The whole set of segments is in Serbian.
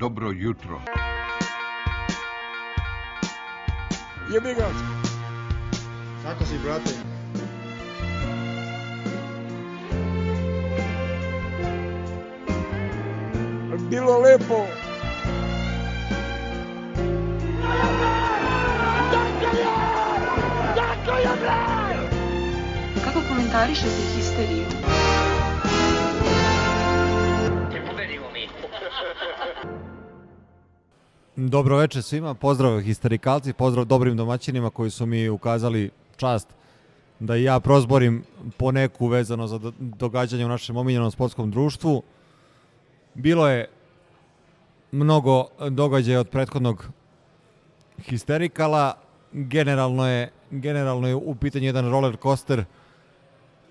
dobro jutro. Jebi ga. Kako si, brate? Bilo lepo. Kako komentarišete histeriju? Dobro večer svima, pozdrav histerikalci, pozdrav dobrim domaćinima koji su mi ukazali čast da i ja prozborim po neku vezano za do- događanje u našem omiljenom sportskom društvu. Bilo je mnogo događaja od prethodnog histerikala, generalno je, generalno je u pitanju jedan roller coaster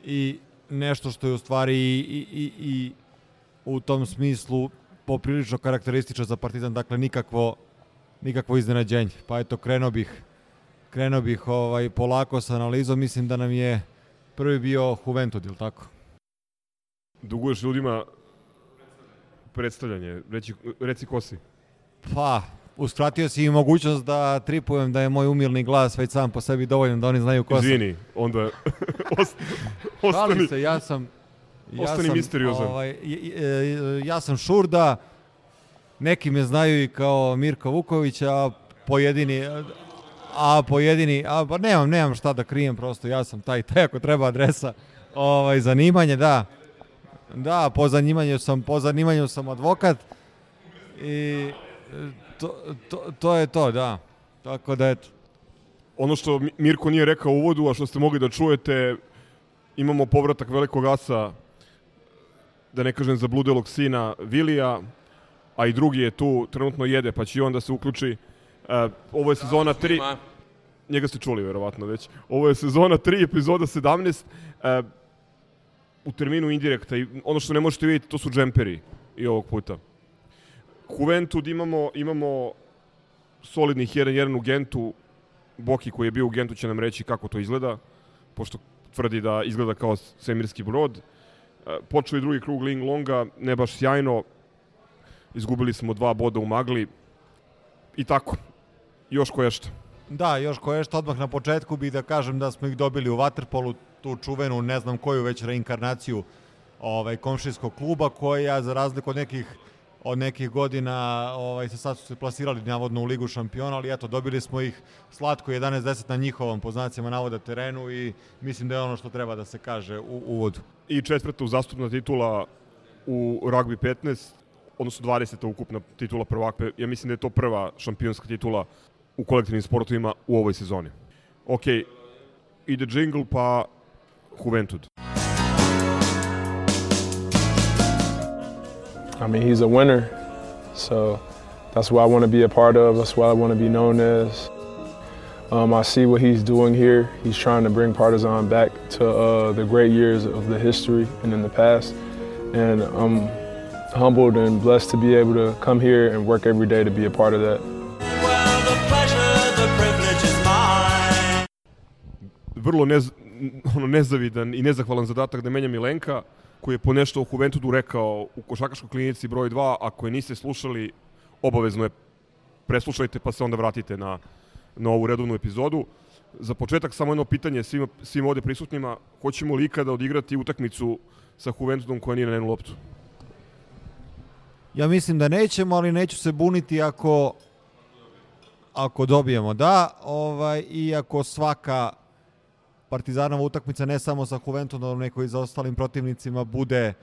i nešto što je u stvari i, i, i, i u tom smislu poprilično karakteristično za Partizan, dakle nikakvo nikakvo iznenađenje. Pa eto krenuo bih krenuo bih ovaj polako sa analizom, mislim da nam je prvi bio Juventud, ili tako? Duguješ ljudima predstavljanje. Reci, reci ko si. Pa, uskratio si i mogućnost da tripujem da je moj umilni glas već sam po sebi dovoljan da oni znaju ko sam. Izvini, onda ostani. se, ja sam... Ja Ostani sam, misteriozan. Ovaj, e, ja sam Šurda, neki me znaju i kao Mirko Vuković, a pojedini... A pojedini, a pa nemam, nemam šta da krijem, prosto ja sam taj, taj ako treba adresa, ovaj, zanimanje, da. Da, po zanimanju sam, po zanimanju sam advokat i to, to, to je to, da. Tako da eto. Ono što Mi- Mirko nije rekao u uvodu, a što ste mogli da čujete, imamo povratak velikog asa, da ne kažem zabludelog sina Vilija, a i drugi je tu, trenutno jede, pa će i on da se uključi. Uh, ovo je sezona 3. Njega ste čuli verovatno već. Ovo je sezona 3, epizoda 17. Uh, u terminu indirekta. I ono što ne možete vidjeti, to su džemperi i ovog puta. Juventud imamo, imamo solidnih 1-1 u Gentu. Boki koji je bio u Gentu će nam reći kako to izgleda, pošto tvrdi da izgleda kao svemirski brod. E, Počeo je drugi krug Ling Longa, ne baš sjajno. Izgubili smo dva boda u magli. I tako. Još koješta. Da, još koje što odmah na početku bih da kažem da smo ih dobili u Waterpolu, tu čuvenu, ne znam koju već reinkarnaciju ovaj, komšijskog kluba, koja za razliku od nekih od nekih godina ovaj, se sad su se plasirali navodno u Ligu šampiona, ali eto, dobili smo ih slatko 11-10 na njihovom, po znacima navoda, terenu i mislim da je ono što treba da se kaže u uvodu. I četvrta uzastupna titula u rugby 15, odnosno 20. ukupna titula prvaka. Ja mislim da je to prva šampionska titula u kolektivnim sportovima u ovoj sezoni. Ok, ide jingle pa Juventud. I mean, he's a winner, so that's what I want to be a part of. That's what I want to be known as. Um, I see what he's doing here. He's trying to bring Partizan back to uh, the great years of the history and in the past. And I'm humbled and blessed to be able to come here and work every day to be a part of that. Well, the pleasure, the privilege is mine. vrlo nez, ono nezavidan i nezahvalan zadatak da menja Milenka, koji je po nešto o Juventudu rekao u košakaškoj klinici broj 2, ako je niste slušali, obavezno je preslušajte pa se onda vratite na, na ovu redovnu epizodu. Za početak samo jedno pitanje svima, svim ovde prisutnima, hoćemo li ikada odigrati utakmicu sa Juventudom koja nije na jednu loptu? Ja mislim da nećemo, ali neću se buniti ako ako dobijemo da, ovaj, i ako svaka Partizanova utakmica ne samo sa Juventudom, nego i za ostalim protivnicima bude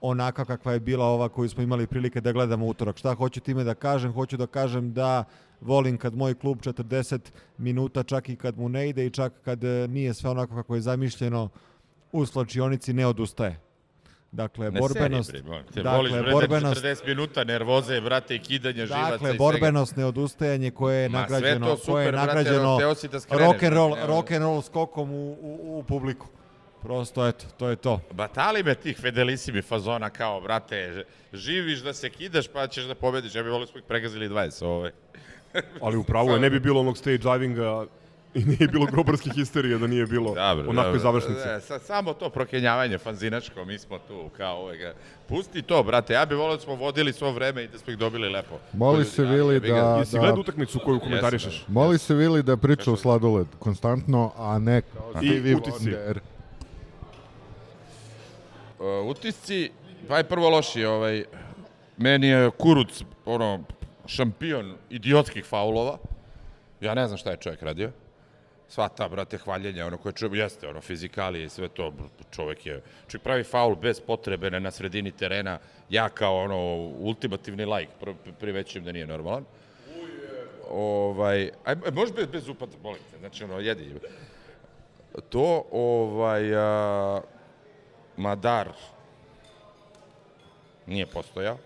onaka kakva je bila ova koju smo imali prilike da gledamo utorak. Šta hoću time da kažem? Hoću da kažem da volim kad moj klub 40 minuta, čak i kad mu ne ide i čak kad e, nije sve onako kako je zamišljeno, u slačionici ne odustaje. Dakle, Ne borbenost, seri, bre, te. dakle, Voliš, bre, borbenost, 40 minuta nervoze, brate, i kidanje živaca Dakle, i borbenost, neodustajanje koje je Ma, sve nagrađeno, to super, koje je brate, nagrađeno si da skreneš, rock and roll, brate, rock and roll skokom u, u, u publiku. Prosto, eto, to je to. Batali me tih fedelissimi fazona kao, brate, živiš da se kidaš pa ćeš da pobediš. Ja bih volio smo ih pregazili 20 ove. Ali upravo je, ne bi bilo onog stage divinga I nije bilo grobarske histerije da nije bilo Dobro, onakve dobro. završnice. E, sa, samo to prokenjavanje fanzinačko, mi smo tu, kao uvek. Pusti to, brate, ja bih volio da smo vodili svo vreme i da smo ih dobili lepo. Moli se Vili ga. da... Jesi da gledao utakmicu koju komentarišeš? Jesam, Moli se Vili da priča u sladoled konstantno, a ne kao I utisci. Wonder. Uh, utisci, pa je prvo loši, ovaj, meni je Kuruc, ono, šampion idiotskih faulova. Ja ne znam šta je čovjek radio. Sva ta, brate, hvaljenja, ono koje čovjek, jeste, ono, fizikalije i sve to, čovjek je, čovjek pravi faul bez potrebe na, sredini terena, ja kao, ono, ultimativni like, pr privećujem da nije normalan. Ovaj, aj, aj, može bez, bez upada, molim te, znači, ono, jedi. To, ovaj, a, Madar nije postojao.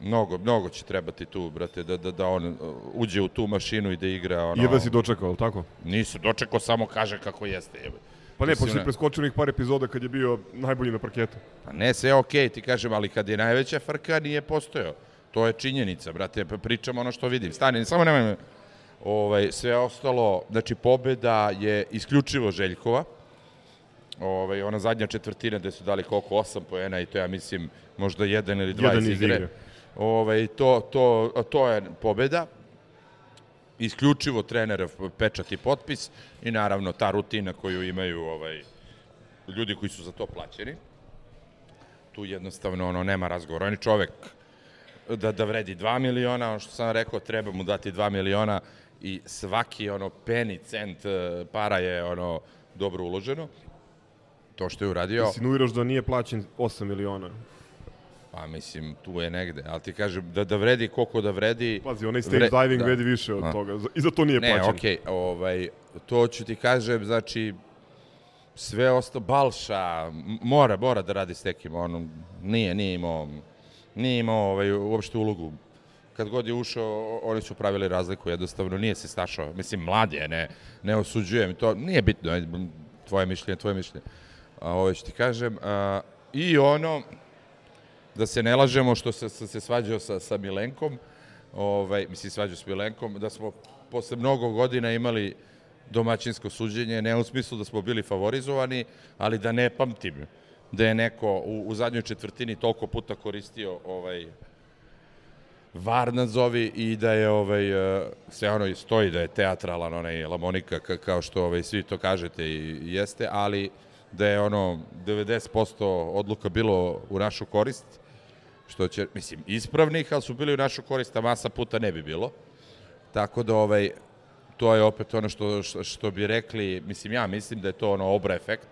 Mnogo, mnogo će trebati tu, brate, da, da, da on uh, uđe u tu mašinu i da igra. Ono, Jedva si dočekao, ali tako? Nisu, dočekao samo kaže kako jeste. Jebe. Pa ne, pošto si preskočio onih par epizoda kad je bio najbolji na parketu. Pa ne, sve je okej, ti kažem, ali kad je najveća frka, nije postojao. To je činjenica, brate, pa pričam ono što vidim. Stani, samo nemoj me... Ovaj, sve ostalo, znači pobeda je isključivo Željkova. Ovaj, ona zadnja četvrtina gde su dali koliko, osam poena i to ja mislim možda jedan ili dva Jedan iz iz igre. Ovaj, to, to, to je pobeda. Isključivo trenerov pečat i potpis i naravno ta rutina koju imaju ovaj, ljudi koji su za to plaćeni. Tu jednostavno ono, nema razgovora. On je čovek da, da vredi 2 miliona, ono što sam rekao, treba mu dati 2 miliona i svaki ono peni cent eh, para je ono dobro uloženo. To što je uradio, Insinuiraš da nije plaćen 8 miliona. Pa mislim, tu je negde. Ali ti kažem, da, da vredi koliko da vredi... Pazi, onaj stage Vre- diving da. vredi više od A. toga. I za to nije Ne, plaćen. okej, ovaj, to ću ti kažem, znači, sve osto, Balša, mora, mora da radi s nekim, ono, nije, nije imao, nije imao ovaj, uopšte ulogu. Kad god je ušao, oni su pravili razliku, jednostavno nije se stašao. Mislim, mlad je, ne, ne osuđujem, to nije bitno, tvoje mišljenje, tvoje mišljenje. A, ovo ću ti kažem, a, i ono, da se ne lažemo što se, se, se svađao sa, sa Milenkom, ovaj, mislim svađao s Milenkom, da smo posle mnogo godina imali domaćinsko suđenje, ne u smislu da smo bili favorizovani, ali da ne pamtim da je neko u, u zadnjoj četvrtini toliko puta koristio ovaj var nazovi i da je ovaj eh, sve ono i stoji da je teatralan onaj Lamonika ka- kao što ovaj svi to kažete i jeste, ali da je ono 90% odluka bilo u našu korist što će, mislim, ispravnih, ali su bili u našu korist, a masa puta ne bi bilo. Tako da, ovaj, to je opet ono što, što, što bi rekli, mislim, ja mislim da je to ono obra efekt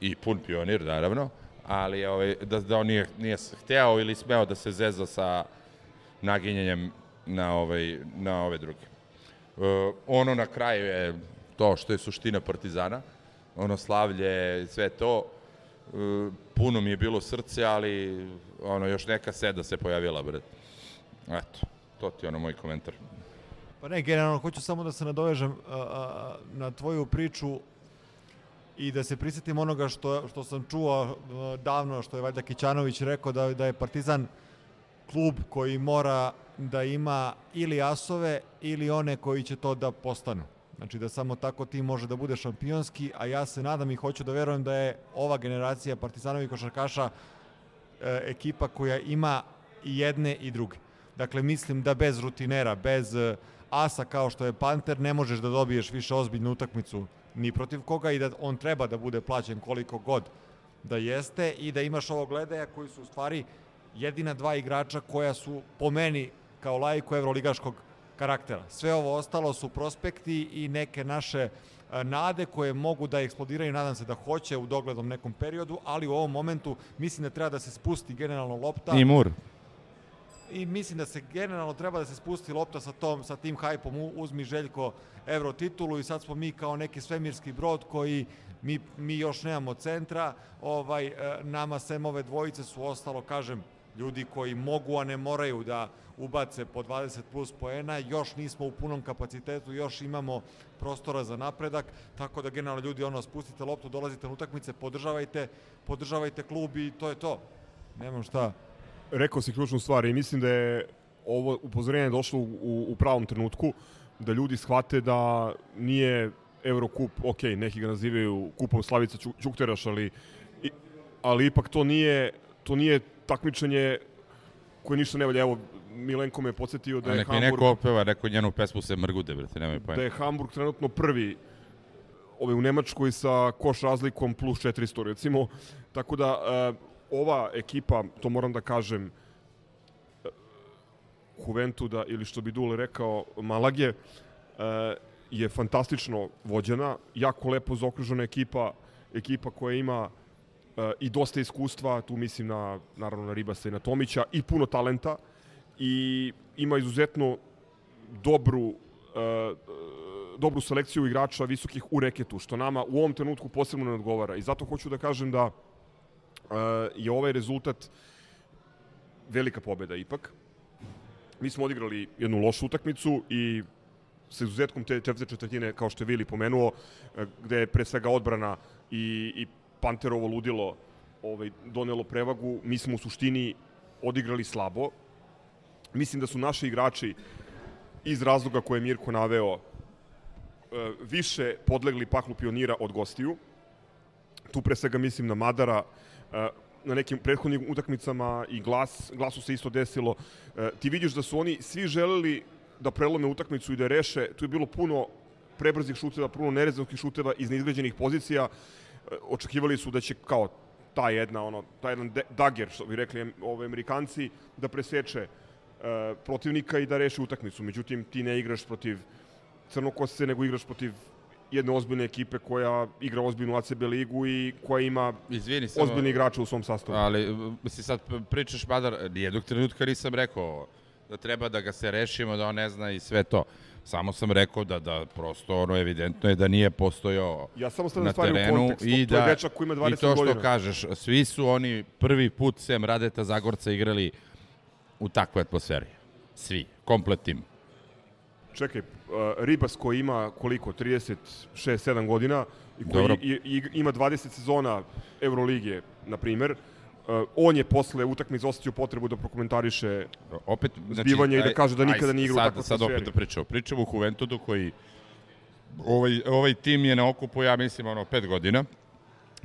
i pun pionir, naravno, ali ovaj, da, da on nije, nije hteo ili smeo da se zeza sa naginjanjem na, ovaj, na ove druge. E, ono na kraju je to što je suština Partizana, ono slavlje, sve to, puno mi je bilo srce, ali ono još neka seda se pojavila, bret. Eto, to ti je ono moj komentar. Pa ne, generalno, hoću samo da se nadovežem na tvoju priču i da se prisjetim onoga što, što sam čuo davno, što je valjda Kićanović rekao, da, da je Partizan klub koji mora da ima ili asove ili one koji će to da postanu. Znači da samo tako ti može da bude šampionski, a ja se nadam i hoću da verujem da je ova generacija Partizanovih košarkaša e, ekipa koja ima i jedne i druge. Dakle, mislim da bez rutinera, bez e, asa kao što je Panter, ne možeš da dobiješ više ozbiljnu utakmicu ni protiv koga i da on treba da bude plaćen koliko god da jeste i da imaš ovog gledaja koji su u stvari jedina dva igrača koja su po meni kao lajku evroligaškog karaktera. Sve ovo ostalo su prospekti i neke naše e, nade koje mogu da eksplodiraju, nadam se da hoće u doglednom nekom periodu, ali u ovom momentu mislim da treba da se spusti generalno lopta I Mur. i mislim da se generalno treba da se spusti lopta sa tom sa tim hajpom uzmi Željko evro titulu i sad smo mi kao neki svemirski brod koji mi, mi još nemamo centra ovaj e, nama sem ove dvojice su ostalo kažem ljudi koji mogu a ne moraju da ubace po 20 plus poena, još nismo u punom kapacitetu, još imamo prostora za napredak, tako da generalno ljudi ono spustite loptu, dolazite na utakmice, podržavajte, podržavajte klub i to je to. Nemam šta. Rekao si ključnu stvar i mislim da je ovo upozorenje došlo u, u, pravom trenutku. da ljudi shvate da nije Eurokup, ok, neki ga nazivaju kupom Slavica Ćukteraš, ali, ali ipak to nije, to nije takmičenje koje ništa ne valja. Evo, Milenko me je podsjetio da je nek mi Hamburg... neko opeva, neko njenu pesmu se mrgude, brate, nemoj da pojma. je Hamburg trenutno prvi ovaj, u Nemačkoj sa koš razlikom plus 400 recimo. Tako da e, ova ekipa, to moram da kažem, e, Juventuda ili što bi Dule rekao Malage, e, je fantastično vođena, jako lepo zaokružena ekipa, ekipa koja ima i dosta iskustva, tu mislim na, naravno na Ribasa i na Tomića, i puno talenta i ima izuzetno dobru e, dobru selekciju igrača visokih u reketu, što nama u ovom trenutku posebno ne odgovara. I zato hoću da kažem da e, je ovaj rezultat velika pobeda ipak. Mi smo odigrali jednu lošu utakmicu i sa izuzetkom te četvrte četvrtine, kao što je Vili pomenuo, gde je pre svega odbrana i, i Panterovo ludilo ovaj, donelo prevagu, mi smo u suštini odigrali slabo. Mislim da su naši igrači iz razloga koje je Mirko naveo e, više podlegli paklu pionira od gostiju. Tu pre svega mislim na Madara, e, na nekim prethodnim utakmicama i glas, glasu se isto desilo. E, Ti vidiš da su oni svi želeli da prelome utakmicu i da reše. Tu je bilo puno prebrzih šuteva, puno nerezovskih šuteva iz neizgrađenih pozicija. Očekivali su da će kao ta jedna, ono, ta jedan dagger, što bi rekli ove Amerikanci, da preseče e, protivnika i da reši utakmicu. Međutim, ti ne igraš protiv crnokosce, nego igraš protiv jedne ozbiljne ekipe koja igra ozbiljnu ACB ligu i koja ima Izvini, samo... ozbiljne igrače u svom sastavu. Ali, misli, sad pričaš, Madar, nijednog trenutka nisam rekao da treba da ga se rešimo, da on ne zna i sve to. Samo sam rekao da, da prosto ono evidentno je da nije postojao Ja samo na stvari u terenu kontekst. i to da dečak koji ima 20 i to što godina. kažeš, svi su oni prvi put sem Radeta Zagorca igrali u takvoj atmosferi. Svi, komplet tim. Čekaj, uh, Ribas koji ima koliko, 36-7 godina i koji i, i, ima 20 sezona Euroligije, na primer, uh, on je posle utakmice osetio potrebu da prokomentariše Opet, Zbivanje i da kaže da nikada nije igrao u sad, Sad opet da pričamo. Pričamo u Juventudu koji ovaj, ovaj tim je na okupu, ja mislim, ono, pet godina,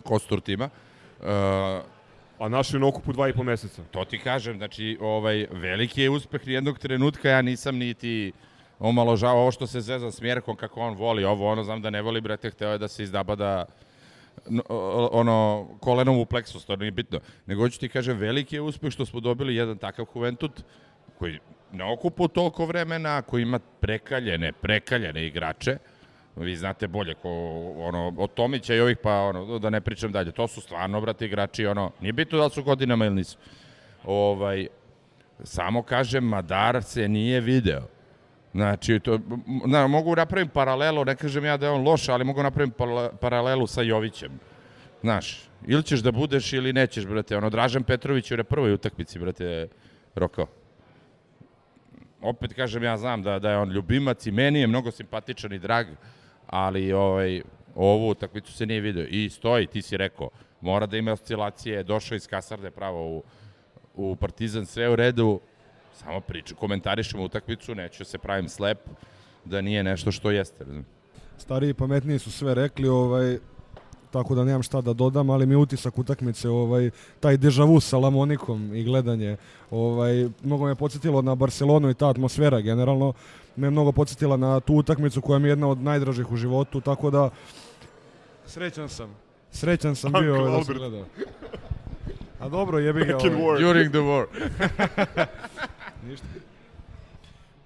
Kostur tima. Uh, a naš je na okupu dva i po meseca. To ti kažem, znači, ovaj, veliki je uspeh jednog trenutka, ja nisam niti omaložao ovo što se zeza s Mjerkom, kako on voli ovo, ono, znam da ne voli, brate, hteo je da se izdaba da ono, kolenom u pleksus, to nije bitno. Nego hoću ti kažem, veliki je uspeh što smo dobili jedan takav Juventut, koji ne okupu toliko vremena, koji ima prekaljene, prekaljene igrače, vi znate bolje ko ono od Tomića i ovih pa ono da ne pričam dalje. To su stvarno brate igrači ono nije bitno da li su godinama ili nisu. Ovaj samo kažem Madar se nije video Znači, to, na, mogu napravim paralelu, ne kažem ja da je on loš, ali mogu napravim paralelu sa Jovićem. Znaš, ili ćeš da budeš ili nećeš, brate. Ono, Dražan Petrović je na prvoj utakmici, brate, rokao. Opet kažem, ja znam da, da je on ljubimac i meni je mnogo simpatičan i drag, ali ovaj, ovu utakmicu se nije video. I stoji, ti si rekao, mora da ima oscilacije, došao iz kasarne pravo u, u Partizan, sve u redu, samo priču, komentarišemo utakmicu, neću se pravim slep, da nije nešto što jeste. Stariji i pametniji su sve rekli, ovaj, tako da nemam šta da dodam, ali mi je utisak utakmice, ovaj, taj deja vu sa Lamonikom i gledanje, ovaj, mnogo me podsjetilo na Barcelonu i ta atmosfera generalno, me je mnogo podsjetila na tu utakmicu koja mi je jedna od najdražih u životu, tako da srećan sam. Srećan sam bio ovaj, da sam gledao. A dobro, jebi ga. Ovaj. During the war. Ništa.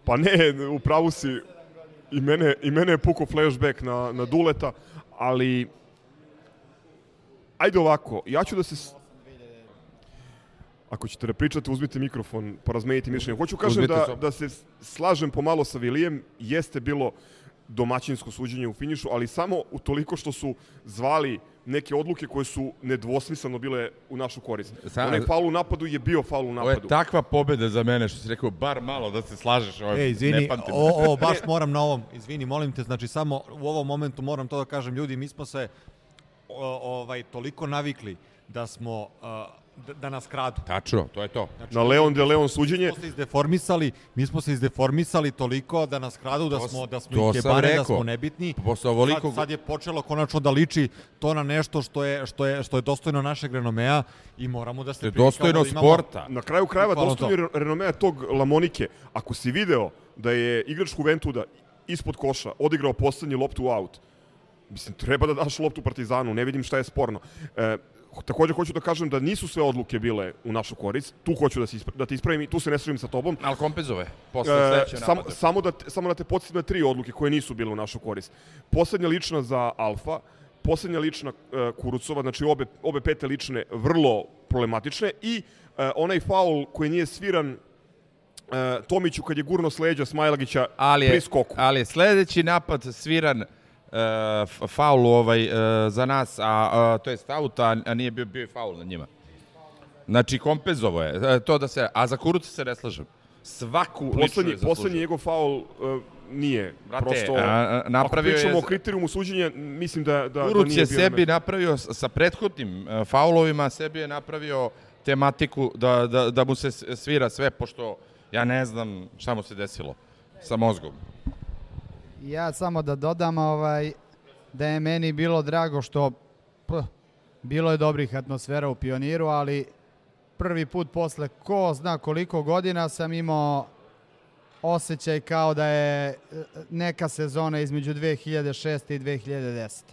Pa ne, u pravu si. I mene, I mene je puko flashback na, na Duleta, ali... Ajde ovako, ja ću da se... Ako ćete da pričate, uzmite mikrofon, pa razmenite mišljenje. Hoću kažem Uzmite da, da se slažem pomalo sa Vilijem, jeste bilo domaćinsko suđenje u finišu, ali samo u toliko što su zvali neke odluke koje su nedvosmisleno bile u našu korist. Sa- Onaj faul u napadu je bio faul u Ovo napadu. je takva pobeda za mene, što si rekao, bar malo da se slažeš. Ovo, Ej, izvini, ne pamtim. o, o, baš moram na ovom, izvini, molim te, znači samo u ovom momentu moram to da kažem, ljudi, mi smo se o, ovaj, toliko navikli da smo uh, da, da nas kradu. Tačno, to je to. Znači, Na Leon de Leon Mi suđenje. smo se izdeformisali, mi smo se izdeformisali toliko da nas kradu, da To smo, da smo to jebane, da smo nebitni. Posle ovoliko... Sad, sad je počelo konačno da liči to na nešto što je, što je, što je dostojno našeg renomea i moramo da se To je privikamo dostojno da imamo- sporta. Na kraju krajeva dostojno renomea tog Lamonike. Ako si video da je igrač Juventuda ispod koša odigrao poslednji loptu u aut, mislim, treba da daš loptu Partizanu, ne vidim šta je sporno. E, takođe hoću da kažem da nisu sve odluke bile u našu korist. Tu hoću da, se ispra- da te ispravim i tu se ne slažem sa tobom. Ali kompenzove, posle E, sledeće samo, napade. samo, da, te- samo da te podsjetim na tri odluke koje nisu bile u našu korist. Poslednja lična za Alfa, poslednja lična e, Kurucova, znači obe, obe pete lične vrlo problematične i e, onaj faul koji nije sviran e, Tomiću kad je gurno s leđa Smajlagića ali je, pri skoku. ali je sledeći napad sviran uh, f- faul ovaj, uh, za nas, a to je aut, a, nije bio, bio faul na njima. Znači, kompenzovo je. E, To da se, a za Kuruca se ne slažem. Svaku Poslednji, poslednji njegov faul e, nije. Brate, Prosto, a, a, napravio ako pričamo je- o kriterijumu suđenja, mislim da, da, da Kuruc nije je bio na sebi mestu. napravio sa prethodnim uh, faulovima, sebi je napravio tematiku da, da, da mu se svira sve, pošto ja ne znam šta mu se desilo sa mozgom. Ja samo da dodam ovaj, da je meni bilo drago što p, bilo je dobrih atmosfera u Pioniru, ali prvi put posle ko zna koliko godina sam imao osjećaj kao da je e, neka sezona između 2006. i 2010.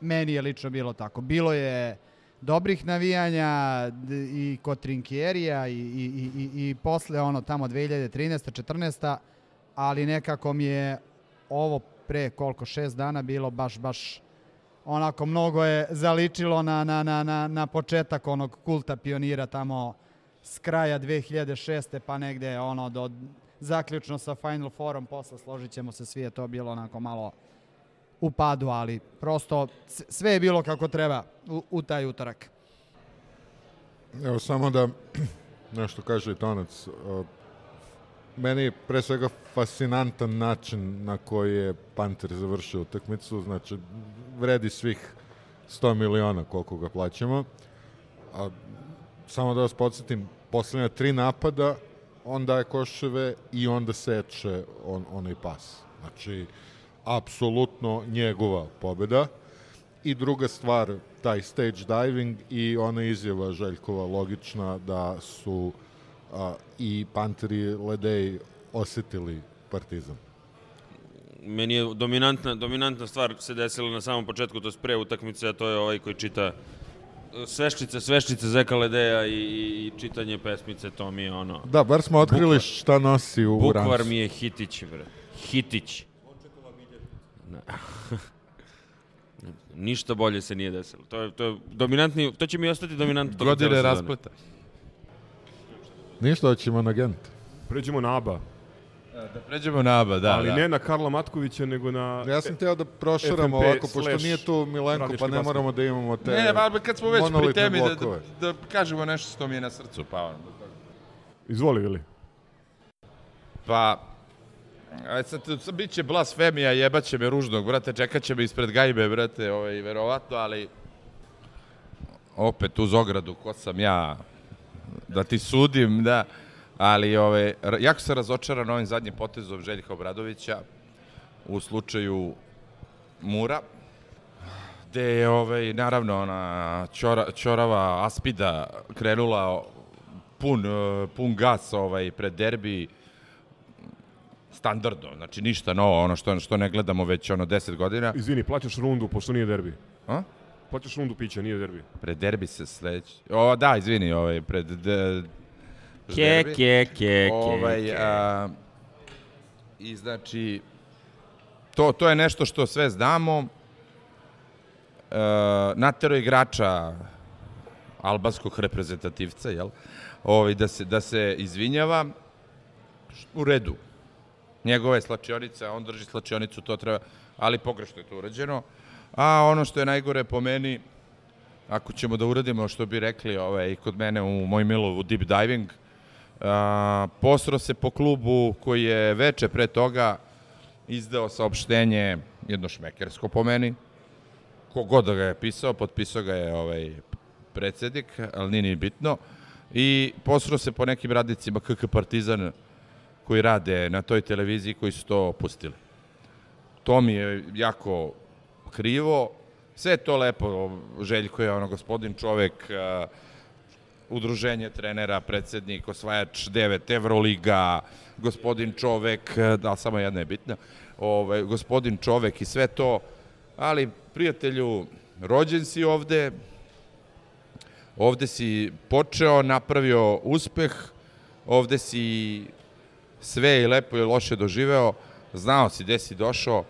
Meni je lično bilo tako. Bilo je dobrih navijanja i kod Trinkjerija i, i, i, i posle ono tamo 2013. 14. ali nekako mi je ovo pre koliko šest dana bilo baš baš onako mnogo je zaličilo na, na, na, na, na početak onog kulta pionira tamo s kraja 2006. pa negde ono do zaključno sa Final Fourom posle složit ćemo se svi je to bilo onako malo u padu, ali prosto sve je bilo kako treba u, u taj utorak. Evo samo da nešto kaže Tonac. Uh, Meni pre svega fascinantan način na koji je Panter završio utakmicu. Znači, vredi svih 100 miliona koliko ga plaćamo. A, samo da vas podsjetim, poslednja tri napada, on daje koševe i onda seče on, onaj pas. Znači, apsolutno njegova pobeda. I druga stvar, taj stage diving i ona izjava Željkova logična da su a, i Panteri Ledej osetili Partizan. Meni je dominantna, dominantna stvar se desila na samom početku, to je pre utakmice, a to je ovaj koji čita e, sveščice, sveščice Zeka Ledeja i, i, i čitanje pesmice, to mi je ono... Da, bar smo otkrili Bukvar. šta nosi u Bukvar rancu. mi je hitić, bre. Hitić. Ne. Ništa bolje se nije desilo. To je, to je dominantni, to će mi ostati dominantno. Godine cele sezone. Ništa, hoćemo na Gent. Pređemo na ABA. Da pređemo na ABA, da. ali da. ne na Karla Matkovića, nego na... Ja sam teo da proširamo FNP ovako, pošto nije tu Milenko, pa ne moramo da imamo te Ne, ali kad smo već pri temi, da, da, da kažemo nešto što mi je na srcu, pa ono. Izvoli, Vili. Pa, aj sad, sad bit će blasfemija, jebaće me ružnog, brate, čekat će me ispred gajbe, brate, ovaj, verovatno, ali opet uz ogradu, ko sam ja, da ti sudim, da, ali ove, jako sam razočaran ovim zadnjim potezom Željka Obradovića u slučaju Mura, gde je, ovaj, naravno, ona čora, čorava Aspida krenula pun, eh, pun gas ovaj, pred derbi, standardno, znači ništa novo, ono što, što ne gledamo već ono 10 godina. Izvini, plaćaš rundu, pošto nije derbi. A? Plaćaš rundu pića, nije derbi. Pred derbi se sledeći. O, da, izvini, ovaj, pred de, Ke, derbi. ke, ke, ovaj, ke. A, I znači, to, to je nešto što sve znamo. E, natero igrača albanskog reprezentativca, jel? Ovaj, da, se, da se izvinjava u redu. Njegova je slačionica, on drži slačionicu, to treba, ali pogrešno je to urađeno. A ono što je najgore po meni, ako ćemo da uradimo što bi rekli ovaj, kod mene u moj milovu deep diving, a, posro se po klubu koji je veče pre toga izdao saopštenje, jedno šmekersko po meni, kogod da ga je pisao, potpisao ga je ovaj, predsednik, ali nije ni bitno. I posro se po nekim radnicima KK Partizan koji rade na toj televiziji koji su to pustili. To mi je jako krivo. Sve to lepo, Željko je ono gospodin čovek, udruženje trenera, predsednik, osvajač 9 Evroliga, gospodin čovek, da, samo jedna je bitna, ovaj, gospodin čovek i sve to, ali prijatelju, rođen si ovde, ovde si počeo, napravio uspeh, ovde si sve i lepo i loše doživeo, znao si gde si došao,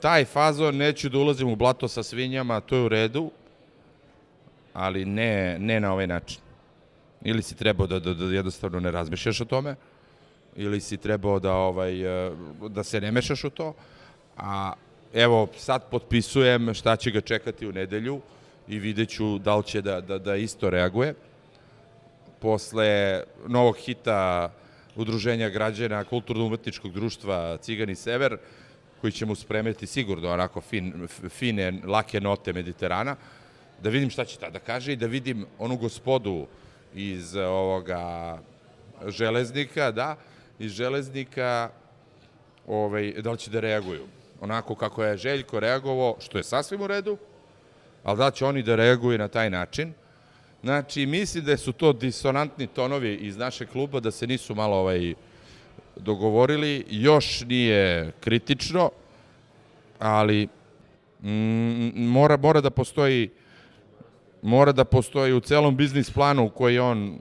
taj fazon, neću da ulazim u blato sa svinjama, to je u redu, ali ne, ne na ovaj način. Ili si trebao da, da, da jednostavno ne razmišljaš o tome, ili si trebao da, ovaj, e, da se ne mešaš u to, a evo sad potpisujem šta će ga čekati u nedelju i vidjet ću da li će da, da, da isto reaguje. Posle novog hita Udruženja građana Kulturno-umetničkog društva Cigani Sever, koji će mu spremiti sigurno onako fin, fine, lake note Mediterana, da vidim šta će tada kaže i da vidim onu gospodu iz ovoga železnika, da, iz železnika, ovaj, da li će da reaguju. Onako kako je Željko reagovao, što je sasvim u redu, ali da će oni da reaguju na taj način. Znači, mislim da su to disonantni tonovi iz našeg kluba, da se nisu malo ovaj, dogovorili. Još nije kritično, ali mm, mora, mora da postoji mora da postoji u celom biznis planu koji on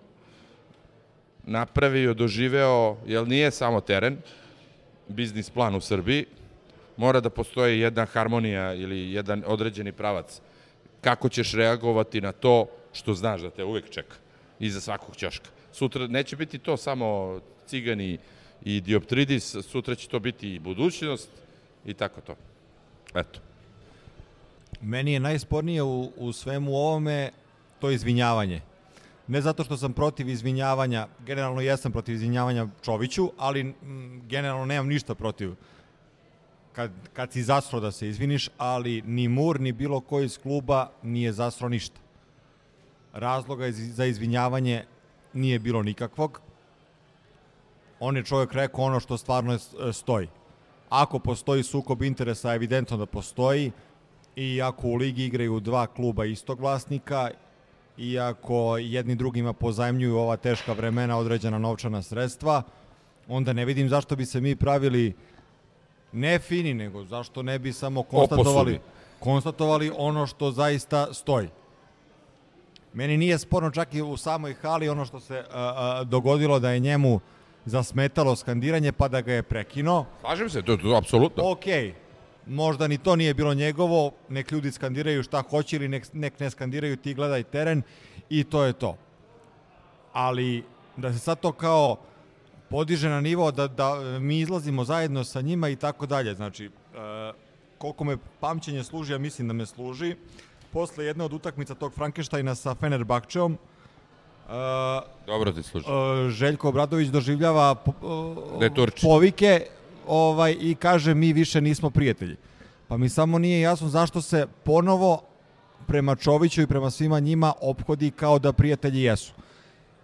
napravio, doživeo, jer nije samo teren, biznis plan u Srbiji, mora da postoji jedna harmonija ili jedan određeni pravac. Kako ćeš reagovati na to što znaš da te uvek čeka iza svakog ćoška. Sutra neće biti to samo cigani i dioptridis, sutra će to biti i budućnost i tako to. Eto. Meni je najspornije u, u svemu ovome to izvinjavanje. Ne zato što sam protiv izvinjavanja, generalno jesam protiv izvinjavanja Čoviću, ali m, generalno nemam ništa protiv kad, kad si zasro da se izviniš, ali ni Mur, ni bilo ko iz kluba nije zasro ništa. Razloga za izvinjavanje nije bilo nikakvog. On je čovjek rekao ono što stvarno je- stoji. Ako postoji sukob interesa, evidentno da postoji, i ako u ligi igraju dva kluba istog vlasnika, i ako jedni drugima pozajmljuju ova teška vremena određena novčana sredstva, onda ne vidim zašto bi se mi pravili ne fini, nego zašto ne bi samo konstatovali, konstatovali ono što zaista stoji. Meni nije sporno čak i u samoj hali ono što se a, a, dogodilo da je njemu zasmetalo skandiranje pa da ga je prekinuo. Slažem se, to je to, apsolutno. Ok, možda ni to nije bilo njegovo, nek ljudi skandiraju šta hoće ili nek, nek ne skandiraju, ti gledaj teren i to je to. Ali da se sad to kao podiže na nivo da, da mi izlazimo zajedno sa njima i tako dalje. Znači, e, koliko me pamćenje služi, ja mislim da me služi, posle jedne od utakmica tog Frankensteina sa Fenerbahčeom, Dobro ti služi. e, Željko Obradović doživljava po, Turčin. povike ovaj, i kaže mi više nismo prijatelji. Pa mi samo nije jasno zašto se ponovo prema Čoviću i prema svima njima ophodi kao da prijatelji jesu.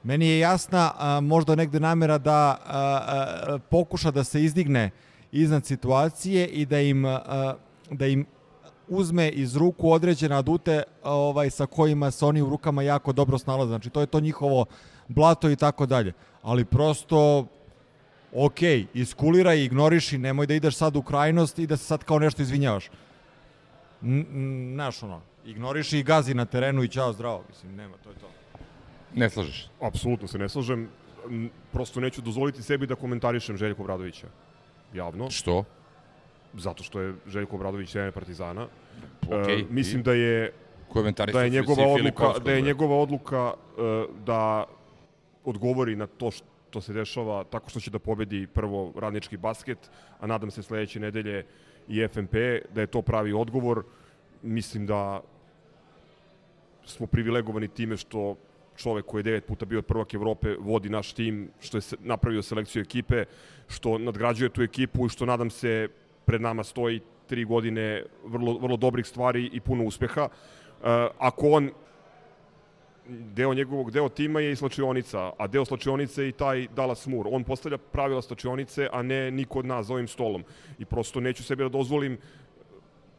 Meni je jasna a, možda negde namera da a, a, pokuša da se izdigne iznad situacije i da im, a, da im uzme iz ruku određene adute ovaj sa kojima se oni u rukama jako dobro snalaze. Znači to je to njihovo blato i tako dalje. Ali prosto ok, iskuliraj, ignoriši, nemoj da ideš sad u krajnost i da se sad kao nešto izvinjavaš. Znaš ono, ignoriši i gazi na terenu i ćao zdravo, mislim, nema, to je to. Ne slažeš. Apsolutno se ne slažem. Prosto neću dozvoliti sebi da komentarišem Željko Obradovića javno. Što? Zato što je Željko Obradović trener Partizana. E, mislim i? da je da je su njegova odluka da je njegova odluka e, da odgovori na to što se dešava tako što će da pobedi prvo radnički basket, a nadam se sledeće nedelje i FNP, da je to pravi odgovor. Mislim da smo privilegovani time što čovek koji je devet puta bio prvak Evrope vodi naš tim, što je napravio selekciju ekipe, što nadgrađuje tu ekipu i što nadam se pred nama stoji tri godine vrlo, vrlo dobrih stvari i puno uspeha. ako on deo njegovog deo tima je i slačionica, a deo slačionice je i taj Dallas Moore. On postavlja pravila slačionice, a ne niko od nas za ovim stolom. I prosto neću sebi da dozvolim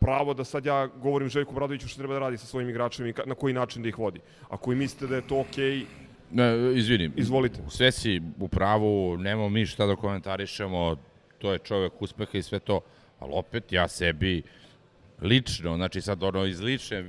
pravo da sad ja govorim Željku Bradoviću što treba da radi sa svojim igračima i na koji način da ih vodi. Ako vi mislite da je to okej, Ne, izvini. Izvolite. Sve si u pravu, nemamo mi šta da komentarišemo, to je čovek uspeha i sve to, ali opet ja sebi lično, znači sad ono iz lične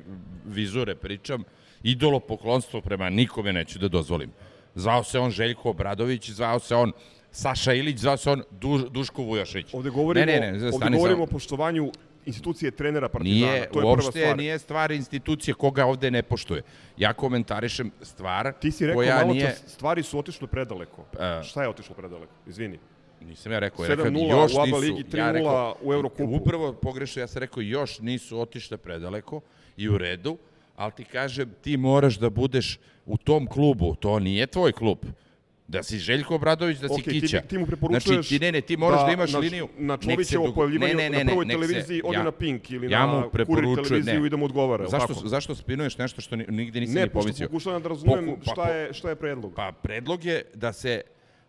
vizure pričam, idolo poklonstvo prema nikome neću da dozvolim. Zvao se on Željko Obradović, zvao se on Saša Ilić, zvao se on Duš, Duško Vujošić. ovde govorimo, ne, ne, ne, ovde govorimo samo. o poštovanju institucije trenera Partizana. Nije, to je prva uopšte stvar. nije stvar institucije koga ovde ne poštuje. Ja komentarišem stvar Ti si rekao koja malo nije... čas, stvari su otišle predaleko. E. Šta je otišlo predaleko? Izvini. Nisam ja rekao, ja rekao 7:0 još u ABA ligi, ja 3:0 rekao, u Evrokupu. Upravo pogrešio, ja sam rekao još nisu otišle predaleko i u redu, ali ti kažem ti moraš da budeš u tom klubu, to nije tvoj klub. Da si Željko Obradović, da si Ok, ti- Kića. ti mu preporučuješ znači, ti, ne, ne, ti moraš da, da imaš na- liniju. na Čovićevo pojavljivanje ne, ne, ne, na prvoj nek se- televiziji ode na Pink ili ja na Kurir televiziju ne. i da mu odgovara, Zašto, tako? zašto spinuješ nešto što ni- nigde nisam Ne, ni pošto pomislio? pokušavam da razumem Poku- pa šta je, šta je predlog. Pa predlog je da se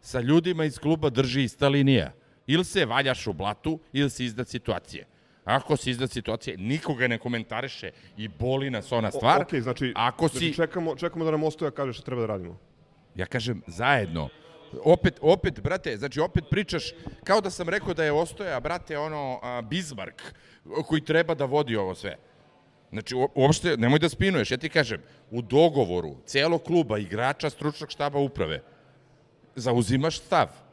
sa ljudima iz kluba drži ista linija. Ili se valjaš u blatu, ili si izdat situacije. Ako si izdat situacije, nikoga ne komentariše i boli nas ona stvar. O, ok, znači, Ako znači si, čekamo, čekamo da nam Ostoja kaže šta treba da radimo. ja kažem, zajedno. Opet, opet, brate, znači opet pričaš kao da sam rekao da je Ostoja, brate, ono, a, Bismarck, koji treba da vodi ovo sve. Znači, uopšte, nemoj da spinuješ, ja ti kažem, u dogovoru celog kluba, igrača, stručnog štaba uprave, Mas a estava.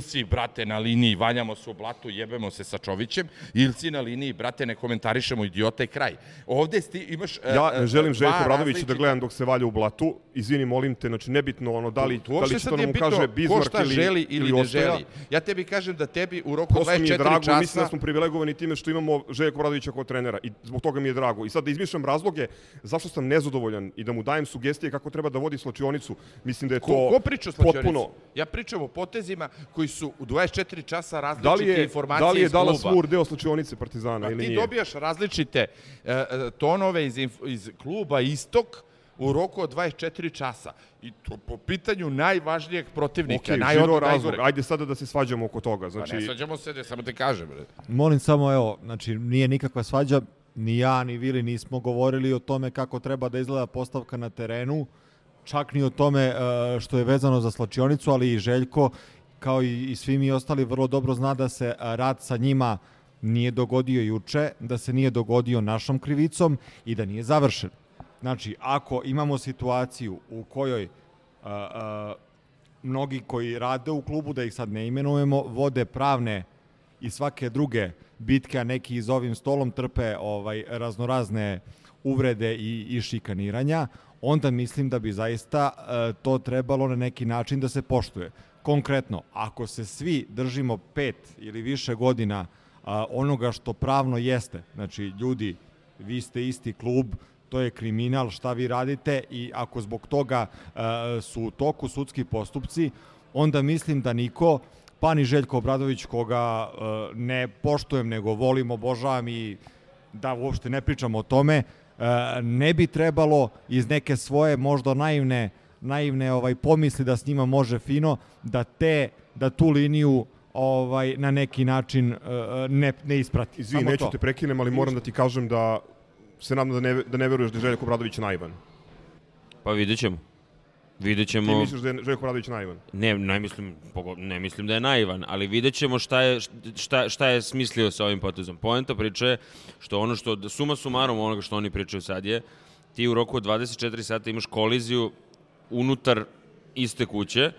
Si, brate, na liniji valjamo se u blatu, jebemo se sa Čovićem, ili si na liniji, brate, ne komentarišemo idiota i kraj. Ovde sti, imaš... e, Ja e, ne želim dva Željko Bradovića da gledam dok se valja u blatu. Izvini, molim te, znači nebitno ono da li, da li to da nije mu bitno kaže ko Bismarck šta ili, želi ili, ne Ostoja. želi. Ja tebi kažem da tebi u roku Prosto mi je 24 drago, časa... mislim da smo privilegovani time što imamo Željko Bradovića kao trenera i zbog toga mi je drago. I sad da izmišljam razloge zašto sam nezadovoljan i da mu dajem sugestije kako treba da vodi slačionicu, mislim da je to Ko, ko priča potpuno... Ja pričam o potezima koji su u 24 časa različite Da li je, informacije da li je iz Dallas kluba. Moore deo slačionice Partizana Pa ili ti nije? dobijaš različite e, e, tonove iz, iz kluba Istok u roku od 24 časa. I to po pitanju najvažnijeg protivnika. Ok, najod- žiro razlog. Ajde sada da se svađamo oko toga. Pa Znači, ne svađamo se, ne, samo ti kažem. bre. Molim samo, evo, znači nije nikakva svađa, ni ja, ni Vili nismo govorili o tome kako treba da izgleda postavka na terenu, čak ni o tome e, što je vezano za slačionicu, ali i Željko, kao i, i svi mi ostali, vrlo dobro zna da se a, rad sa njima nije dogodio juče, da se nije dogodio našom krivicom i da nije završen. Znači, ako imamo situaciju u kojoj a, a, mnogi koji rade u klubu, da ih sad ne imenujemo, vode pravne i svake druge bitke, a neki iz ovim stolom trpe ovaj raznorazne uvrede i, i šikaniranja, onda mislim da bi zaista e, to trebalo na neki način da se poštuje. Konkretno, ako se svi držimo pet ili više godina a, onoga što pravno jeste, znači ljudi, vi ste isti klub, to je kriminal, šta vi radite i ako zbog toga e, su u toku sudski postupci, onda mislim da niko, pa ni Željko Obradović koga e, ne poštujem nego volim, obožavam i da uopšte ne pričam o tome, ne bi trebalo iz neke svoje možda naivne naivne ovaj pomisli da s njima može fino da te da tu liniju ovaj na neki način e, ne ne isprati. izvini, Samo neću to. te prekinem, ali moram da ti kažem da se nadam da ne, da ne veruješ da je Željko Bradović naivan. Pa vidjet ćemo. Vidjet Ti misliš da je Željko Bradović naivan? Ne, ne mislim, ne mislim da je naivan, ali vidjet ćemo šta je, šta, šta je smislio sa ovim potezom. Poenta priče je što ono što, suma sumarom onoga što oni pričaju sad je, ti u roku od 24 sata imaš koliziju unutar iste kuće,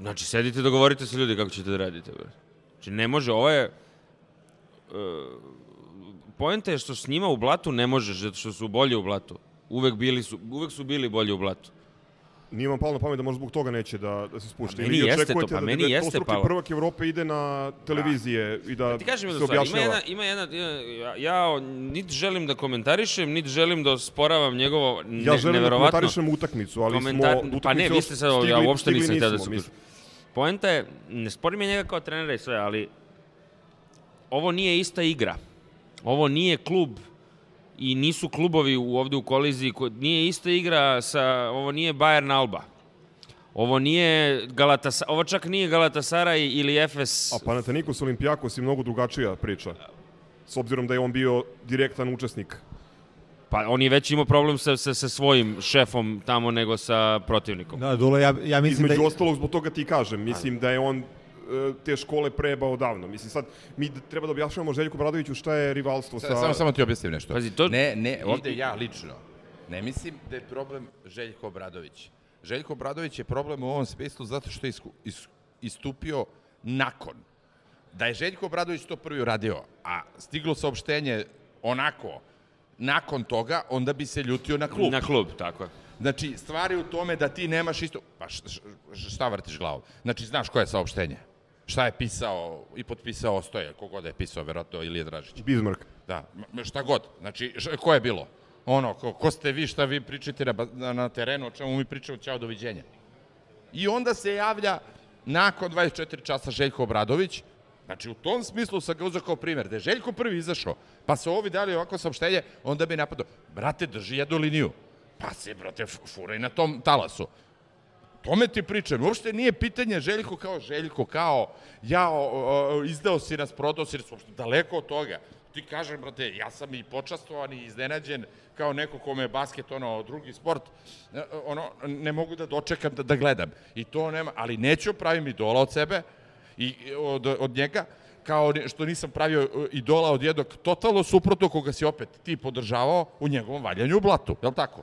znači sedite dogovorite se ljudi kako ćete da radite. Bre. Znači ne može, ovo je... Uh, poenta je što s njima u blatu ne možeš, zato što su bolji u blatu. Uvek, bili su, uvek su bili bolji u blatu. Nije vam palo na pamet da možda zbog toga neće da, da se spušta. Pa meni jeste to, pa da meni devet- jeste palo. prvak Evrope ide na televizije i da Ti kažem se stvar, ima objašnjava. jedna, ima jedna, ja, ja niti želim da komentarišem, niti želim da osporavam njegovo ne, Ja želim da komentarišem utakmicu, ali Komentar- smo... Pa ne, vi ste sad, ja stigli- uopšte stigli nisam htio da se mislim. Poenta je, ne sporim je njega kao trenera i sve, ali ovo nije ista igra. Ovo nije klub i nisu klubovi u, ovde u koliziji, ko, nije ista igra sa, ovo nije Bayern Alba. Ovo nije Galatasaray, ovo čak nije Galatasaray ili Efes. A Panathinaikos Olimpijakos je mnogo drugačija priča. S obzirom da je on bio direktan učesnik. Pa on je već imao problem sa, sa, sa svojim šefom tamo nego sa protivnikom. Da, Dule, ja, ja mislim Između da... ostalog, zbog toga ti kažem. Mislim da je on te škole prebao davno. Mislim, sad, mi treba da objašnjavamo Željku Bradoviću šta je rivalstvo sa... Sa... Samo, samo ti objasnim nešto. Pazi, to- Ne, ne, ovde ja lično. Ne mislim da je problem Željko Obradović. Željko Obradović je problem u ovom smislu zato što je isku, is, istupio nakon. Da je Željko Obradović to prvi uradio, a stiglo saopštenje onako, nakon toga, onda bi se ljutio na klub. Na klub, tako je. Znači, stvar je u tome da ti nemaš isto... Pa š, š, š- šta vrtiš glavom? Znači, znaš koje je saopštenje? Šta je pisao i potpisao Ostoje, kogod je pisao, verovatno Ilije Dražić. Bismarck. Da, šta god. Znači, š, ko je bilo? Ono, ko, ko ste vi, šta vi pričate na, na, na terenu, o čemu mi pričamo, ćao, doviđenja. I onda se javlja nakon 24 časa Željko Obradović, Znači, u tom smislu sam ga uzao kao primjer, da je Željko prvi izašao, pa se ovi dali ovako saopštenje, onda bi napadao, brate, drži jednu liniju. Pa se, brate, furaj na tom talasu. Tome ti pričam. Uopšte nije pitanje Željko kao Željko, kao ja o, o, izdao si nas, prodao si nas, uopšte daleko od toga. Ti kažem, brate, ja sam i počastovan i iznenađen kao neko kome je basket ono drugi sport, e, ono ne mogu da dočekam da, da gledam. I to nema, ali neću pravim idola od sebe i od, od njega, kao što nisam pravio e, idola od jednog totalno suprotno koga si opet ti podržavao u njegovom valjanju u blatu, je li tako?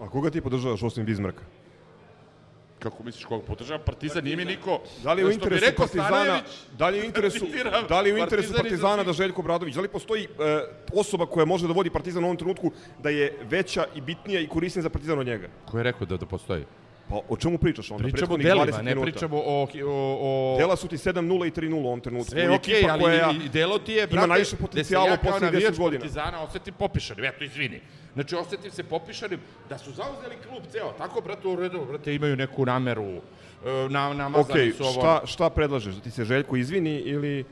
A koga ti podržavaš osim Bismarcka? Kako misliš koga podržavam? Partizan nije mi niko... Da li je u interesu rekao Partizana, Stanojević, da li je u interesu, da li je u interesu Partizan Partizana iza da. Željko Bradović, da li postoji e, osoba koja može da vodi Partizan u ovom trenutku da je veća i bitnija i korisnija za Partizan od njega? Ko je rekao da, da postoji? Pa o čemu pričaš onda? Pričamo o delima, 20 ne minuta. pričamo o... o, o... Dela su ti 7-0 i 3-0 u ovom trenutku. Sve okej, ekipa ali koja i, i delo ti je, ima brate, najviše potencijala u da se ja kao poslednjih navijač 10 godina. Partizana osetim popišanim, eto, izvini. Znači, osetim se popišanim da su zauzeli klub ceo, tako, brate, u redu, brate, imaju neku nameru, e, na, namazani Ok, su ovo. šta, šta predlažeš? Da ti se Željko izvini ili...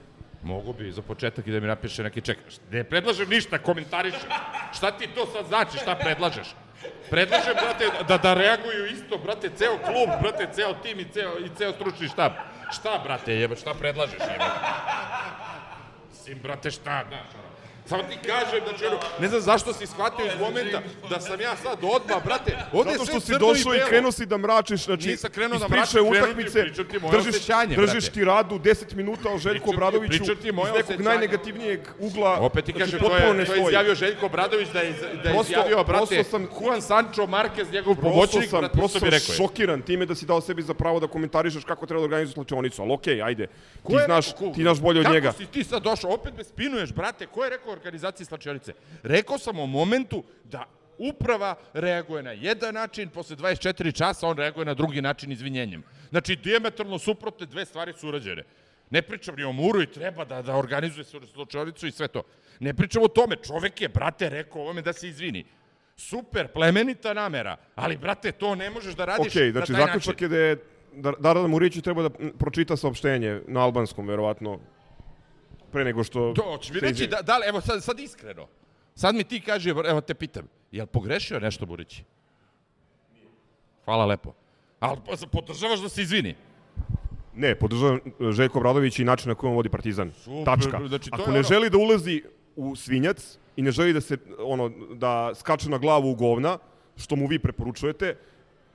Mogu bi za početak i da mi napiše neki ček. Ne predlažem ništa, komentarišem. Šta ti to sad znači, šta predlažeš? Predlažem, brate, da, da reaguju isto, brate, ceo klub, brate, ceo tim i ceo, i ceo stručni štab. Šta, brate, jebe, šta predlažeš, jebe? Sim, brate, šta, znaš. Samo ti kažem, znači, ono, ne znam zašto si shvatio iz momenta da sam ja sad odmah, brate, ovde je Zato sve što si crno došao i belo. krenuo si da mračiš, znači, Nisam krenuo da ti- utakmice, ti moje držiš, osjećanje, držiš brate. ti radu 10 minuta o Željku Obradoviću iz nekog najnegativnijeg ugla. Opet ti znači, kažem, to je, to je izjavio Željko Bradović da je, da je Prosto- izjavio, brate, prosto sam- Juan Sancho Marquez, njegov pomoćnik, sam, brate, to prosto sam šokiran time da si dao sebi za pravo da komentarišeš kako treba da organizuješ slačionicu, ali okej, ajde. Ti znaš, ti znaš bolje od njega. Kako si ti sad došao? Opet me spinuješ, brate. Ko je rekao organizaciji slačionice? Rekao sam o momentu da uprava reaguje na jedan način, posle 24 časa on reaguje na drugi način izvinjenjem. Znači, diametralno suprotne dve stvari su urađene. Ne pričam ni o Muru i treba da, da organizuje slučajnicu i sve to. Ne pričam o tome. Čovek je, brate, rekao ovome da se izvini. Super, plemenita namera, ali, brate, to ne možeš da radiš Okej, znači na taj zaključak način. je da je da Darada Murić treba da pročita saopštenje na albanskom, verovatno, pre nego što... To, hoćeš mi reći, da, da li, evo sad, sad iskreno, sad mi ti kaži, evo te pitam, je li pogrešio nešto Burić? Hvala lepo. Ali podržavaš da se izvini? Ne, podržavam e, Željko Obradović i način na koji on vodi Partizan. Super, Tačka. znači, Ako ne ono- želi da ulazi u svinjac i ne želi da se ono da skače na glavu u govna, što mu vi preporučujete,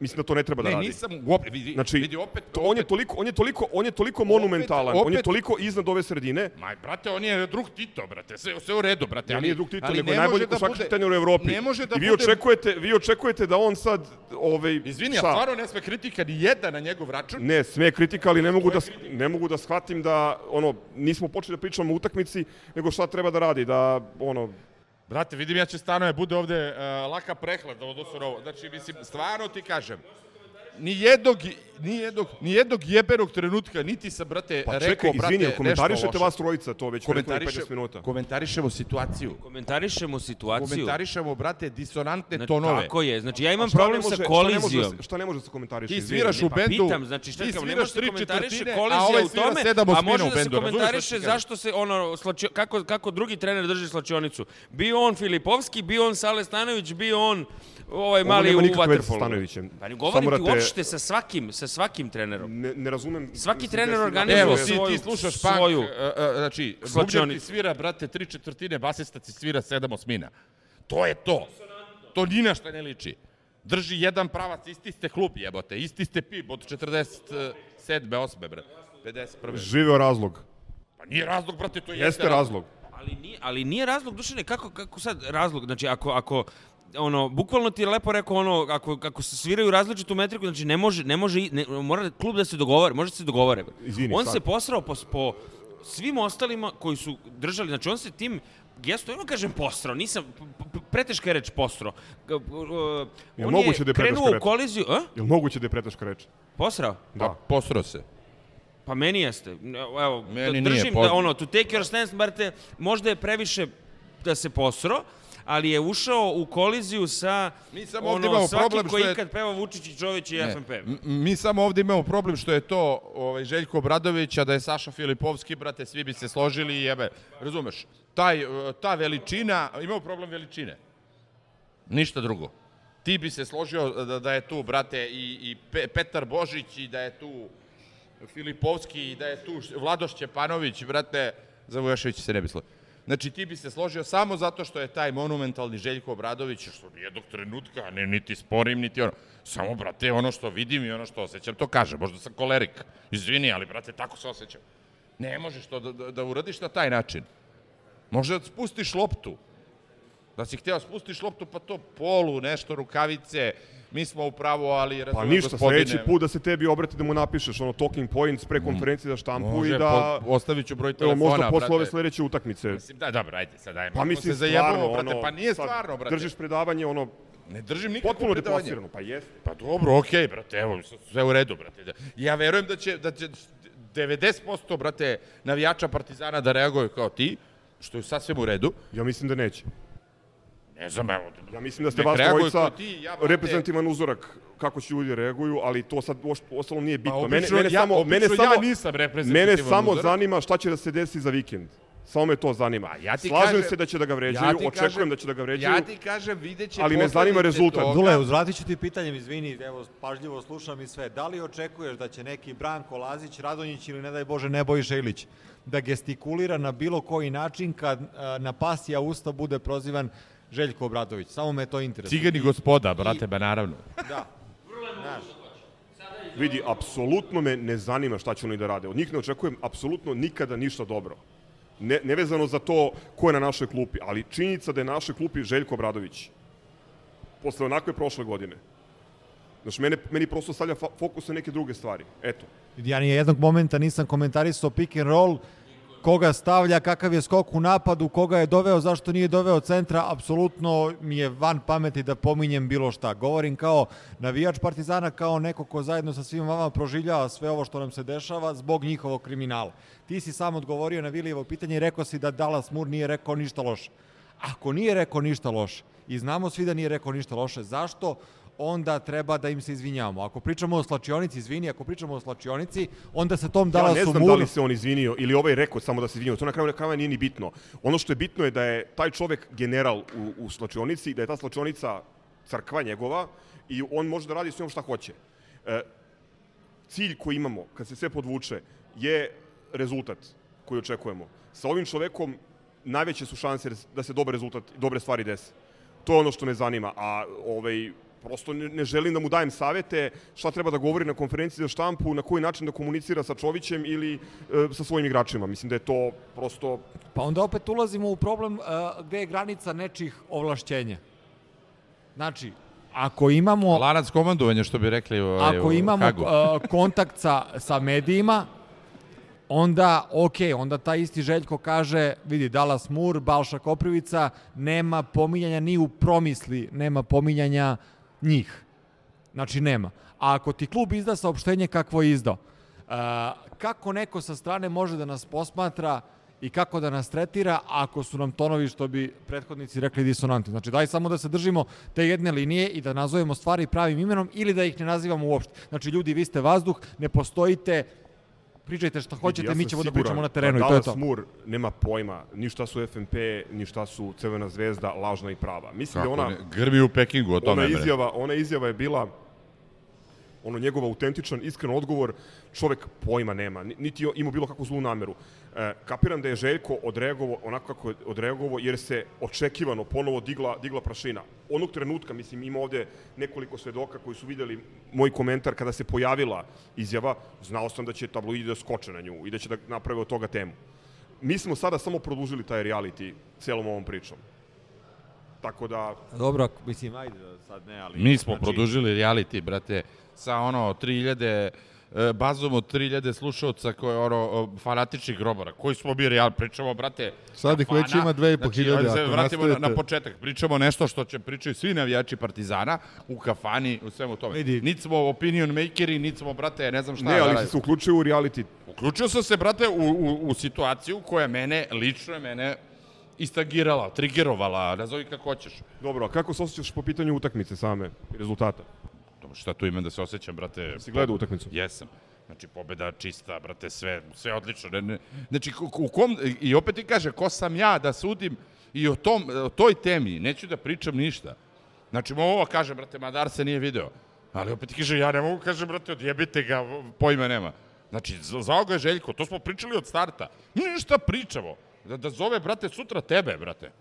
mislim da to ne treba da ne, radi. nisam, uopće, vidi, Znači, vidi opet, to, on je toliko, on je toliko, on je toliko monumentalan, on je opet- toliko iznad ove sredine. Ma, brate, on je drug Tito, brate, sve, sve u redu, brate. Ja ali, nije drug Tito, ali nego ne je najbolji da košarkaš bude- trener u Evropi. Ne može da I vi bude... očekujete, vi očekujete da on sad ovaj Izvini, a šta? stvarno ne sme kritika ni jedna na njegov račun? Ne, sve kritika, ali ne mogu da ne mogu da shvatim da ono nismo počeli da pričamo o utakmici, nego šta treba da radi, da ono Brate, vidim ja će stano je bude ovde uh, laka prehlad da odnosu na ovo. Znači, mislim, stvarno ti kažem, ni jednog, ni jednog, ni jednog jebenog trenutka, niti sam, brate, Pa rekao, čekaj, brate, izvini, nešto komentarišete vas trojica to već Komentariše- 15 minuta. Komentarišemo situaciju. Komentarišemo situaciju. Komentarišemo, brate, disonantne Znači, tonove. Tako je, znači ja imam problem može- sa šta ne može kolizijom. Šta ne može da se komentariše? Ti sviraš u Pa bendu, pitam, znači šta ti kao, ne može se tri komentariše a kolizija ovaj u tome, a može da se komentariše zašto se ono, slačio, kako, kako drugi trener drži slačionicu. Bio on Filipovski, bio on Sale Stanović, bio on ovaj mali u vaterpolu. Stanojevićem. Pa ne Samo govorim ti uopšte sa svakim, sa svakim trenerom. Ne, ne razumem... Svaki trener organizuje Evo, napad- ti, svoju- ti slušaš punk, svoju uh, uh, znači, bubnjar ti svira, brate, tri četvrtine, basista ti svira sedam osmina. To je to. To ni na šta ne liči. Drži jedan pravac, isti ste klub, jebote, isti ste pib od 47. 8. brate. 51. Živeo razlog. Pa nije razlog, brate, to jeste, Jeste razlog. Ali nije, ali nije razlog, Dušane, kako, kako sad razlog? Znači, ako, ako ono, bukvalno ti je lepo rekao ono, ako, ako se sviraju različitu metriku, znači ne može, ne može, ne, mora klub da se dogovore, može da se dogovore. Izvini, on sad. se posrao po, po svim ostalima koji su držali, znači on se tim gesto, ono kažem posrao, nisam, preteška je reč posrao. G- uh, Jel on moguće da je krenuo preteška u reč? koliziju, a? Jel moguće da je preteška reč? Posrao? Da. Pa, posro se. Pa meni jeste. Evo, Meni da nije, držim poz- da ono, to take your stance, brate, možda je previše da se posro, ali je ušao u koliziju sa Mi samo ono, ovdje imamo svakim problem što koji je- ikad peva Vučić i Čović i Ne, FNP. m- Mi samo ovdje imamo problem što je to ovaj, Željko Obradović, a da je Saša Filipovski, brate, svi bi se složili i jebe, razumeš, taj, e, ta veličina, imamo problem veličine. Ništa drugo. Ti bi se složio da, da je tu, brate, i, i Pe- Petar Božić i da je tu Filipovski i da je tu Š- Vlado Šćepanović, brate, za Vujašević se ne bi složio. Znači, ti bi se složio samo zato što je taj monumentalni Željko Obradović, što nijednog trenutka, ne, niti sporim, niti ono. Samo, brate, ono što vidim i ono što osjećam, to kaže. Možda sam kolerik. Izvini, ali, brate, tako se osjećam. Ne možeš to da, da, da uradiš na taj način. Može da spustiš loptu. Da si hteo spustiš loptu, pa to polu, nešto, rukavice, mi smo u pravu, ali Pa razumem, ništa, gospodine. sledeći put da se tebi obrati da mu napišeš ono talking points pre konferencije za štampu Može, i da... po, ostavit ću broj Evo, telefona, možda posle brate. ove sledeće utakmice. Mislim, da, dobro, ajde, sad ajmo. Pa mislim, se zajebamo, brate, ono, pa nije stvarno, brate. Držiš predavanje, ono, Ne držim nikakvo potpuno predavanje. deplasirano, pa jeste. Pa dobro, okej, brate, evo, sve u redu, brate. Da- Ja verujem da će, da će 90% brate, navijača Partizana da reaguju kao ti, što je sasvim u redu. Ja mislim da neće. Ne znam, evo. Ja mislim da ste vas trojica kao ti, ja, reprezentativan uzorak kako će ljudi reaguju, ali to sad ostalo nije bitno. mene, obično mene ja- samo, mene ja samo, nisam reprezentativan Mene samo uzorak. zanima šta će da se desi za vikend. Samo me to zanima. ja ti Slažem kažem- se da će da ga vređaju, ja očekujem kažem- da će da ga vređaju. Ja ti kažem, vidjet će ali me zanima rezultat. toga. Dule, uzvratit ću ti pitanjem, izvini, evo, pažljivo slušam i sve. Da li očekuješ da će neki Branko Lazić, Radonjić ili, ne daj Bože, Nebojša Ilić da gestikulira na bilo koji način kad a, na pasija usta bude prozivan Željko Obradović? Samo me to interesuje. Cigani gospoda, brate, ba naravno. Da. Znaš, Vidi, apsolutno me ne zanima šta će oni da rade. Od njih ne očekujem apsolutno nikada ništa dobro. Ne, nevezano za to ko je na našoj klupi, ali činjenica da je na našoj klupi Željko Obradović. Posle onakve prošle godine. Znači, mene, meni prosto stavlja fokus na neke druge stvari. Eto. ja ni jednog momenta nisam komentarisao pick and roll, koga stavlja, kakav je skok u napadu, koga je doveo, zašto nije doveo centra, apsolutno mi je van pameti da pominjem bilo šta. Govorim kao navijač Partizana, kao neko ko zajedno sa svima vama proživljava sve ovo što nam se dešava zbog njihovog kriminala. Ti si sam odgovorio na Vilijevo pitanje i rekao si da Dallas Moore nije rekao ništa loše. Ako nije rekao ništa loše, i znamo svi da nije rekao ništa loše, zašto onda treba da im se izvinjavamo. Ako pričamo o slačionici, izvini, ako pričamo o slačionici, onda se tom Ja Dallasu ne znam Moore- da li se on izvinio ili ovaj rekao samo da se izvinio. To na kraju krajeva nije ni bitno. Ono što je bitno je da je taj čovek general u, u slačionici, da je ta slačionica crkva njegova i on može da radi s njom šta hoće. E, cilj koji imamo, kad se sve podvuče, je rezultat koji očekujemo. Sa ovim čovekom najveće su šanse da se dobar rezultat, dobre stvari dese. To je ono što me zanima, a ovaj, prosto ne, ne želim da mu dajem savete šta treba da govori na konferenciji za štampu, na koji način da komunicira sa Čovićem ili e, sa svojim igračima. Mislim da je to prosto... Pa onda opet ulazimo u problem uh, gde je granica nečih ovlašćenja. Znači, ako imamo... Lanac komandovanja, što bi rekli ovaj, Ako imamo Hagu. uh, kontakt sa, sa medijima, onda, ok, onda taj isti Željko kaže, vidi, Dallas Moore, Balša Koprivica, nema pominjanja ni u promisli, nema pominjanja njih. Znači, nema. A ako ti klub izda saopštenje kakvo je izdao, a, kako neko sa strane može da nas posmatra i kako da nas tretira ako su nam tonovi, što bi prethodnici rekli, disonantni. Znači, daj samo da se držimo te jedne linije i da nazovemo stvari pravim imenom ili da ih ne nazivamo uopšte. Znači, ljudi, vi ste vazduh, ne postojite, pričajte šta hoćete, Ja mi ćemo da siguran pričamo na terenu i da to je Dallas to. Moore nema pojma ni šta su FNP, ni šta su Crvena zvezda, lažna i prava. Mislim Kako da ona... ne, grbi u Pekingu, o tome. ona izjava, ona izjava je bila ono njegov autentičan, iskren odgovor, čovek pojma nema, ni- niti je imao bilo kakvu zlu nameru. E, kapiram da je Željko odreagovao onako kako je odreagovao jer se očekivano ponovo digla, digla prašina. Onog trenutka, mislim, ima ovde nekoliko svedoka koji su videli moj komentar kada se pojavila izjava, znao sam da će tabloidi da skoče na nju i da će da naprave od toga temu. Mi smo sada samo produžili taj reality celom ovom pričom. Tako da, Dobro, mislim, ajde sad ne, ali... Mi smo znači, produžili reality, brate, sa ono 3000 e, bazom od 3000 slušalca koje ono o, fanatičnih grobara. Koji smo mi real pričamo, brate? Sad ih već ima 2500, Znači, ajde se vratimo na, nastavite. na početak. Pričamo nešto što će pričaju svi navijači Partizana u kafani, u svemu tome. Vidi. Niti smo opinion makeri, niti smo, brate, ne znam šta. ne, ali da si se uključio u reality. Uključio sam se, brate, u, u, u situaciju koja mene, lično je mene istagirala, trigerovala, nazови kako hoćeš. Dobro, a kako se osjećaš po pitanju utakmice same i rezultata? Šta tu imam da se osjećam, brate? Si gledao utakmicu? Jesam. Znači, pobeda čista, brate, sve, sve odlično. Ne, ne, znači, u kom, i opet ti kaže, ko sam ja da sudim i o, tom, o toj temi, neću da pričam ništa. Znači, mogu ovo kaže, brate, Madar se nije video. Ali opet ti kaže, ja ne mogu, kaže, brate, odjebite ga, pojma nema. Znači, za- ga je Željko, to smo pričali od starta. Ništa pričamo. Da, da zove, brate, sutra tebe, brate.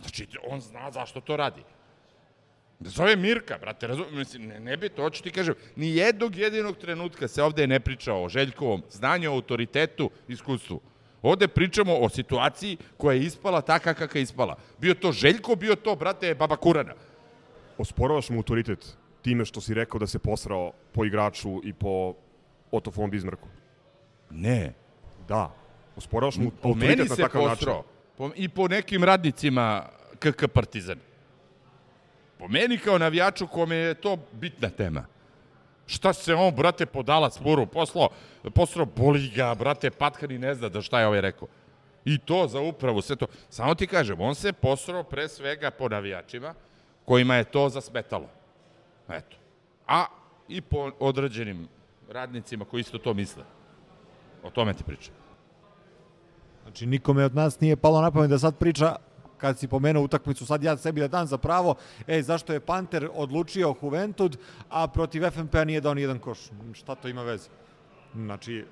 Znači, on zna zašto to radi. Da zove Mirka, brate, razum, mislim, ne, ne bi to, hoću ti kažem, ni jednog jedinog trenutka se ovde ne priča o Željkovom znanju, autoritetu, iskustvu. Ovde pričamo o situaciji koja je ispala taka kakva je ispala. Bio to Željko, bio to, brate, Baba Kurana. Osporavaš mu autoritet time što si rekao da se posrao po igraču i po Otto von Bismarcku? Ne. Da. Osporavaš mu meni autoritet na se takav način? posrao. Po, I po nekim radnicima KK Partizan. Po meni kao navijaču kome je to bitna tema. Šta se on, brate, podala spuru, poslao, poslao boli ga, brate, Patkan i ne zna da šta je ovaj rekao. I to za upravu, sve to. Samo ti kažem, on se posrao pre svega po navijačima kojima je to zasmetalo. Eto. A i po određenim radnicima koji isto to misle. O tome ti pričam. Znači, nikome od nas nije palo na pamet da sad priča kad si pomenuo utakmicu, sad ja sebi da dam za pravo, ej, zašto je Panter odlučio Juventud, a protiv FNP-a nije dao ni jedan koš. Šta to ima veze? Znači, e,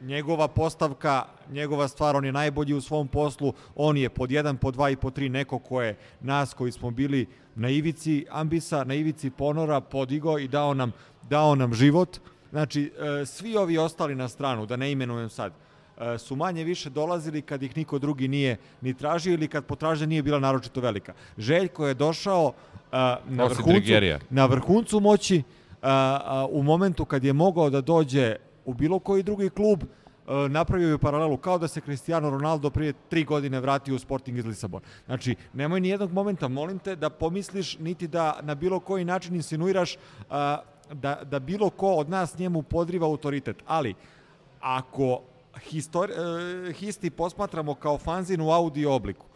njegova postavka, njegova stvar, on je najbolji u svom poslu, on je pod jedan, pod dva i pod tri neko ko je nas koji smo bili na ivici ambisa, na ivici ponora, podigo i dao nam, dao nam život. Znači, e, svi ovi ostali na stranu, da ne imenujem sad, e, su manje više dolazili kad ih niko drugi nije ni tražio ili kad potražnja nije bila naročito velika. Željko je došao e, na vrhuncu, na vrhuncu moći a, u momentu kad je mogao da dođe u bilo koji drugi klub napravio je paralelu kao da se Cristiano Ronaldo prije tri godine vratio u Sporting iz Lisabona. Znači, nemoj ni jednog momenta, molim te, da pomisliš niti da na bilo koji način insinuiraš da, da bilo ko od nas njemu podriva autoritet. Ali, ako histori, e, histi posmatramo kao fanzin u audio obliku,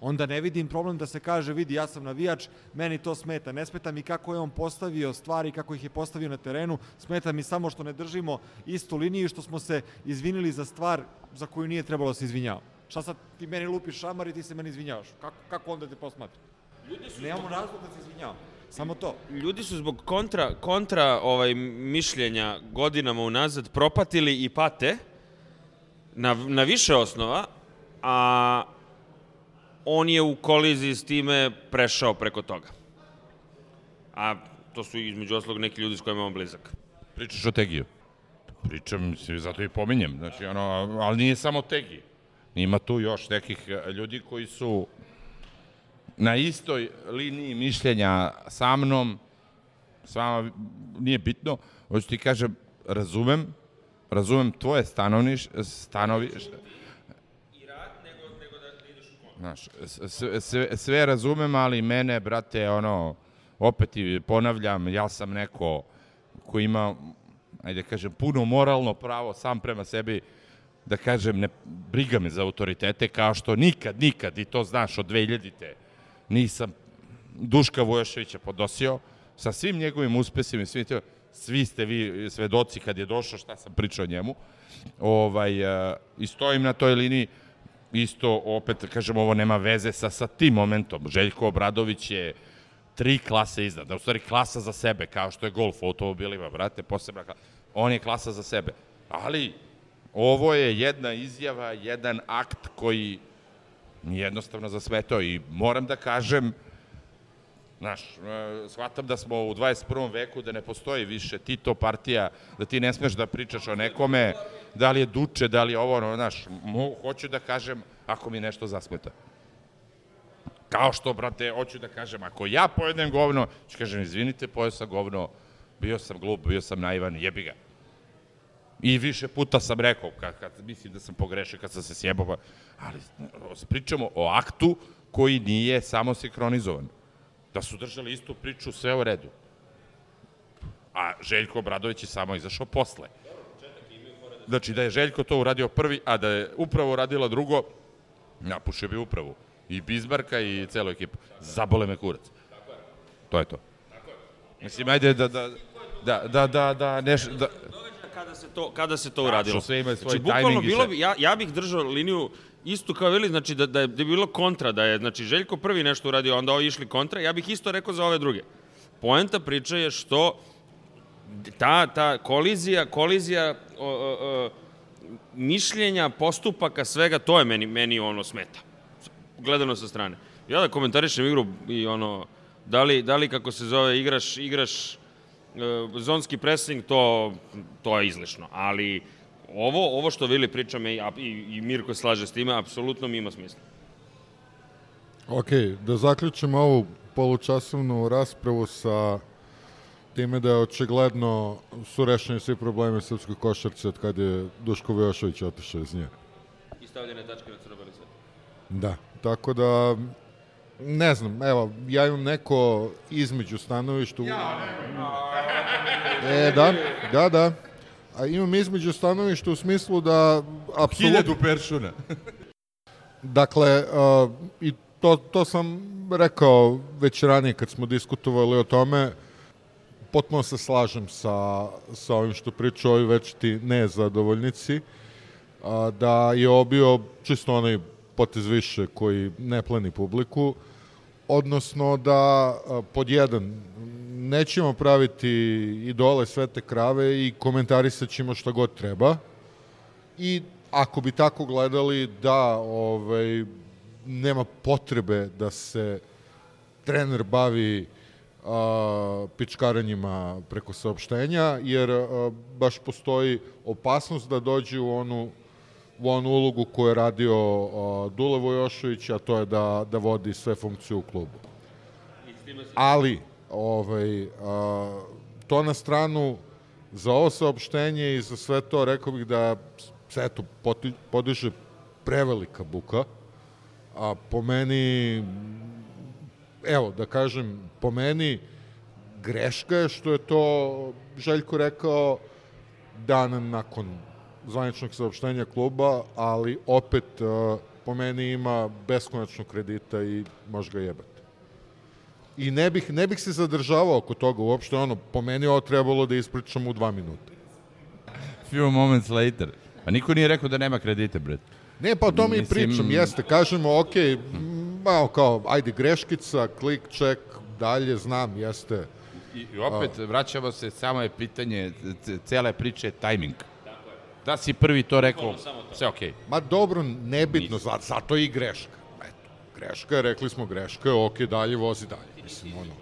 onda ne vidim problem da se kaže, vidi, ja sam navijač, meni to smeta. Ne smeta mi kako je on postavio stvari, kako ih je postavio na terenu, smeta mi samo što ne držimo istu liniju i što smo se izvinili za stvar za koju nije trebalo da se izvinjava. Šta sad ti meni lupiš šamar i ti se meni izvinjavaš? Kako, kako onda te posmatra? Nemamo razlog da se izvinjavam. Samo to. Ljudi su zbog kontra, kontra ovaj, mišljenja godinama unazad propatili i pate na, na više osnova, a on je u koliziji s time prešao preko toga. A to su između oslog neki ljudi s kojima on blizak. Pričaš o Tegiju? Pričam, mislim, zato i pominjem. Znači, ono, ali nije samo Tegi. Ima tu još nekih e, ljudi koji su na istoj liniji mišljenja sa mnom, s vama nije bitno, hoću ti kažem, razumem, razumem tvoje stanovniš, stanovište, Znaš, s- sve, sve, sve razumem, ali mene, brate, ono, opet i ponavljam, ja sam neko ko ima, ajde da kažem, puno moralno pravo sam prema sebi da kažem, ne briga me za autoritete, kao što nikad, nikad, i to znaš od 2000-te, nisam Duška Vojoševića podosio, sa svim njegovim uspesima i svim to, svi ste vi svedoci kad je došao šta sam pričao njemu, ovaj, uh, i stojim na toj liniji, isto, opet, kažem, ovo nema veze sa, sa tim momentom. Željko Obradović je tri klase iznad, da u stvari klasa za sebe, kao što je golf u automobilima, brate, posebna klasa. On je klasa za sebe. Ali, ovo je jedna izjava, jedan akt koji jednostavno zasmetao i moram da kažem, Znaš, e, shvatam da smo u 21. veku, da ne postoji više Tito partija, da ti ne smeš da pričaš o nekome, da li je duče, da li je ovo, znaš, mo, hoću da kažem ako mi nešto zasmeta. Kao što, brate, hoću da kažem, ako ja pojedem govno, ću kažem, izvinite, pojeo sam govno, bio sam glup, bio sam naivan, jebi ga. I više puta sam rekao, kad, kad mislim da sam pogrešio, kad sam se sjebao, pa- ali pričamo o aktu koji nije samo sinhronizovan. Da su držali istu priču, sve u redu. A Željko Obradović je samo izašao posle. Znači da je Željko to uradio prvi, a da je upravo uradila drugo, napušio bi upravu. I Bizmarka i celu ekipu. Zabole me kurac. To je to. Mislim, ajde da, da, da, da, da, da, neš, da, kada se to kada se to uradilo. sve ima svoj znači, bukvalno tajming i bilo bi, ja, ja bih držao liniju isto kao Vili, znači da, da, je, da je bilo kontra, da je znači, Željko prvi nešto uradio, onda ovi išli kontra, ja bih isto rekao za ove druge. Poenta priče je što ta, ta kolizija, kolizija o, o, o, mišljenja, postupaka, svega, to je meni, meni ono smeta. Gledano sa strane. Ja da komentarišem igru i ono, da li, da li kako se zove, igraš, igraš e, zonski pressing, to, to je izlišno. Ali ovo, ovo što Vili priča me i, i, i Mirko slaže s time, apsolutno mi ima smisla. Ok, da zaključimo ovu polučasovnu raspravu sa time da je očigledno su rešeni svi problemi srpskoj košarci od kad je Duško Vojošović otišao iz nje. I stavljene tačke na crno-beli svet. Da, tako da ne znam, evo, ja imam neko između stanovišta... Ja, E, da, da, da. A imam između stanovišta u smislu da... Apsolutno, Hiljadu peršuna. Dakle, uh, i to, to sam rekao već ranije kad smo diskutovali o tome, potpuno se slažem sa, sa ovim što pričaju ovi večiti nezadovoljnici, a, da je ovo bio čisto onaj potez više koji ne pleni publiku, odnosno da a, pod jedan nećemo praviti idole svete krave i komentarisat ćemo šta god treba i ako bi tako gledali da ovaj, nema potrebe da se trener bavi a, pičkaranjima preko saopštenja, jer a, baš postoji opasnost da dođe u onu u onu ulogu koju je radio a, Dule Vojošović, a to je da, da vodi sve funkcije u klubu. Ali, ovaj, a, to na stranu za ovo saopštenje i za sve to rekao bih da se eto podiže prevelika buka, a po meni evo, da kažem, po meni greška je što je to Željko rekao dan nakon zvaničnog saopštenja kluba, ali opet po meni ima beskonačno kredita i može ga jebati. I ne bih, ne bih se zadržavao oko toga uopšte, ono, po meni ovo trebalo da ispričam u dva minuta. Few moments later. Pa niko nije rekao da nema kredite, bre. Ne, pa o tome i Mislim- pričam, jeste, kažemo, ok, malo kao, ajde, greškica, klik, ček, dalje, znam, jeste. I, I opet, vraćamo se, samo je pitanje, cele priče je tajming. Da si prvi to rekao, sve okej. Ma dobro, nebitno, za, zato je i greška. Eto, greška je, rekli smo greška, ok, dalje, vozi dalje. Mislim, ono.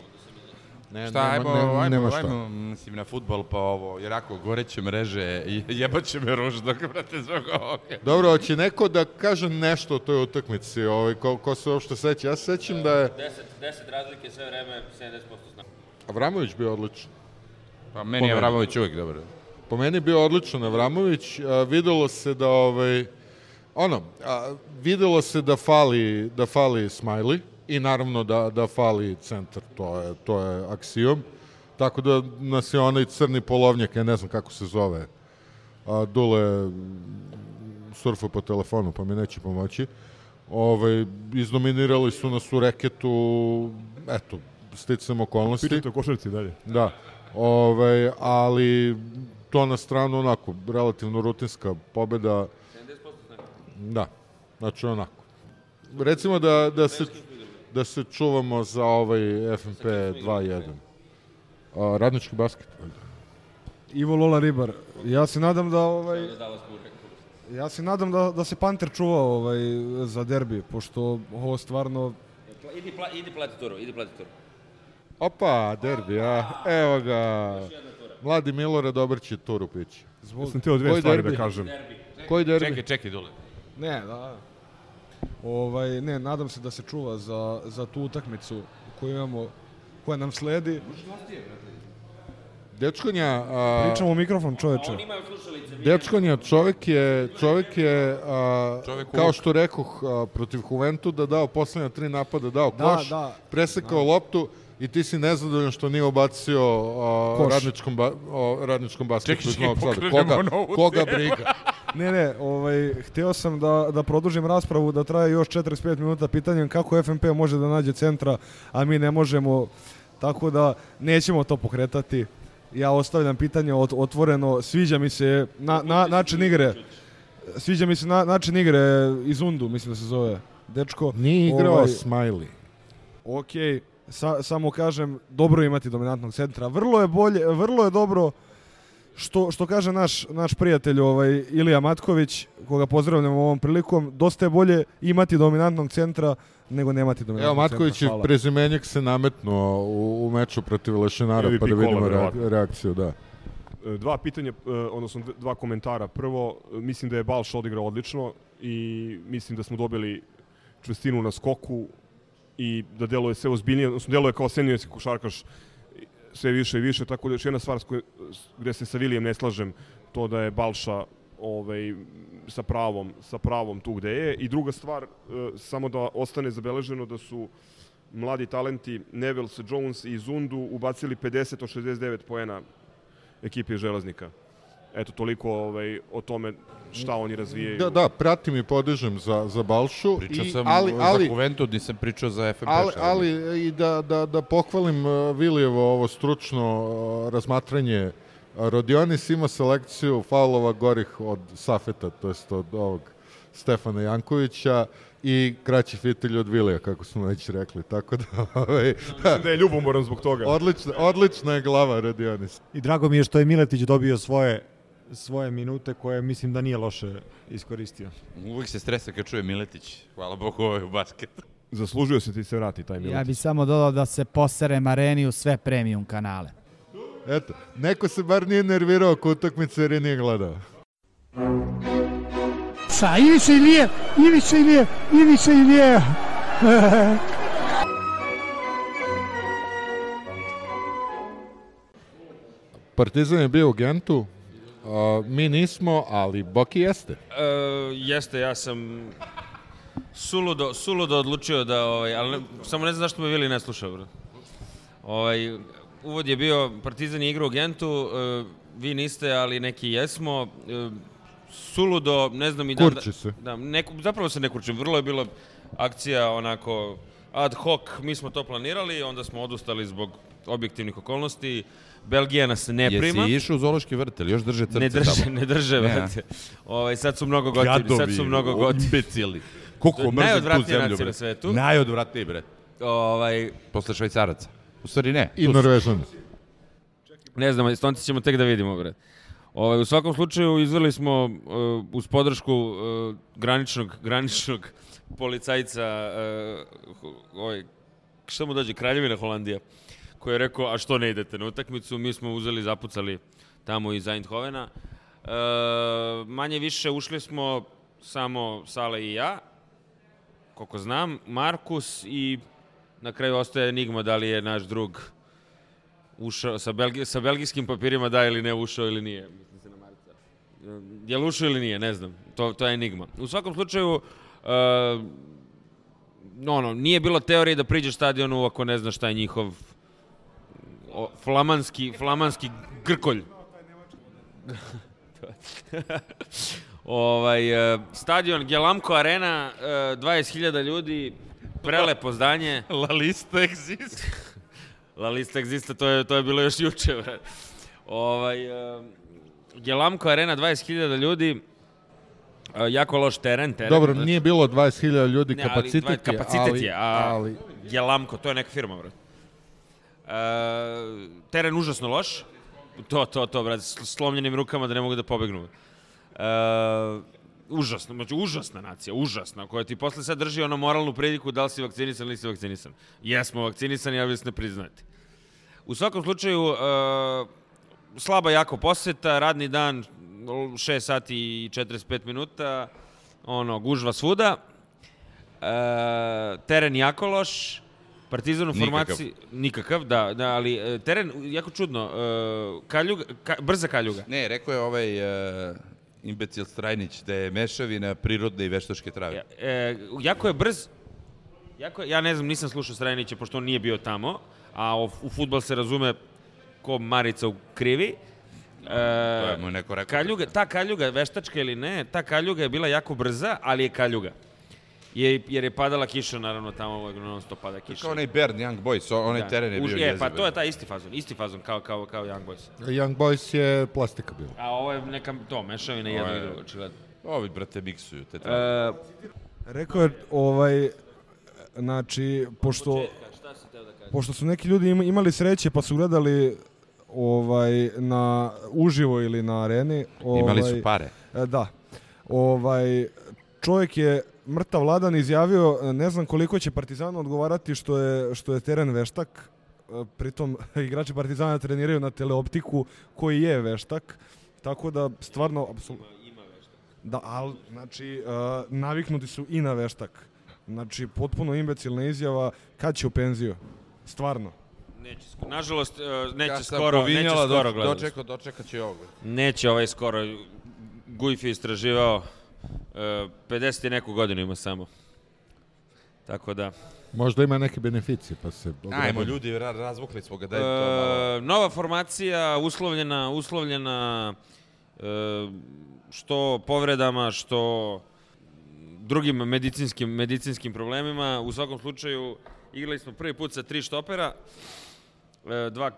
Ne, Šta, ajmo, ne, ajmo, nema ajmo, šta. ajmo, mislim, na futbol, pa ovo, jer ako goreće mreže, i jebaće me ružno, brate, zbog ovoga. Dobro, hoće neko da kaže nešto o toj utakmici, ovaj, ko, ko se uopšte seća. Ja se sećam da je 10, 10 razlike sve vreme, 70% zna. Avramović bio odličan. Pa meni je Avramović uvek dobar. Po meni je bio odličan Avramović. A, videlo se da ovaj ono, a, videlo se da fali da fali Smiley i naravno da, da fali centar, to je, to je aksijom. Tako da nas je onaj crni polovnjak, ja ne znam kako se zove, a, Dule surfa po telefonu, pa mi neće pomoći. Ovaj, izdominirali su nas u reketu, eto, sticam okolnosti. Pričate o košarci dalje. Da. Ovaj, ali to na stranu onako, relativno rutinska pobeda. Da, znači onako. Recimo da, da, se, da se čuvamo za ovaj FNP 2-1. A, radnički basket. Ivo Lola Ribar. Ja se nadam da ovaj Ja se nadam da, da se Panter čuva ovaj, za derbi, pošto ovo stvarno... Idi, pla, idi plati turu, idi plati turu. Opa, derbi, a? Evo ga. Mladi Milorad dobar će turu pići. Zbog... Ja sam teo dve Koji stvari derbi? da kažem. Koji derbi? Čekaj, čekaj, dole. Ne, da. Ovaj, ne, nadam se da se čuva za, za tu utakmicu koju imamo, koja nam sledi. Dečkonja, a, Pričamo u mikrofon, čoveče. Dečkonja, čovek je, čovek je a, Čovek kao što rekoh, a, protiv Juventu da dao poslednja tri napada, dao Da, koš, da. presekao loptu i ti si nezadovoljan što nije ubacio a, Koš. radničkom, ba, o, radničkom basketu iz Novog Sada. Koga, koga briga? Ne, ne, ovaj, hteo sam da, da produžim raspravu, da traje još 45 minuta pitanjem kako FNP može da nađe centra, a mi ne možemo, tako da nećemo to pokretati. Ja ostavljam pitanje ot, otvoreno, sviđa mi se na, na, način igre, sviđa mi se na, način igre iz Undu, mislim da se zove, dečko. Nije igrao Ovaj, Smiley. Ok, sa, samo kažem, dobro je imati dominantnog centra. Vrlo je bolje, vrlo je dobro što, što kaže naš, naš prijatelj ovaj, Ilija Matković, koga pozdravljamo ovom prilikom, dosta je bolje imati dominantnog centra nego nemati Evo, dominantnog Matković centra. je Hvala. prezimenjak se nametnuo u, u meču protiv Lešinara, MVP pa da vidimo reak- verovatno. reakciju, da. E, Dva pitanja, e, odnosno dva komentara. Prvo, e, mislim da je Balš odigrao odlično i mislim da smo dobili čvrstinu na skoku i da deluje sve ozbiljnije, odnosno deluje kao seniorski košarkaš sve više i više, tako da još jedna stvar gde se sa Vilijem ne slažem, to da je Balša ovaj, sa pravom, sa pravom tu gde je. I druga stvar, e, samo da ostane zabeleženo da su mladi talenti Nevels, Jones i Zundu ubacili 50 od 69 poena ekipe Železnika. Eto, toliko ovaj, o tome šta oni razvijaju. Da, da, pratim i podižem za, za Balšu. Pričao i, sam ali, ali, za Juventud, nisam pričao za FNP. ali, da ali i da, da, da pohvalim uh, Vilijevo ovo stručno uh, razmatranje. Uh, Rodionis ima selekciju faulova gorih od Safeta, to jest od ovog Stefana Jankovića i kraći fitilj od Vilija, kako smo već rekli. Tako da, ovaj, Mislim da je ljubomoran zbog toga. odlična, odlična je glava Rodionis. I drago mi je što je Miletić dobio svoje svoje minute koje mislim da nije loše iskoristio. Uvijek se stresa kad čuje Miletić. Hvala Bogu, ovo je u basket. Zaslužio se ti se vrati taj Ja Miletić. bi samo dodao da se posere Mareni u sve premium kanale. Eto, neko se bar nije nervirao oko utakmice jer je nije gledao. Sa Ivica Ilije, Ivica Ilije, Ivica Ilije. Partizan je bio u Gentu, a, mi nismo, ali Boki jeste. E, jeste, ja sam suludo, suludo odlučio da, ovaj, ali ne, samo ne znam zašto me Vili ne sluša, bro. Ovaj, uvod je bio, Partizan je igrao u Gentu, e, vi niste, ali neki jesmo. E, suludo, ne znam i dan... Kurči se. Da, neku, zapravo se ne kurčim, vrlo je bila akcija onako ad hoc, mi smo to planirali, onda smo odustali zbog objektivnih okolnosti. Belgija nas ne prima. Jesi išao u zoološki vrt, ili još drže crce Ne drže, tamo? ne drže, Ne. vrate. Ovaj, sad su mnogo gotivni, sad su mnogo gotivni. imbecili. Koliko je mrzim tu zemlju, bre. na svetu. Najodvratniji, bre. Ovaj, Posle švajcaraca. U stvari ne. I Norvežan. ne znam, Estonci ćemo tek da vidimo, bre. Ovaj, u svakom slučaju izveli smo uh, uz podršku uh, graničnog, graničnog policajca, uh, ovaj, šta mu dođe, Kraljevina Holandija, koji je rekao, a što ne idete na utakmicu, mi smo uzeli, zapucali tamo iz Eindhovena. Uh, manje više ušli smo samo Sale i ja, koliko znam, Markus i na kraju ostaje enigma da li je naš drug ušao sa, belgi, sa belgijskim papirima da ili ne ušao ili nije. Mislim se na Marca. Je li ušao ili nije, ne znam. To, to je enigma. U svakom slučaju, uh, ono, nije bilo teorije da priđeš stadionu ako ne znaš šta je njihov o, flamanski, flamanski grkolj. ovaj, e, stadion Gelamko Arena, e, 20.000 ljudi, prelepo zdanje. La lista existe. La lista existe, to je, to je bilo još juče. bre. Ovaj, e, Gelamko Arena, 20.000 ljudi, e, jako loš teren. teren Dobro, znači- nije bilo 20.000 ljudi, Ne, ali kapacitet dva- je, kapacitet ali, je, a ali Gelamko, to je neka firma, brate. E, teren užasno loš. To, to, to, brate, slomljenim rukama da ne mogu da pobegnu. E, užasno, znači užasna nacija, užasna, koja ti posle sad drži ono moralnu prediku da li si vakcinisan ili nisi vakcinisan. Jesmo vakcinisani, ali se ne priznate. U svakom slučaju, e, slaba jako poseta, radni dan 6 sati i 45 minuta, ono, gužva svuda, e, teren jako loš, Partizan u Nikakav. formaciji nikakav, da, da, ali e, teren jako čudno, e, kaljuga, ka, brza kaljuga. Ne, rekao je ovaj uh, imbecil Strajnić da je mešavina prirodne i veštačke trave. E, jako je brz, jako ja ne znam, nisam slušao Srajanića pošto on nije bio tamo, a o, u futbal se razume ko Marica u krivi. E, To je mu neko rekao. Kaljuga, ta kaljuga, veštačka ili ne, ta kaljuga je bila jako brza, ali je kaljuga. Je, jer je padala kiša, naravno, tamo uvek non stop pada kiša. Kao onaj Bern Young Boys, onaj Da. teren je Už- bio Je, pa to je taj isti fazon, isti fazon kao, kao, kao Young Boys. Young Boys je plastika bila. A ovo je neka, to, mešavina jedno i je- drugo, očigledno. Ovi, brate, miksuju te trave. E, Rekao je, ovaj, znači, pošto, šta si teo da kažeš? pošto su neki ljudi ima- imali sreće pa su gledali ovaj, na uživo ili na areni. Ovaj, Imali su pare. e, Da. Ovaj, čovjek je mrtav ladan izjavio, e, ne znam koliko će Partizanu odgovarati što je, što je teren veštak. E, Pritom, igrači Partizana treniraju na teleoptiku koji je veštak. Tako da, stvarno, apsolutno... Da, ali, znači, uh, naviknuti su i na veštak. Znači, potpuno imbecilna izjava, kad će u penziju? Stvarno. Neće, nažalost, neće Ja skoro, neće skoro gledati. dočekao, dočekat će ovo. Neće ovaj skoro. Gujf je istraživao 50 i neku godinu ima samo. Tako da. Možda ima neke beneficije, pa se... Ajmo, odradi. ljudi, ra razvukli smo ga, daj to malo. E, nova formacija, uslovljena, uslovljena e, što povredama, što drugim medicinskim, medicinskim problemima. U svakom slučaju, igrali smo prvi put sa tri štopera, e, dva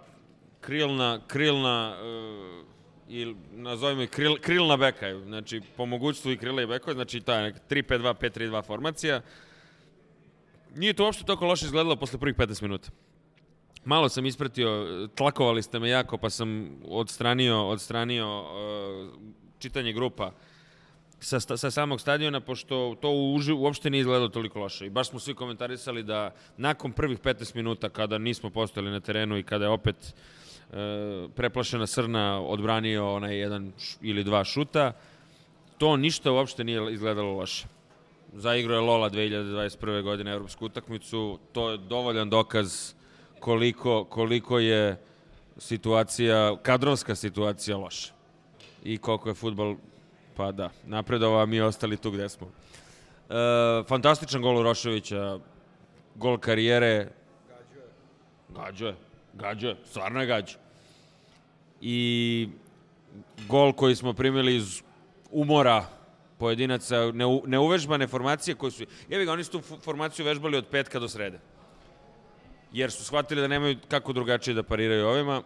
krilna, krilna e, ili nazovimo ih kril, krilna beka, znači po mogućstvu i krila i bekova, znači ta neka 3-5-2, 5-3-2 formacija. Nije to uopšte toliko loše izgledalo posle prvih 15 minuta. Malo sam ispratio, tlakovali ste me jako, pa sam odstranio, odstranio uh, čitanje grupa sa, sa samog stadiona, pošto to uži, uopšte nije izgledalo toliko loše. I baš smo svi komentarisali da nakon prvih 15 minuta, kada nismo postojali na terenu i kada je opet preplašena Srna odbranio onaj jedan ili dva šuta, to ništa uopšte nije izgledalo loše. Zaigrao je Lola 2021. godine evropsku utakmicu, to je dovoljan dokaz koliko, koliko je situacija, kadrovska situacija loša. I koliko je futbol, pa da, napredovao, a mi ostali tu gde smo. E, fantastičan gol Uroševića, gol karijere. Gađo je. Gađo je, stvarno je gađo. I gol koji smo primili iz umora pojedinaca, neu, neuvežbane formacije koje su... Jevi ga, oni su tu fo- formaciju vežbali od petka do srede. Jer su shvatili da nemaju kako drugačije da pariraju ovima.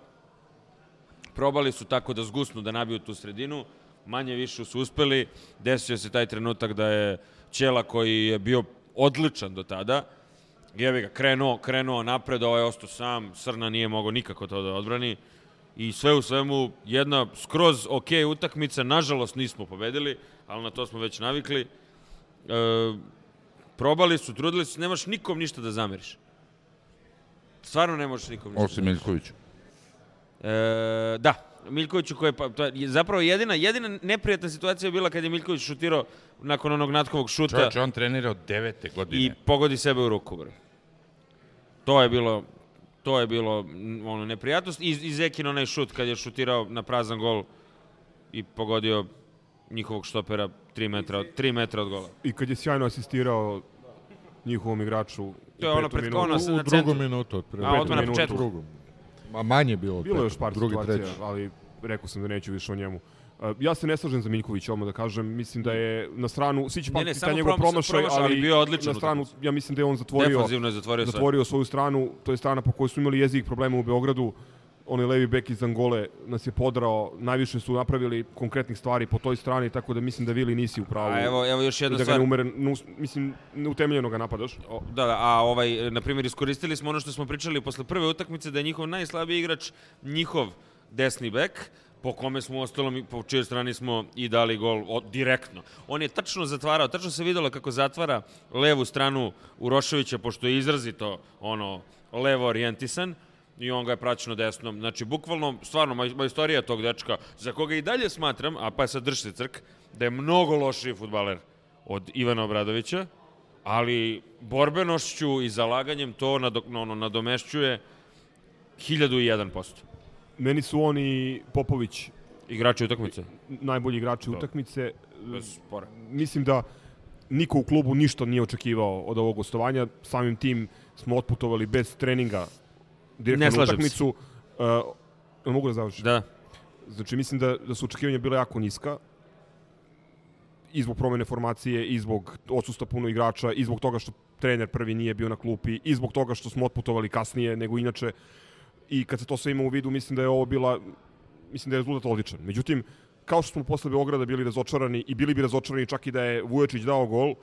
Probali su tako da zgusnu, da nabiju tu sredinu. Manje više su uspeli. Desio se taj trenutak da je Ćela koji je bio odličan do tada, jevi ga, krenuo, krenuo napred, ovaj ostao sam, Srna nije mogao nikako to da odbrani. I sve u svemu, jedna skroz ok utakmica, nažalost nismo pobedili, ali na to smo već navikli. E, probali su, trudili su, nemaš nikom ništa da zameriš. Stvarno ne možeš nikom ništa. Osim Miljkoviću. E, da, Miljkoviću koji je, pa, to je zapravo jedina, jedina neprijatna situacija je bila kad je Miljković šutirao nakon onog natkovog šuta Čovječe, on trenira od devete godine. i pogodi sebe u ruku, bre. To je bilo, to je bilo mm, ono, neprijatnost. I, i Zekin onaj šut kad je šutirao na prazan gol i pogodio njihovog štopera 3 metra, od- 3 metra od gola. I kad je sjajno asistirao njihovom igraču u To je ono pred minutu. kona sa- U na drugom minutu otprilike. A, odmah na početku. Ma manje je bilo. Bilo je još par drugi, situacija, treći. ali rekao sam da neću više o njemu. Uh, ja se ne slažem za Miljkovića, odmah da kažem. Mislim da je na stranu, svi će pamtiti taj njegov prom- promašaj, promašaj, ali ali bio odličan na stranu, ja mislim da je on zatvorio, je zatvorio zatvorio svoju stranu. To je strana po kojoj su imali jezik problema u Beogradu. Onaj levi bek iz Angole nas je podrao. Najviše su napravili konkretnih stvari po toj strani, tako da mislim da Vili nisi u pravu. A evo, evo još jedna da ga stvar. neumeren, nu, mislim, neutemeljeno ga napadaš. O, da, da, a ovaj, na primjer, iskoristili smo ono što smo pričali posle prve utakmice, da je njihov najslabiji igrač njihov desni bek, po kome smo ostalom, i po čijoj strani smo i dali gol o, direktno. On je tačno zatvarao, tačno se videlo kako zatvara levu stranu Uroševića, pošto je izrazito ono, levo orijentisan, i on ga je praćeno desnom. Znači, bukvalno, stvarno, moj, moj istorija tog dečka, za koga i dalje smatram, a pa sad drži se crk, da je mnogo lošiji futbaler od Ivana Obradovića, ali borbenošću i zalaganjem to nado, ono, nadomešćuje 1001%. Meni su oni Popović Igrači utakmice. najbolji igrači Da. utakmice. Bez spora. Mislim da niko u klubu ništa nije očekivao od ovog gostovanja. Samim tim smo otputovali bez treninga slažem utakmicu. Uh, mogu da završim? Da. Znači, mislim da, da su očekivanja bila jako niska i zbog promene formacije, i zbog odsustva puno igrača, i zbog toga što trener prvi nije bio na klupi, i zbog toga što smo otputovali kasnije nego inače. I kad se to sve ima u vidu, mislim da je ovo bila, mislim da je rezultat odličan. Međutim, kao što smo posle Beograda bili razočarani i bili bi razočarani čak i da je Vujočić dao gol,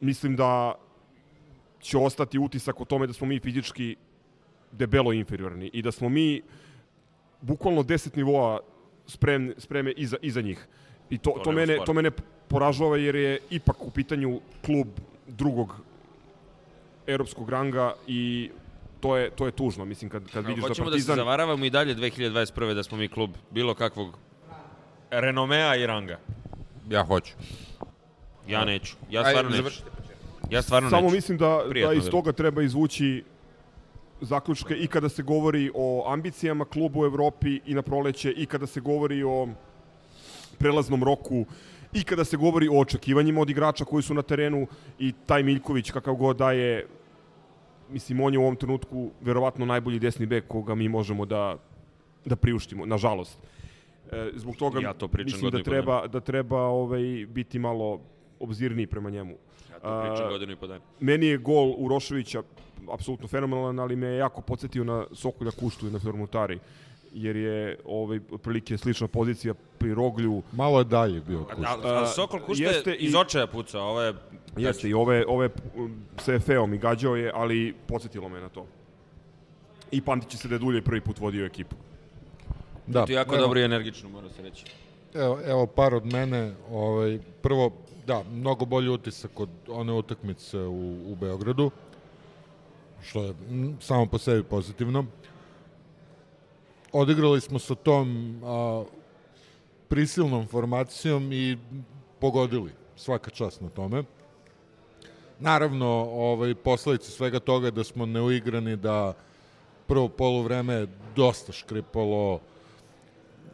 mislim da će ostati utisak o tome da smo mi fizički debelo inferiorni i da smo mi bukvalno 10 nivoa spremne, spreme iza, iza njih. I to, To to, mene, to mene poražava jer je ipak u pitanju klub drugog evropskog ranga i to je, to je tužno. Mislim, kad, kad vidiš da Hoćemo da se Partizan... zavaravamo i dalje 2021. da smo mi klub bilo kakvog renomea i ranga. Ja hoću. Ja neću. Ja Ajde, stvarno neću. završite. Ja stvarno Samo neću. mislim da, da Prijatno iz bilo. toga treba izvući zaključke i kada se govori o ambicijama klubu u Evropi i na proleće i kada se govori o prelaznom roku i kada se govori o očekivanjima od igrača koji su na terenu i taj Miljković kakav god da je mislim on je u ovom trenutku verovatno najbolji desni bek koga mi možemo da da priuštimo nažalost. E, zbog toga Ja to pričam mislim da treba da treba ovaj biti malo obzirniji prema njemu. Ja to pričam A, godinu i po dana. Meni je gol Uroševića apsolutno fenomenalan, ali me je jako podsjetio na Sokolja Kuštu i na Formutari jer je ovaj otprilike slična pozicija pri Roglju. Malo je dalje bio A, kuš. a, a Sokol Kušte jeste i- iz očaja puca, ovo je... Jeste, i ove, ove sa Efeom i gađao je, ali podsjetilo me na to. I pamtit će se da je Dulje prvi put vodio ekipu. Da, To je jako evo, dobro i energično, mora se reći. Evo, evo par od mene. Ovaj, prvo, da, mnogo bolji utisak od one utakmice u, u Beogradu, što je samo po sebi pozitivno. Odigrali smo sa tom a, prisilnom formacijom i pogodili svaka čast na tome. Naravno, ovaj, posledice svega toga da smo neuigrani, da prvo poluvreme je dosta škripalo,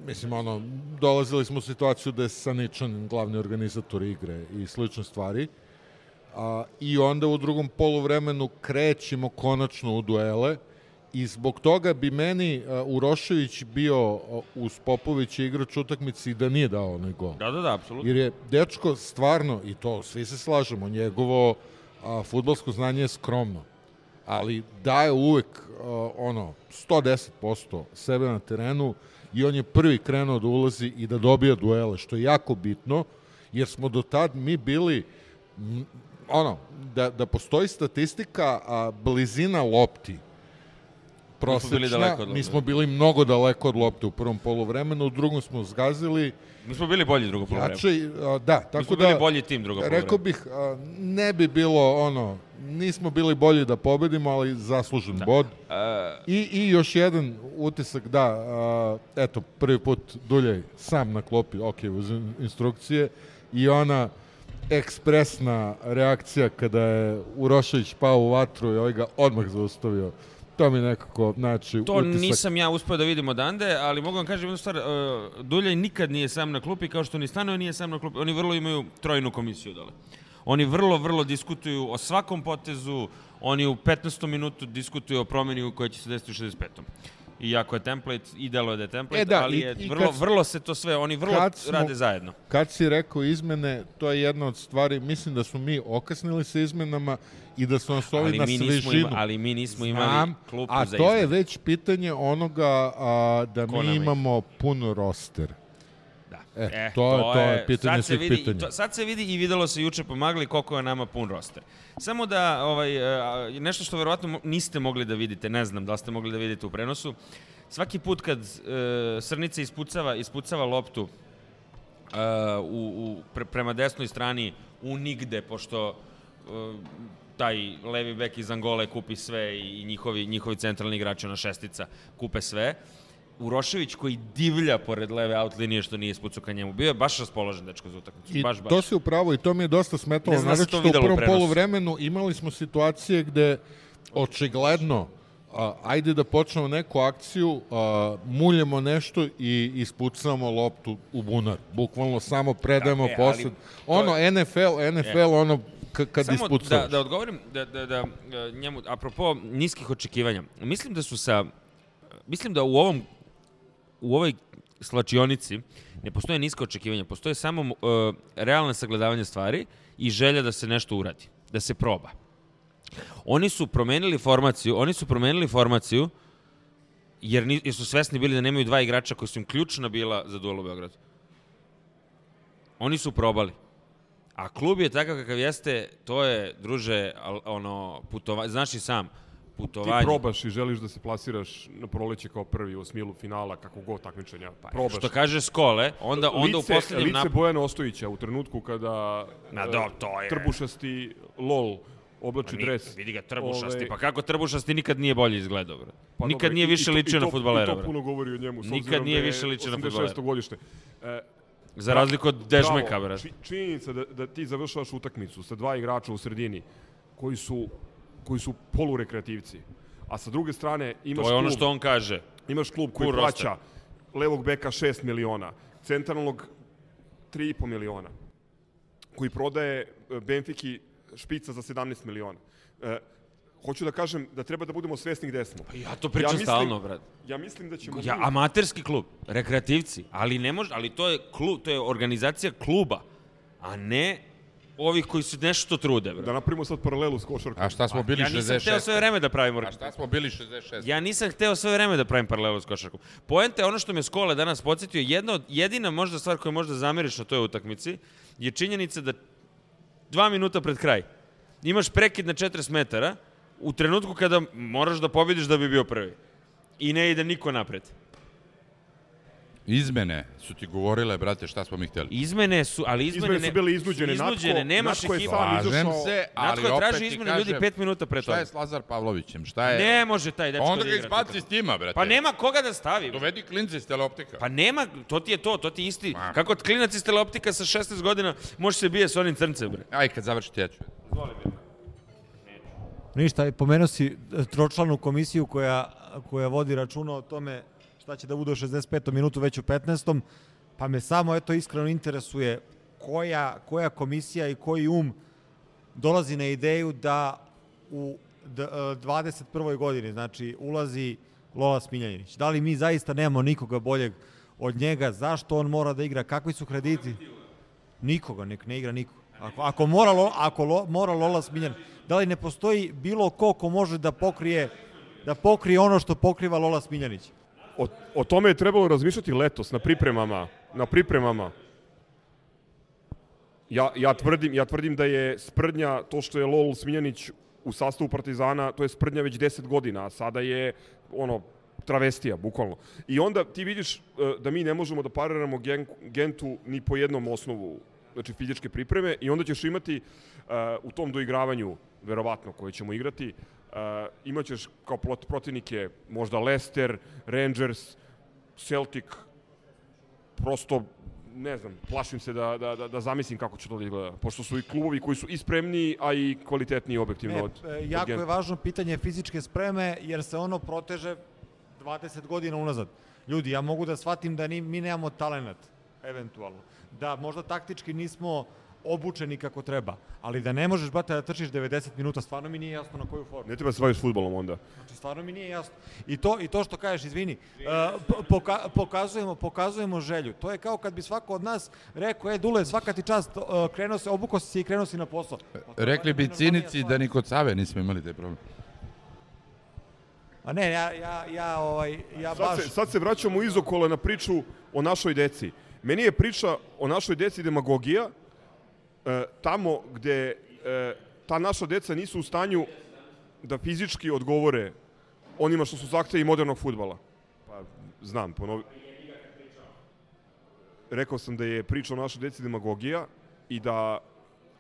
mislim, ono, dolazili smo u situaciju da je Saničan glavni organizator igre i slične stvari. A, I onda u drugom poluvremenu krećemo konačno u duele i zbog toga bi meni a, Urošević bio a, uz Popovića igrač utakmice i da nije dao onaj gol. Da, da, da, apsolutno. Jer je dečko stvarno, i to svi se slažemo, njegovo a, futbolsko znanje je skromno, ali daje uvek a, ono 110% sebe na terenu i on je prvi krenuo da ulazi i da dobija duele, što je jako bitno, jer smo do tad mi bili ono, da, da postoji statistika a, blizina lopti prosečna, bili daleko od lopte. mi smo bili mnogo daleko od lopte u prvom poluvremenu, u drugom smo zgazili, Mi smo bili bolji drugo polovreme. Jače, a, da, tako Mi smo da... bili bolji tim drugo Rekao polovreme. bih, a, ne bi bilo ono, nismo bili bolji da pobedimo, ali zaslužen da. bod. E, I, I još jedan utisak, da, a, eto, prvi put Duljaj sam na klopi, ok, uz in- instrukcije, i ona ekspresna reakcija kada je Urošević pao u vatru i ovaj ga odmah zaustavio. To mi nekako, znači, To utisak. nisam ja uspeo da vidim odande, ali mogu vam kažem jednu stvar, uh, Duljaj nikad nije sam na klupi, kao što ni Stanoje nije sam na klupi, oni vrlo imaju trojnu komisiju dole. Oni vrlo, vrlo diskutuju o svakom potezu, oni u 15. minutu diskutuju o promeni koja će se desiti u 65. Iako je template, i delo je da je template, E da, ali i- je i vrlo, kad- vrlo se to sve, oni vrlo kad smo- rade zajedno. Kad si rekao izmene, to je jedna od stvari, mislim da smo mi okasnili sa izmenama i da su nas ovi Ali na svežinu. ima- ali mi nismo imali Znam, klupu a za to je izmene. već pitanje onoga a, da Ko mi imamo pun roster. Da. E, to, to je pitanje sad se vidi, pitanja. To, sad se vidi i videlo se juče pomagli koliko je nama pun roster. Samo da, ovaj, e, nešto što verovatno niste mogli da vidite, ne znam da li ste mogli da vidite u prenosu, svaki put kad e, Srnica ispucava, ispucava loptu e, u, u, pre, prema desnoj strani u nigde, pošto e, taj levi bek iz Angole kupi sve i njihovi, njihovi centralni igrači, ona šestica, kupe sve. Urošević koji divlja pored leve out linije što nije ispucao ka njemu. Bio je baš raspoložen dečko za utakmicu. I baš, baš. to si upravo i to mi je dosta smetalo. Ne znam da se u prvom poluvremenu imali smo situacije gde očigledno a, ajde da počnemo neku akciju, a, muljemo nešto i ispucamo loptu u bunar. Bukvalno samo predajemo Da, e, to Ono, je- NFL, NFL, E. ono, kad Samo ispucavaš. da, da odgovorim da, da, da, e, njemu, apropo niskih očekivanja, mislim da su sa, mislim da u ovom, u ovoj slačionici ne postoje niska očekivanja, postoje samo uh, realno sagledavanje stvari i želja da se nešto uradi, da se proba. Oni su promenili formaciju, oni su promenili formaciju jer, ni, jer su svesni bili da nemaju dva igrača koji su im ključna bila za duel u Beogradu. Oni su probali. A klub je takav kakav jeste, to je, druže, ono, putovanje, znaš i sam, Ti putovanje. probaš i želiš da se plasiraš na proleće kao prvi u smilu finala, kako god takmičenja. probaš. Pa, Što kaže Skole, onda, onda lice, u poslednjem lice nap... Bojana Ostojića u trenutku kada Ma e, do, to je- trbušasti LOL oblači Pa ni- dres. Vidi ga trbušasti, Ovaj, pa kako trbušasti nikad nije bolje izgledao, bre. pa nikad dobro, nije više i ličio i to- na fudbalera, I to bre. puno govori o njemu, s Nikad nije da više ličio na 86. fudbalera. godište. E, Za razliku od Dežmeka, bre. či- Činjenica da, da ti završavaš utakmicu sa dva igrača u sredini koji su, koji su polurekreativci. A sa druge strane imaš To je ono klub- što on kaže. Imaš klub koji roster. plaća levog beka 6 miliona, centralnog 3,5 miliona, koji prodaje e, Benfiki špica za 17 miliona. E, hoću da kažem da treba da budemo svesni gde smo. Pa ja to pričam stalno, brat. Ja mislim da ćemo... Ja, mi- amaterski klub, rekreativci, ali ne može, ali to je klub, to je organizacija kluba, a ne ovih koji se nešto trude, bre. Da napravimo sad paralelu s košarkom. A šta smo bili ja nisam 66? hteo sve vreme da pravim A šta smo bili 66? Ja nisam hteo sve vreme da pravim paralelu s košarkom. Poenta je ono što me Skole danas podsjetio, jedna od, jedina možda stvar koju možda zameriš na toj utakmici je činjenica da dva minuta pred kraj imaš prekid na 40 metara u trenutku kada moraš da pobediš da bi bio prvi. I ne ide niko napred. Izmene su ti govorile, brate, šta smo mi hteli. Izmene su, ali izmene, Izmene su bile iznuđene. iznuđene, Natko- nemaš Natko je sam izašao- se, ali Natko opet traži ti izmene kažem, ljudi pet minuta pre Šta toga. je s Lazar Pavlovićem? Šta je... Ne može taj dečko Onda da ga izbaci iz tima, brate. Pa nema koga da stavi. Dovedi klince iz teleoptika. Pa nema, to ti je to, to ti je isti. Kako klinac iz teleoptika sa 16 godina može se bije s onim crncem, bre. Aj, kad završite, ja ću. Ništa, pomenuo si e, tročlanu komisiju koja, koja vodi računa o tome šta će da bude u 65. minutu već u 15. Pa me samo eto iskreno interesuje koja, koja komisija i koji um dolazi na ideju da u d, e, 21. godini, znači ulazi Lola Smiljanić. Da li mi zaista nemamo nikoga boljeg od njega? Zašto on mora da igra? Kakvi su krediti? Nikoga, nek ne igra niko. Ako, ako, mora, Lo- ako lo, mora Lola Smiljan, da li ne postoji bilo ko ko može da pokrije da pokrije ono što pokriva Lola Smiljanić? O, o tome je trebalo razmišljati letos na pripremama. Na pripremama. Ja, ja, tvrdim, ja tvrdim da je sprdnja to što je Lol Smiljanić u sastavu Partizana, to je sprdnja već 10 godina, a sada je ono travestija, bukvalno. I onda ti vidiš e, da mi ne možemo da pariramo gen, Gentu ni po jednom osnovu znači fizičke pripreme i onda ćeš imati e, u tom doigravanju, verovatno, koje ćemo igrati, uh, imaćeš kao plot- protivnike možda Leicester, Rangers, Celtic, prosto ne znam, plašim se da, da, da, da zamislim kako će to da izgleda, pošto su i klubovi koji su i spremniji, a i kvalitetniji objektivno Ne, od, e, od jako Genta. je važno pitanje fizičke spreme, jer se ono proteže 20 godina unazad. Ljudi, ja mogu da shvatim da ni, mi nemamo talenat, eventualno. Da možda taktički nismo obučeni kako treba. Ali da ne možeš, brate, da trčiš 90 minuta, stvarno mi nije jasno na koju formu. Ne treba se baviti futbolom onda. Znači, stvarno mi nije jasno. I to, i to što kažeš, izvini, uh, po- poka pokazujemo, pokazujemo želju. To je kao kad bi svako od nas rekao, e, Dule, svaka ti čast, uh, krenuo se, obukao si se i krenuo si na posao. Pa je Rekli bi cinici da ni kod Save nismo imali taj problem. A ne, ja, ja, ja, ovaj, ja Sad baš... se, sad se vraćamo izokola na priču o našoj deci. Meni je priča o našoj deci demagogija, e, tamo gde e, ta naša deca nisu u stanju da fizički odgovore onima što su zahtevi modernog futbala. Pa, znam, ponovi... Rekao sam da je priča o našoj deci demagogija i da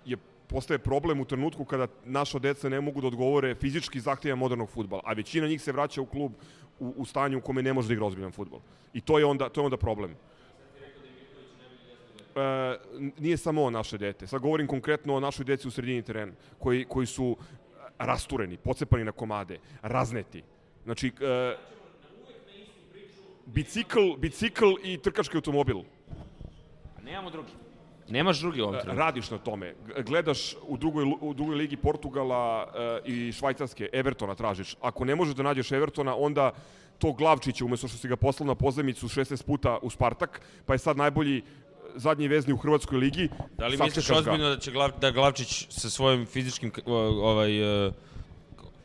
je postaje problem u trenutku kada naša deca ne mogu da odgovore fizički zahtjeva modernog futbala, a većina njih se vraća u klub u, u stanju u kome ne može da igra ozbiljan futbol. I to je onda, to je onda problem. E, nije samo o naše dete. Sad govorim konkretno o našoj deci u sredini terena, koji, koji su rastureni, pocepani na komade, razneti. Znači, e, bicikl, bicikl i trkački automobil. Nemamo drugi. Nemaš drugi ovom trenutku. Radiš na tome. Gledaš u drugoj, u drugoj ligi Portugala e, i Švajcarske, Evertona tražiš. Ako ne možeš da nađeš Evertona, onda to Glavčića, umesto što si ga poslao na pozemicu 16 puta u Spartak, pa je sad najbolji e, zadnji vezni u Hrvatskoj ligi. Da li misliš ozbiljno da će Glav, da Glavčić sa svojim fizičkim ovaj, e,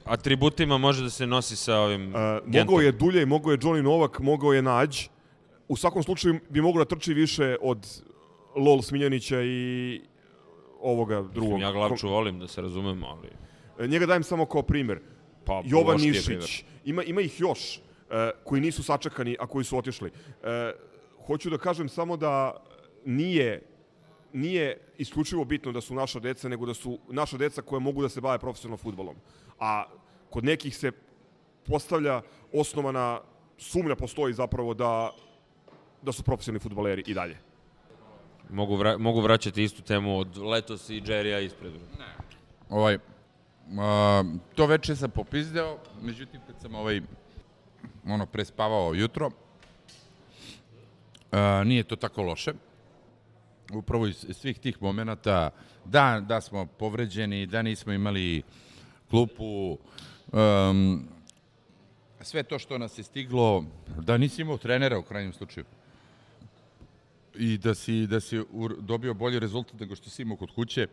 atributima može da se nosi sa ovim E, mogao je Dulje, mogao je Johnny Novak, mogao je Nađ. U svakom slučaju bi mogao da trči više od Lol Smiljanića i ovoga drugog. Ja Glavču volim, da se razumemo, ali... E, Njega dajem samo kao primer. Pa, Jovan Nišić, ima, ima ih još e, koji nisu sačekani, a koji su otišli. E, hoću da kažem samo da nije nije isključivo bitno da su naša deca, nego da su naša deca koja mogu da se bave profesionalno futbolom. A kod nekih se postavlja osnovana sumnja postoji zapravo da da su profesionalni futbaleri i dalje. Mogu, vra, mogu vraćati istu temu od letos i Jerrya ispred. Ovaj, a, to veče sam popizdeo, međutim kad sam ovaj, ono, prespavao jutro, a, nije to tako loše. Upravo iz svih tih momenata, da, da smo povređeni, da nismo imali klupu, um, sve to što nas je stiglo, da nisi imao trenera u krajnjem slučaju i da si, da si dobio bolji rezultat nego što si imao kod kuće,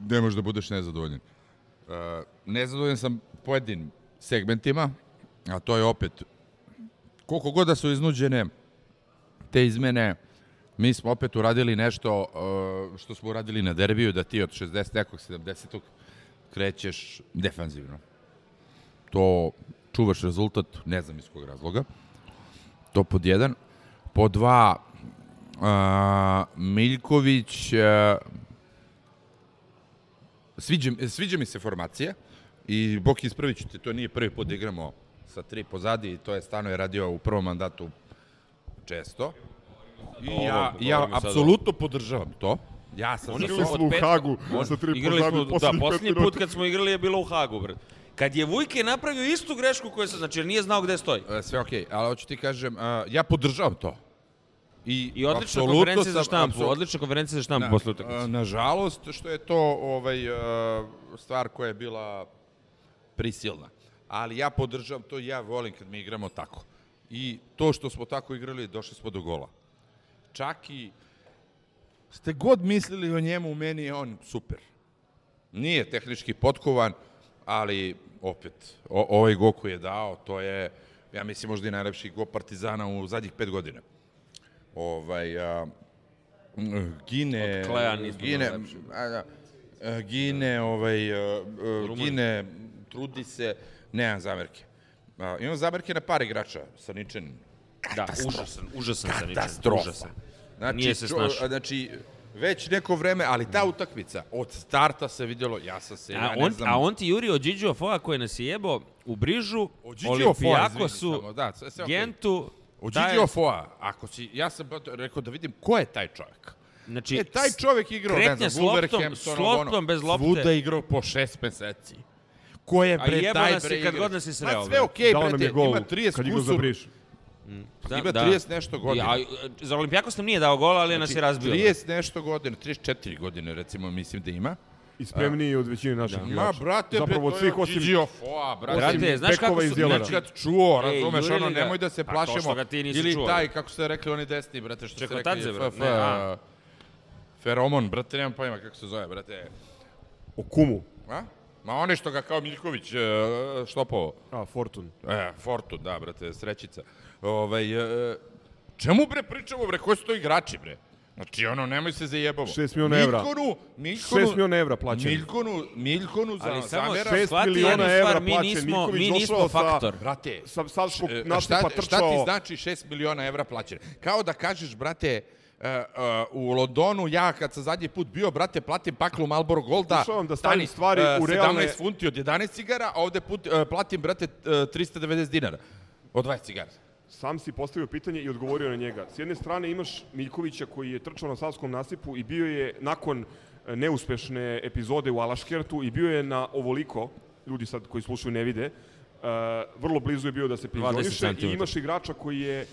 ne možeš da budeš nezadovoljan. Uh, nezadovoljan sam pojedinim segmentima, a to je opet, koliko god da su iznuđene te izmene, mi smo opet uradili nešto uh, što smo uradili na derbiju, da ti od 60 nekog 70 krećeš defanzivno. To čuvaš rezultat, ne znam iz kog razloga. To pod jedan. Pod dva, uh, Miljković, uh, sviđa, sviđa mi se formacija i Bok ispravit ću te, to nije prvi put da igramo sa tri pozadi, to je stano je radio u prvom mandatu često. I ja, ja apsolutno podržavam to. Ja sam Oni su od u pet- Hagu on- sa tri igrali smo, da, poslednji put kad smo igrali je bilo u Hagu, brat. Kad je Vujke napravio istu grešku koju sam, znači nije znao gde stoji. E, Sve okej, ali hoću ti kažem, a, ja podržavam to. I, I odlična konferencija za štampu, apsol- odlična konferencija za štampu Na- posle utakmice. a, Nažalost, što je to ovaj, a, stvar koja je bila prisilna. Ali ja podržavam to ja volim kad mi igramo tako. I to što smo tako igrali, došli smo do gola. Čak i ste god mislili o njemu, meni je on super. Nije tehnički potkovan, ali opet, o, ovaj go koji je dao, to je, ja mislim, možda i najlepši go Partizana u zadnjih pet godina. Ovaj, a, Gine... Od Klea nismo Gine, najlepši. a, da, a, Gine, ovaj, a, a. Gine, trudi se, nemam zamerke. A, imam zamerke na par igrača, sa Ničanin. Da, užasan, užasan sa ničim. Katastrofa. Užasan. Znači, Nije se čo- snašao. Znači, već neko vreme, ali ta utakmica, od starta se vidjelo, ja sam se, A ja ne on, znam... a on ti juri od Điđo Foa koji nas je jebao u Brižu, Gigi Ofoa, Olimpijakosu, da, sve, sve. Gentu, O taj- Gigi Ofoa, ako si, ja sam rekao da vidim ko je taj čovjek. Znači, e, taj čovjek igrao, ne znam, s loptom, Wolverhampton, s loptom bez lopte. Svuda igrao po šest meseci. Ko je A bre jebo taj nas je kad god nas je Ma sreo, sve bre. okej, Dao nam brate, je gol ima 30 kad igrao za kusur. Briš. Da, Ima da. 30 nešto godina. Ja, za Olimpijakos nam nije dao gol, ali nas je razbio. 30 nešto godina, 34 godine recimo mislim da ima. I spremniji od većine naših Da. igrača. Ma, brate, Zapravo od to svih je osim... Gigi Ofoa, brate. Brate, znaš kako su... znači, Nikad čuo, razumeš, ono, ga. nemoj da se A to plašimo. što ga ti nisi Ili čuo. taj, kako ste rekli, oni desni, brate, što ste Čekotadze, rekli. brate, F- ne, a? Feromon, brate, nemam pojma kako se zove, brate. O kumu. A? Ma one što ga kao Miljković uh, štopovao. A, Fortun. E, Fortun, da, brate, srećica. Ovaj, e, čemu bre pričamo, bre, koji su to igrači, bre? Znači, ono, nemoj se zajebamo. Šest miliona evra. Miljkonu, Miljkonu, Šest miliona evra plaćeni. Miljkonu, Miljkonu za, Ali samo zamera. šest shvati miliona jednu evra stvar, mi nismo, mi nismo došao sa- faktor. Brate, Sa Savskog e, nastupa šta, trčao... šta ti znači 6 miliona evra plaćene? Kao da kažeš, brate, Uh, uh, u Londonu ja kad sam zadnji put bio, brate, platim paklu Marlboro Golda. Pokušavam da stavim stani, stvari uh, u realne- 17 funti od 11 cigara, a ovde put, uh, platim, brate, uh, 390 dinara od 20 cigara. Sam si postavio pitanje i odgovorio na njega. S jedne strane imaš Miljkovića koji je trčao na Savskom nasipu i bio je nakon e, neuspešne epizode u Alaškertu i bio je na ovoliko, ljudi sad koji slušaju ne vide, uh, vrlo blizu je bio da se penzioniše i imaš igrača koji je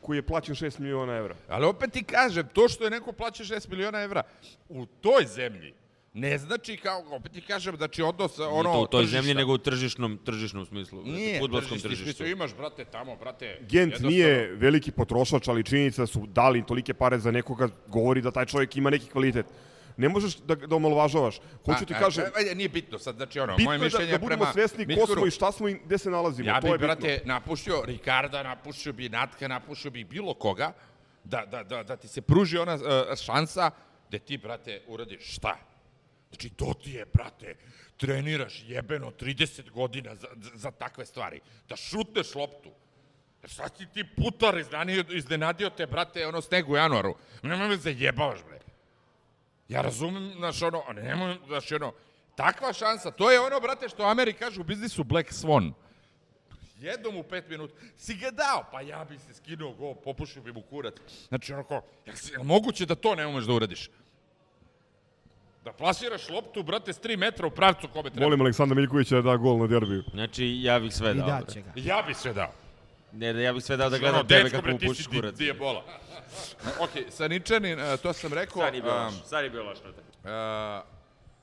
koji je plaćen 6 miliona evra. Ali opet ti kažem, to što je neko plaća 6 miliona evra u toj zemlji, ne znači kao, opet ti kažem, znači odnos, ono, Nije to u toj tržišta. zemlji, nego u tržišnom, tržišnom smislu. Nije, futbolskom tržište, tržištu. smislu Imaš, brate, tamo, brate. Gent jednostavno- nije veliki potrošač, ali činjenica da su dali tolike pare za nekoga, govori da taj čovjek ima neki kvalitet. Ne možeš da, da omalovažavaš. Hoću ti kažem, a, ajde, nije bitno sad, znači ono, bitno moje je da, mišljenje da budemo prema svesni ko smo i šta smo i gde se nalazimo. Ja to bih, je bitno. brate, napušio Ricarda, napušio bi Natka, napušio bi bilo koga, da, da, da, da ti se pruži ona uh, šansa da ti, brate, uradiš šta? Znači, to ti je, brate, treniraš jebeno 30 godina za, za, takve stvari. Da šutneš loptu. Šta si ti putar iznenadio, iznenadio te, brate, ono sneg u januaru? Nemoj me zajebavaš, bre. Ja razumem, znaš, ono, nemoj, znaš, ono, takva šansa, to je ono, brate, što Ameri kažu u biznisu Black Swan. Jednom u pet minuta. Si ga dao? Pa ja bi se skinuo go, popušio bi mu kurac. Znači, onako, je li moguće da to ne umeš da uradiš? Da plasiraš loptu, brate, s 3 metra u pravcu kome treba. Molim Aleksandra Miljkovića da da gol na derbiju. Znači, ja bih sve I dao. bre. daće ga. Ja bi sve dao. Ne, da ja bih sve dao da gledam tebe kako mu pušiš kurac. di- dijebola. ok, sa Ničanin, uh, to sam rekao. Sad je bio um, loš, sad je bio loš. uh,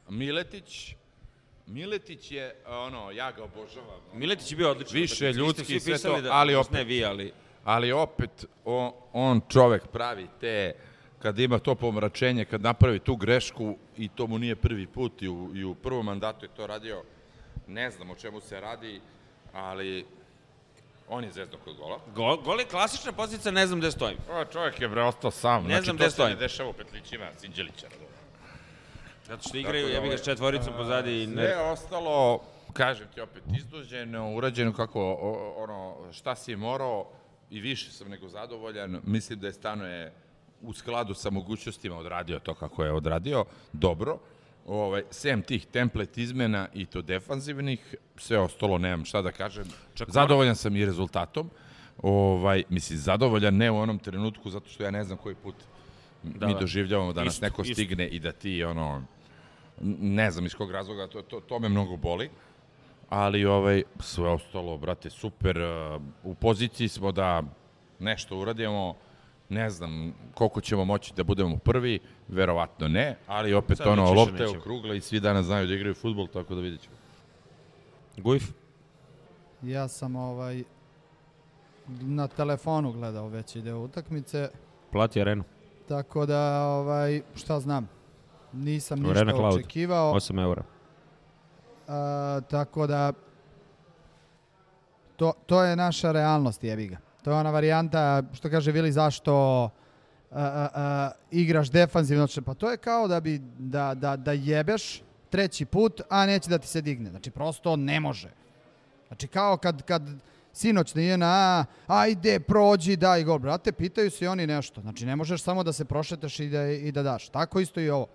Miletić, Miletić je, uh, ono, ja ga obožavam. Miletić je bio odličan. Više ljudski i sve to, da, ali Ne opet- vi, ali... Ali opet, on, on čovek pravi te, kad ima to pomračenje, kad napravi tu grešku i to mu nije prvi put i u, i u prvom mandatu je to radio, ne znam o čemu se radi, ali on je zvezda kod gola. Gol, gol je klasična pozicija, ne znam gde stojim. O, čovjek je bre ostao sam. Ne znači, znam to gde se stojim. ne dešava u petlićima Sinđelića. Zato što igraju, da ja bih ga ovaj, s četvoricom pozadi i Sve ne... je ostalo, kažem ti opet, izduženo, urađeno kako, o, ono, šta si morao i više sam nego zadovoljan. Mislim da je Stanoje u skladu sa mogućnostima odradio to kako je odradio, dobro. Ovaj, sem tih template izmena i to defanzivnih, sve ostalo nemam šta da kažem. Čak zadovoljan sam i rezultatom. Ovaj, mislim, zadovoljan ne u onom trenutku, zato što ja ne znam koji put Da, mi da. doživljavamo da nas Isto, neko isto. stigne i da ti, ono, ne znam iz kog razloga, to, to, to me mnogo boli. Ali ovaj, sve ostalo, brate, super. uh, U poziciji smo da nešto uradimo. Ne znam koliko ćemo moći da budemo prvi, verovatno ne, ali opet Sad ono, lopte nećemo. okrugle i svi danas znaju da igraju futbol, tako da vidjet ćemo. Gujf? Ja sam ovaj na telefonu gledao veći deo utakmice, Plati arenu. tako da ovaj šta znam. Nisam ništa Arena Cloud. očekivao. 8 eura. A, tako da to, to je naša realnost, jebi ga. To je ona varijanta, što kaže Vili, zašto a, a, igraš defanzivno, pa to je kao da bi da, da, da jebeš treći put, a neće da ti se digne. Znači, prosto ne može. Znači, kao kad, kad sinoć na ajde, prođi, daj gol. Brate, pitaju se oni nešto. Znači, ne možeš samo da se prošetaš i da, i da daš. Tako isto i ovo.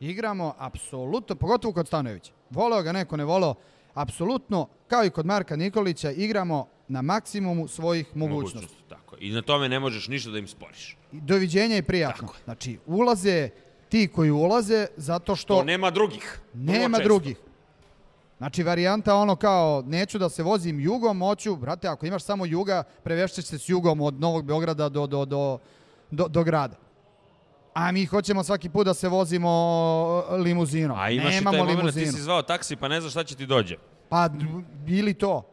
Igramo apsolutno, pogotovo kod Stanojevića. Voleo ga neko, ne voleo. Apsolutno, kao i kod Marka Nikolića, igramo na maksimumu svojih mogućnosti. Tako. je. I na tome ne možeš ništa da im sporiš. I Doviđenja i prijatno. Znači, ulaze ti koji ulaze zato što To nema drugih. Nema drugih. Znači, varijanta ono kao, neću da se vozim jugom, hoću, brate, ako imaš samo juga, prevešćeš se s jugom od Novog Beograda do, do, do, do, do grada. A mi hoćemo svaki put da se vozimo limuzinom. A imaš Nemamo i taj moment, ti si zvao taksi pa ne znaš šta će ti dođe. Pa, ili to.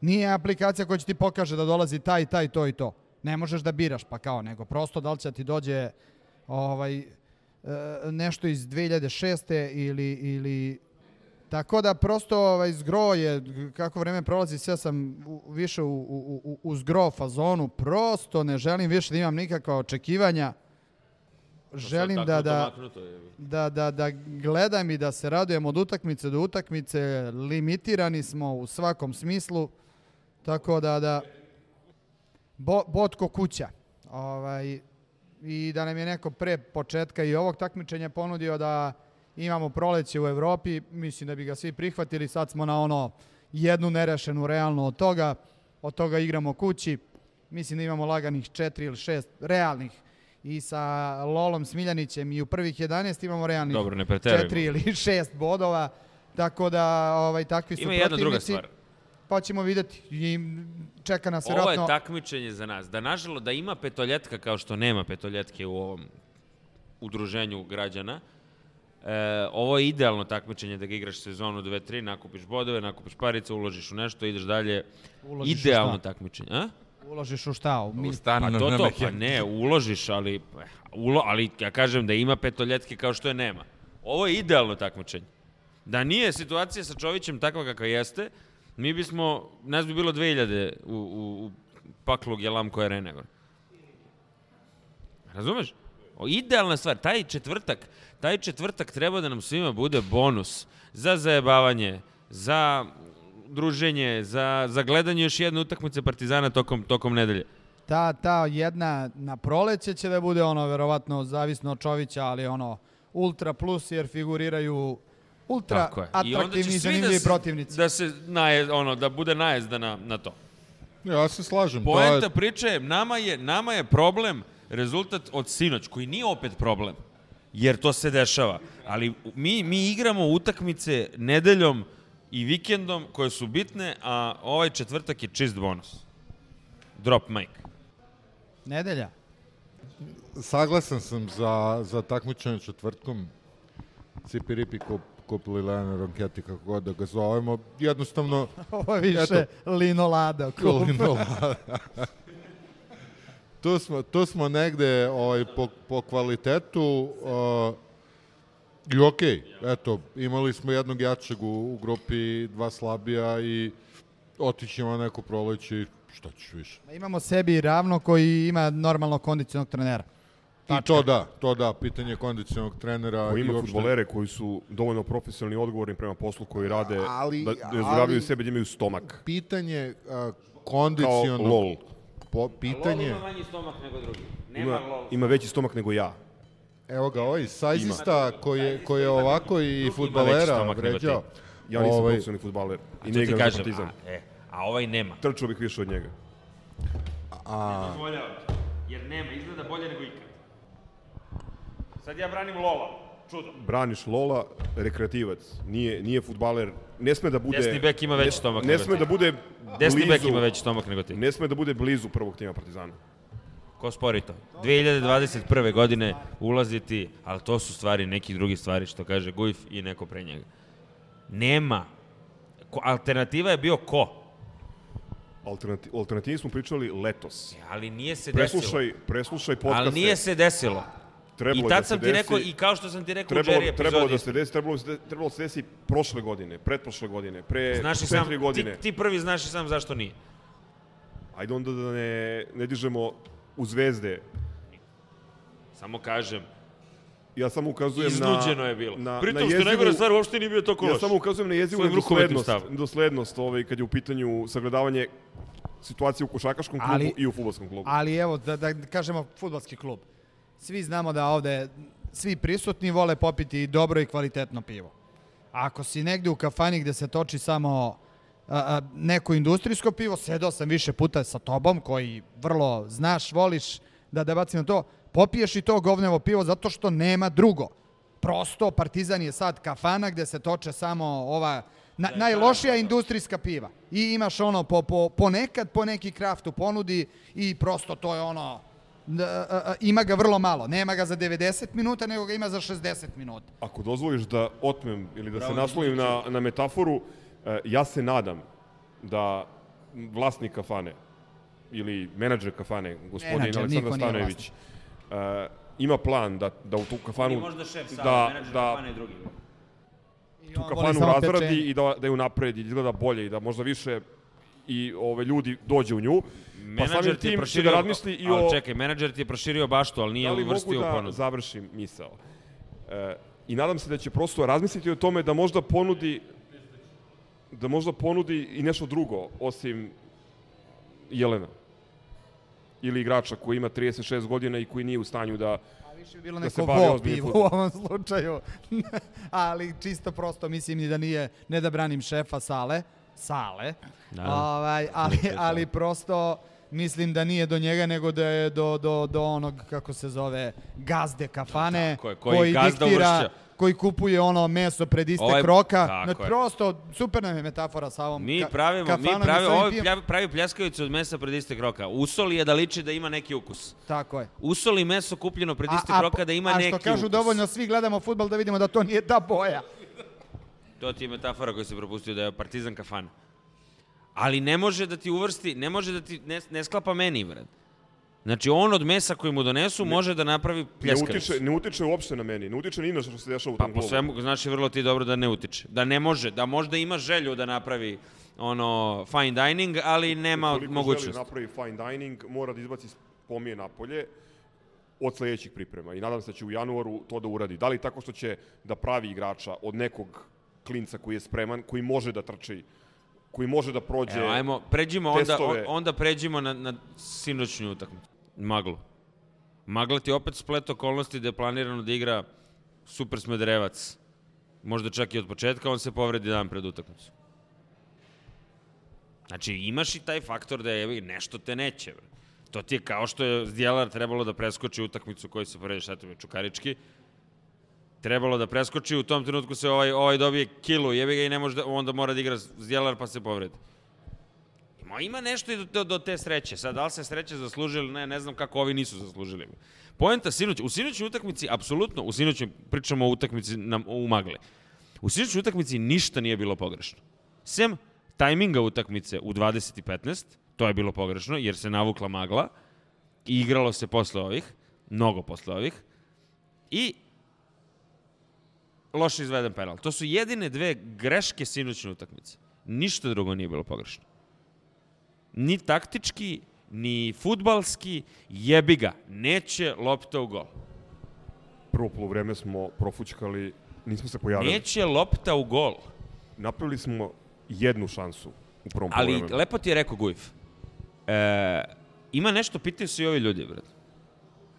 Nije aplikacija koja će ti pokaže da dolazi taj, taj, to i to. Ne možeš da biraš, pa kao, nego prosto da li će ti dođe ovaj, e, nešto iz 2006. ili, ili Tako da prosto ovaj, zgro je, kako vreme prolazi, sve sam u, više u, u, u, u zgro fazonu, prosto ne želim više da imam nikakva očekivanja. Želim da, da, da, da, da gledam i da se radujem od utakmice do utakmice, limitirani smo u svakom smislu, tako da, da. Bo, botko kuća. Ovaj, I da nam je neko pre početka i ovog takmičenja ponudio da imamo proleće u Evropi, mislim da bi ga svi prihvatili, sad smo na ono jednu nerešenu realno od toga, od toga igramo kući, mislim da imamo laganih četiri ili šest realnih. I sa Lolom Smiljanićem i u prvih 11 imamo realnih Dobro, ne četiri ili šest bodova, tako da ovaj, takvi su Ima jedna druga protivnici. stvar. Pa ćemo videti. I čeka nas Ovo je vjerojatno... takmičenje za nas. Da nažalost, da ima petoljetka kao što nema petoljetke u ovom udruženju građana, E, ovo je idealno takmičenje da ga igraš sezonu 2-3, nakupiš bodove, nakupiš parice, uložiš u nešto, ideš dalje. Uložiš u idealno šta? takmičenje. A? Uložiš u šta? U mi... stan Pa na- to na to, pa ne, uložiš, ali, ulo, ali ja kažem da ima petoljetke kao što je nema. Ovo je idealno takmičenje. Da nije situacija sa Čovićem takva kakva jeste, mi bismo, nas bi bilo 2000 u, u, u paklu Gelamko arene. gore. Razumeš? O, idealna stvar, taj četvrtak, taj četvrtak treba da nam svima bude bonus za zajebavanje, za druženje, za, za gledanje još jedne utakmice Partizana tokom, tokom nedelje. Ta, ta jedna na proleće će da bude ono, verovatno, zavisno od Čovića, ali ono, ultra plus, jer figuriraju ultra atraktivni i svi zanimljivi da se, protivnici. da se naje, ono, da bude najezda na, na to. Ja se slažem. Poenta je, priče je, nama je, nama je problem rezultat od sinoć, koji nije opet problem, jer to se dešava. Ali mi, mi igramo utakmice nedeljom i vikendom koje su bitne, a ovaj četvrtak je čist bonus. Drop mic. Nedelja. saglasan sam za, za takmičenje četvrtkom. Cipi ripi kup, kupili Lena Ronketi, kako god da ga zovemo. Jednostavno, Ovo je više Lino Lada. kup. Kolino tu, smo, tu smo negde ovaj, po, po kvalitetu uh, i okej, eto, imali smo jednog jačeg u, u grupi, dva slabija i otićemo na neko proleće i šta ćeš više. Imamo sebi ravno koji ima normalno kondicionog trenera. I to da, to da, pitanje kondicionog trenera. Ko i ima uopšte- futbolere koji su dovoljno profesionalni i odgovorni prema poslu koji rade, Ali- da, da izgravaju sebe da imaju stomak. Pitanje uh, Kao kondicionog... LOL. Po, pitanje... manji stomak nego drugi. Ima, ima veći stomak nego ja. Evo ga, ovaj sajzista koji je, koji je ovako i futbalera vređao. Ja nisam Ovaj, profesionalni futbaler i I ne igram za partizan. a, e, a ovaj nema. Trčao bih više od njega. a, Dozvoljavam ti, jer nema, izgleda bolje nego ikad. Sad ja branim Lola, čudo. Braniš Lola, rekreativac, nije, nije futbaler, ne sme da bude... Desni bek ima veći ne- stomak Ne nego sme ti. da bude Desni blizu, bek ima veći stomak nego ti. Ne sme da bude blizu prvog tima Partizana. Ko spori to? 2021. godine ulaziti, ali to su stvari, neki drugi stvari, što kaže Gujf i neko pre njega. Nema. Ko, alternativa je bio ko? Alternati, alternativi smo pričali letos. Ali nije se desilo. Preslušaj, preslušaj podcaste. Ali nije se desilo. Trebalo I tad da se sam ti desi- rekao, i kao što sam ti rekao u Trebalo, Jerry trebalo epizodi. da se desi, trebalo, se trebalo da se desi prošle godine, pretprošle godine, pre Znaš i sam, četiri godine. ti, ti prvi znaš i sam zašto nije. Ajde onda da ne, ne dižemo u zvezde. Samo kažem, Ja samo ukazujem iznuđeno na... je bilo. Na, Pritom na što je jezivu- najgore stvar, uopšte nije bio toliko Ja loš. samo ukazujem na jezivu rukometnim doslednost, doslednost ovaj, kad je u pitanju sagledavanje situacije u košakaškom klubu Ali- i u futbolskom klubu. Ali evo, da, da kažemo futbalski klub. Svi znamo da ovde svi prisutni vole popiti dobro i kvalitetno pivo. Ako si negde u kafani gde se toči samo a, a, neko industrijsko pivo, sedao sam više puta sa tobom koji vrlo znaš, voliš da da bacim na to, popiješ i to govnevo pivo zato što nema drugo. Prosto Partizan je sad kafana gde se toče samo ova Na, najlošija industrijska piva. I imaš ono po, po, ponekad po neki kraft u ponudi i prosto to je ono ima ga vrlo malo. Nema ga za 90 minuta, nego ga ima za 60 minuta. Ako dozvoliš da otmem ili da Bravo, se naslovim na, na metaforu, e, ja se nadam da vlasnik kafane ili menadžer kafane, gospodin Menadžer, Aleksandar Stanojević, e, ima plan da, da u tu kafanu... I možda šef sam, da, menadžer da kafane i drugi. Tu kafanu razradi pečenje. i da, da ju napredi, da izgleda bolje i da možda više i ove ljudi dođe u nju. Pa samim Menadžer ti je tim će proširio, da razmisli i ali o... čekaj, menadžer ti je proširio baštu, ali nije da li mogu uvrstio u da ponudu. završim misao? E, I nadam se da će prosto razmisliti o tome da možda ponudi da možda ponudi i nešto drugo osim Jelena ili igrača koji ima 36 godina i koji nije u stanju da A više je bilo da neko bavi vo pivo u ovom slučaju. Ali čisto prosto mislim i da nije, ne da branim šefa sale, sale, Da. ovaj, ali, ali prosto mislim da nije do njega, nego da je do, do, do onog, kako se zove, gazde kafane, Tako je, koji gazda diktira, uvršća. koji kupuje ono meso pred istek Ovaj- roka. je. prosto, super nam je metafora sa ovom Mi ka- pravimo, mi pravimo, ovo plja- pravi pljeskavicu od mesa pred istek roka. Usoli je da liči da ima neki ukus. Tako je. Usoli meso kupljeno pred istek a, roka da ima a neki što kažu ukus. dovoljno svi gledamo futbal da vidimo da to nije ta boja. To ti je metafora koju se propustio da je partizan kafana. Ali ne može da ti uvrsti, ne može da ti, ne, ne sklapa meni, brad. Znači, on od mesa koji mu donesu može da napravi ne pljeskavicu. utiče, ne utiče uopšte na meni, ne utiče ni na što se dešava u Pa tom po klubu. svemu, znači vrlo ti dobro da ne utiče. Da ne može, da možda ima želju da napravi ono fine dining, ali nema Ukoliko želi mogućnost. napravi fine dining, mora da izbaci pomije napolje od sledećih priprema i nadam se da će u januaru to da uradi. Da li tako što će da pravi igrača od nekog klinca koji je spreman, koji može da trči, koji može da prođe Evo, ajmo, pređimo onda, testove. on- onda pređimo na, na sinoćnju utakmicu. Maglu. Magla ti opet splet okolnosti da je planirano da igra Super Smederevac. Možda čak i od početka, on se povredi dan pred utakmicu. Znači, imaš i taj faktor da je nešto te neće. Bre. To ti je kao što je Zdjelar trebalo da preskoči utakmicu koju se povredi šta to je Čukarički. Trebalo da preskoči, u tom trenutku se ovaj, ovaj dobije kilu, jebi ga i ne može da, onda mora da igra Zdjelar pa se povredi. Ma ima nešto i do, do, te sreće. Sad, da li se sreće zaslužili ili ne, ne znam kako ovi nisu zaslužili. Poenta sinoć, u sinoćnoj utakmici, apsolutno, u sinoćnoj, pričamo o utakmici na, u Magle. U sinoćnoj utakmici ništa nije bilo pogrešno. Sem tajminga utakmice u 20.15, to je bilo pogrešno, jer se navukla magla i igralo se posle ovih, mnogo posle ovih, i loše izveden penal. To su jedine dve greške sinoćne utakmice. Ništa drugo nije bilo pogrešno. Ni taktički, ni futbalski, jebi ga, neće lopta u gol. Prvo polovreme smo profućkali, nismo se pojavili. Neće lopta u gol. Napravili smo jednu šansu u prvom Ali polovremenu. lepo ti je rekao Gujf. E, ima nešto, pitaju se i ovi ljudi, brad.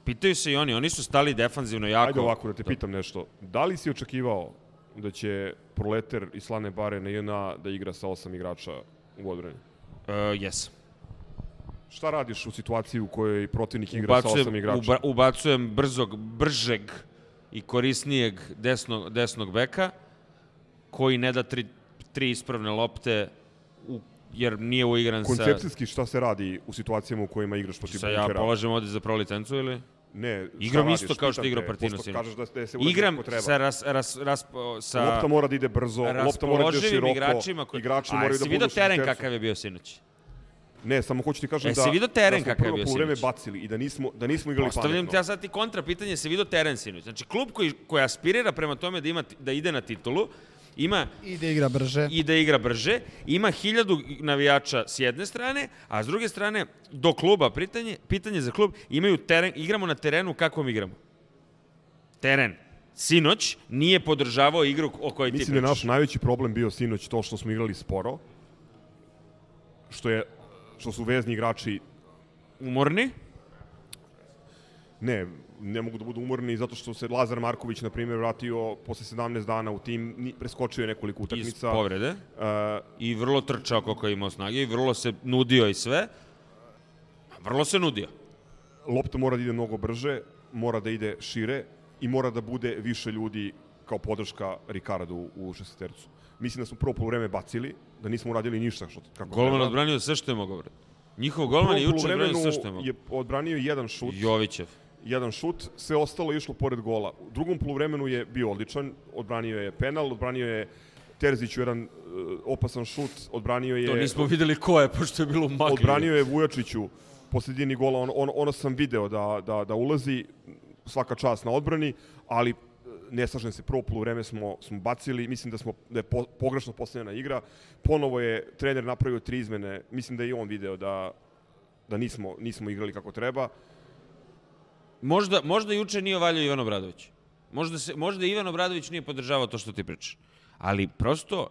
Pitaju se i oni, oni su stali defanzivno jako. Ajde ovako da te pitam nešto. Da li si očekivao da će Proleter i Slane Bare na JNA da igra sa osam igrača u odbrani? E, jesam. Šta radiš u situaciji u kojoj protivnik igra sa osam Ubacujem, igrača? uba, ubacujem brzog, bržeg i korisnijeg desnog, desnog beka, koji ne da tri, tri ispravne lopte, u, jer nije uigran sa... Koncepcijski šta se radi u situacijama u kojima igraš protiv Sa ja polažem ovde za pro licencu ili? Ne, Igram isto kao što igra pošto sinoć. kažeš da, da se Igram treba. sa, ras, ras, ras, sa Lopta mora da ide brzo, lopta mora da ide široko, igračima koji... igrači moraju da budu vidio u teren kakav je bio sinoć? Ne, samo hoću ti kažem Jesi da, vidio teren da smo kakav je bio sinoć? bacili i da nismo, da nismo igrali Postavljam pametno. ti ja sad ti kontra pitanje, se vidio teren sinoć. Znači, klub koji, koji aspirira prema tome da, ima, da ide na titulu, ima I da igra brže. i da igra brže, ima hiljadu navijača s jedne strane, a s druge strane, do kluba, pitanje, pitanje za klub, imaju teren, igramo na terenu kakvom igramo. Teren. Sinoć nije podržavao igru o kojoj ti Mislim da je pričaš. naš najveći problem bio sinoć to što smo igrali sporo, što je što su vezni igrači Umorni? ne, ne mogu da budu umorni zato što se Lazar Marković, na primjer, vratio posle 17 dana u tim, ni- preskočio je nekoliko Iz utakmica. povrede. Uh, I vrlo trčao koliko je imao snage i vrlo se nudio i sve. Vrlo se nudio. lopta mora da ide mnogo brže, mora da ide šire i mora da bude više ljudi kao podrška Ricardu u šestercu. Mislim da smo prvo polovreme bacili, da nismo uradili ništa što kako Golman odbranio sve što je mogao. Njihov golman je juče odbranio sve što je mogao. je odbranio jedan šut. Jovićev. Jedan šut, sve ostalo je išlo pored gola. U drugom poluvremenu je bio odličan, odbranio je penal, odbranio je Terziću jedan e, opasan šut, odbranio je... To nismo videli ko je, pošto je bilo u magli. Odbranio je Vujačiću po sredini gola, on, on, ono sam video da, da, da ulazi, svaka čast na odbrani, ali e, ne slažem se, prvo poluvreme smo, smo bacili, mislim da smo da je po, pogrešno postavljena igra. Ponovo je trener napravio tri izmene, mislim da je i on video da, da nismo, nismo igrali kako treba. Možda, možda juče nije valjao Ivan Obradović. Možda, se, možda Ivan Obradović nije podržavao to što ti pričaš. Ali prosto,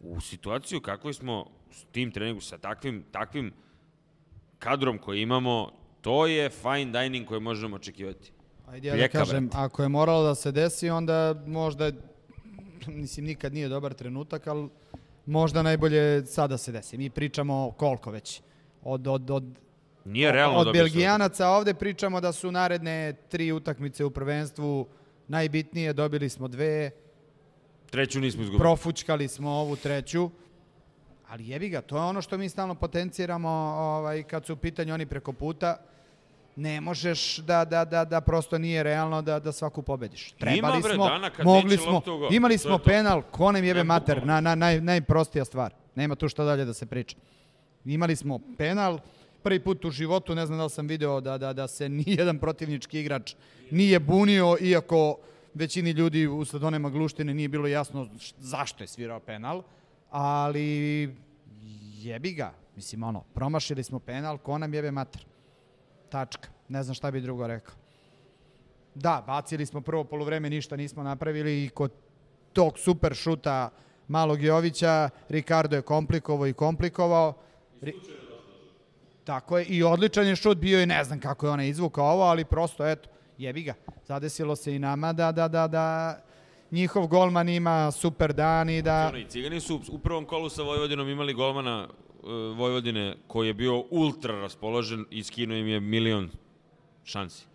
u situaciju kakvoj smo s tim treningu, sa takvim, takvim kadrom koji imamo, to je fine dining koje možemo očekivati. Ajde ja da kažem, brate. ako je moralo da se desi, onda možda, mislim, nikad nije dobar trenutak, ali možda najbolje sada se desi. Mi pričamo koliko već? Od, od, od, Nije realno od Belgijanaca ovde pričamo da su naredne tri utakmice u prvenstvu najbitnije, dobili smo dve, Treću nismo izgubili. profučkali smo ovu treću, ali jebi ga, to je ono što mi stalno potenciramo ovaj, kad su u pitanju oni preko puta, ne možeš da, da, da, da prosto nije realno da, da svaku pobediš. Trebali bre, smo, dana kad mogli smo, gol. imali smo je to. penal, ko nam jebe mater, na, na, naj, najprostija stvar. Nema tu šta dalje da se priča. Imali smo penal, prvi put u životu, ne znam da li sam video da, da, da se nijedan protivnički igrač nije bunio, iako većini ljudi usled one magluštine nije bilo jasno zašto je svirao penal, ali jebi ga. Mislim, ono, promašili smo penal, ko nam jebe mater. Tačka. Ne znam šta bi drugo rekao. Da, bacili smo prvo polovreme, ništa nismo napravili i kod tog super šuta malog Jovića, Ricardo je komplikovao i komplikovao. Ri... Tako je, i odličan je šut bio i ne znam kako je ona izvukao ovo, ali prosto, eto, jebi ga. Zadesilo se i nama da, da, da, da njihov golman ima super dan i da... Ono, i Cigani su u prvom kolu sa Vojvodinom imali golmana e, Vojvodine koji je bio ultra raspoložen i skinuo im je milion šansi.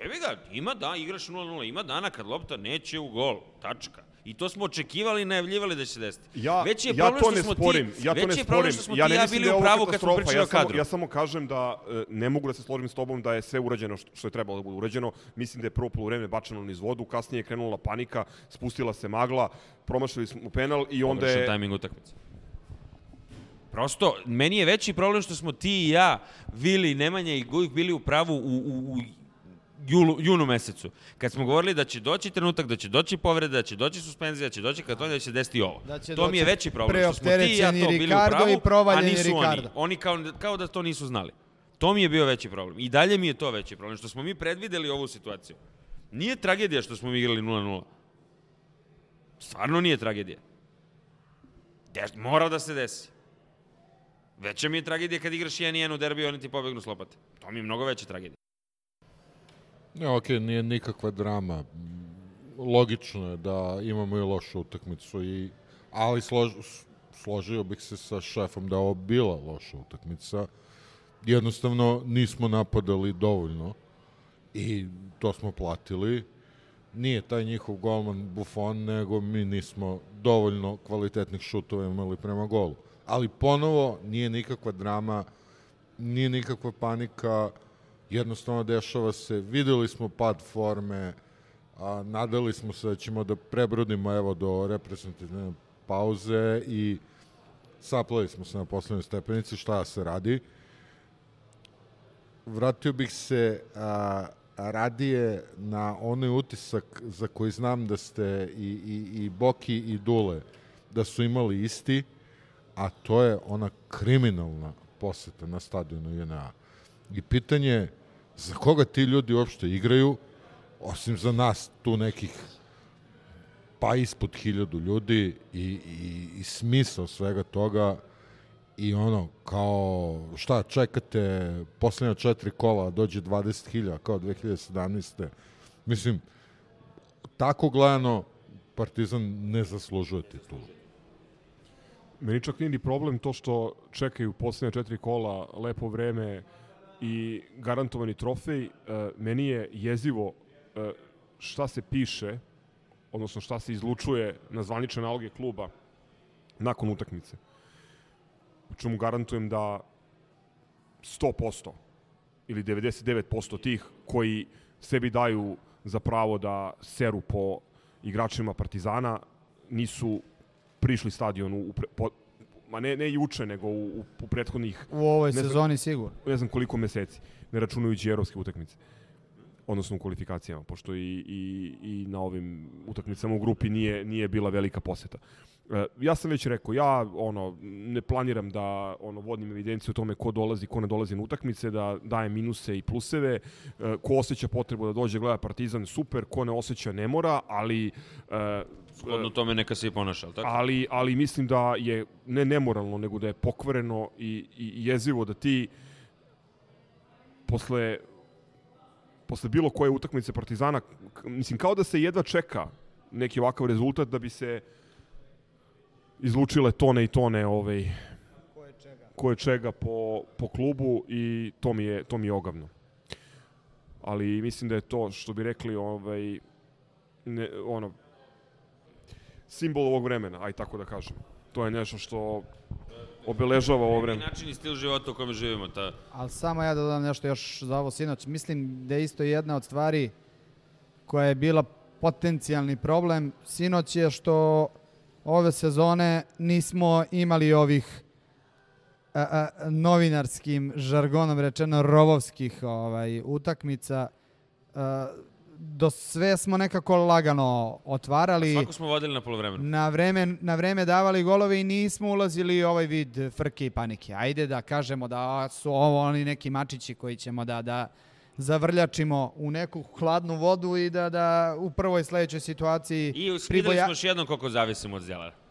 Evi ga, ima da, igraš 0-0, ima dana kad lopta neće u gol, tačka. I to smo očekivali i najavljivali da će se desiti. Ja, već je ja to ne sporim, ti, ja to ne sporim. što smo ja ne ja mislim bili da je u ovo pravu kad smo pričali ja o samo, kadru. Ja samo kažem da e, ne mogu da se složim s tobom da je sve urađeno što, što je trebalo da bude urađeno. Mislim da je prvo polovreme bačeno niz vodu, kasnije je krenula panika, spustila se magla, promašili smo penal i onda Pogrešan je... tajming utakmice. Prosto, meni je veći problem što smo ti i ja, Vili, Nemanja i Gujk bili u pravu u, u, u julu, junu mesecu. Kad smo govorili da će doći trenutak, da će doći povreda, da će doći suspenzija, da će doći kad to da će desiti ovo. Da će to mi je veći problem, što smo ti i ja to bili u Ricardo pravu, i a nisu Ricardo. oni. Oni kao, kao da to nisu znali. To mi je bio veći problem. I dalje mi je to veći problem, što smo mi predvideli ovu situaciju. Nije tragedija što smo mi igrali 0-0. Stvarno nije tragedija. Des, mora da se desi. Veća mi je tragedija kad igraš 1-1 u derbiju, oni ti pobegnu s lopate. To mi je mnogo veća tragedija. Ne, okej, nije nikakva drama. Logično je da imamo i lošu utakmicu, i, ali slož, složio bih se sa šefom da ovo bila loša utakmica. Jednostavno nismo napadali dovoljno i to smo platili. Nije taj njihov golman Buffon, nego mi nismo dovoljno kvalitetnih šutova imali prema golu. Ali ponovo nije nikakva drama, nije nikakva panika, jednostavno dešava se, videli smo pad forme, a, nadali smo se da ćemo da prebrodimo evo do reprezentativne pauze i saplali smo se na poslednjoj stepenici, šta se radi. Vratio bih se a, radije na onaj utisak za koji znam da ste i, i, i Boki i Dule da su imali isti, a to je ona kriminalna poseta na stadionu JNA. I pitanje je za koga ti ljudi uopšte igraju, osim za nas tu nekih pa ispod hiljadu ljudi i, i, i smisao svega toga i ono, kao, šta, čekate poslednja četiri kola, dođe 20.000 kao 2017. Mislim, tako gledano, Partizan ne zaslužuje titulu. Meni čak nije ni problem to što čekaju poslednje četiri kola, lepo vreme i garantovani trofej. E, meni je jezivo e, šta se piše odnosno šta se izlučuje na zvanične naloge kluba nakon utakmice. Čemu garantujem da 100% ili 99% tih koji sebi daju za pravo da seru po igračima Partizana nisu prišli stadionu u ma ne, ne juče, nego u, u, u prethodnih U ovoj ne sezoni sigurno. ne znam koliko meseci, ne računajući evropske utakmice odnosno u kvalifikacijama, pošto i, i, i na ovim utakmicama u grupi nije, nije bila velika poseta. E, ja sam već rekao, ja ono ne planiram da ono vodim evidenciju o tome ko dolazi, ko ne dolazi na utakmice, da dajem minuse i pluseve, e, ko osjeća potrebu da dođe gleda Partizan, super, ko ne osjeća ne mora, ali e, Shodno tome neka se i ponaša, ali tako? ali, ali mislim da je ne nemoralno, nego da je pokvareno i, i jezivo da ti posle posle bilo koje utakmice Partizana, mislim kao da se jedva čeka neki ovakav rezultat da bi se izlučile tone i tone ovaj koje čega po, po klubu i to mi je to mi je ogavno. Ali mislim da je to što bi rekli ovaj ne, ono simbol ovog vremena, aj tako da kažem. To je nešto što obeležava ovo vreme. Način i stil života u kome živimo, ta... Ali samo ja da dodam nešto još za ovo sinoć. Mislim da je isto jedna od stvari koja je bila potencijalni problem sinoć je što ove sezone nismo imali ovih a, a, novinarskim žargonom rečeno rovovskih ovaj utakmica. A, do sve smo nekako lagano otvarali. Svako smo vodili na polovremenu. Na vreme, na vreme davali golove i nismo ulazili u ovaj vid frke i panike. Ajde da kažemo da su ovo oni neki mačići koji ćemo da, da zavrljačimo u neku hladnu vodu i da, da u prvoj sledećoj situaciji I uspidali smo još jednom koliko zavisimo od Zdjelara.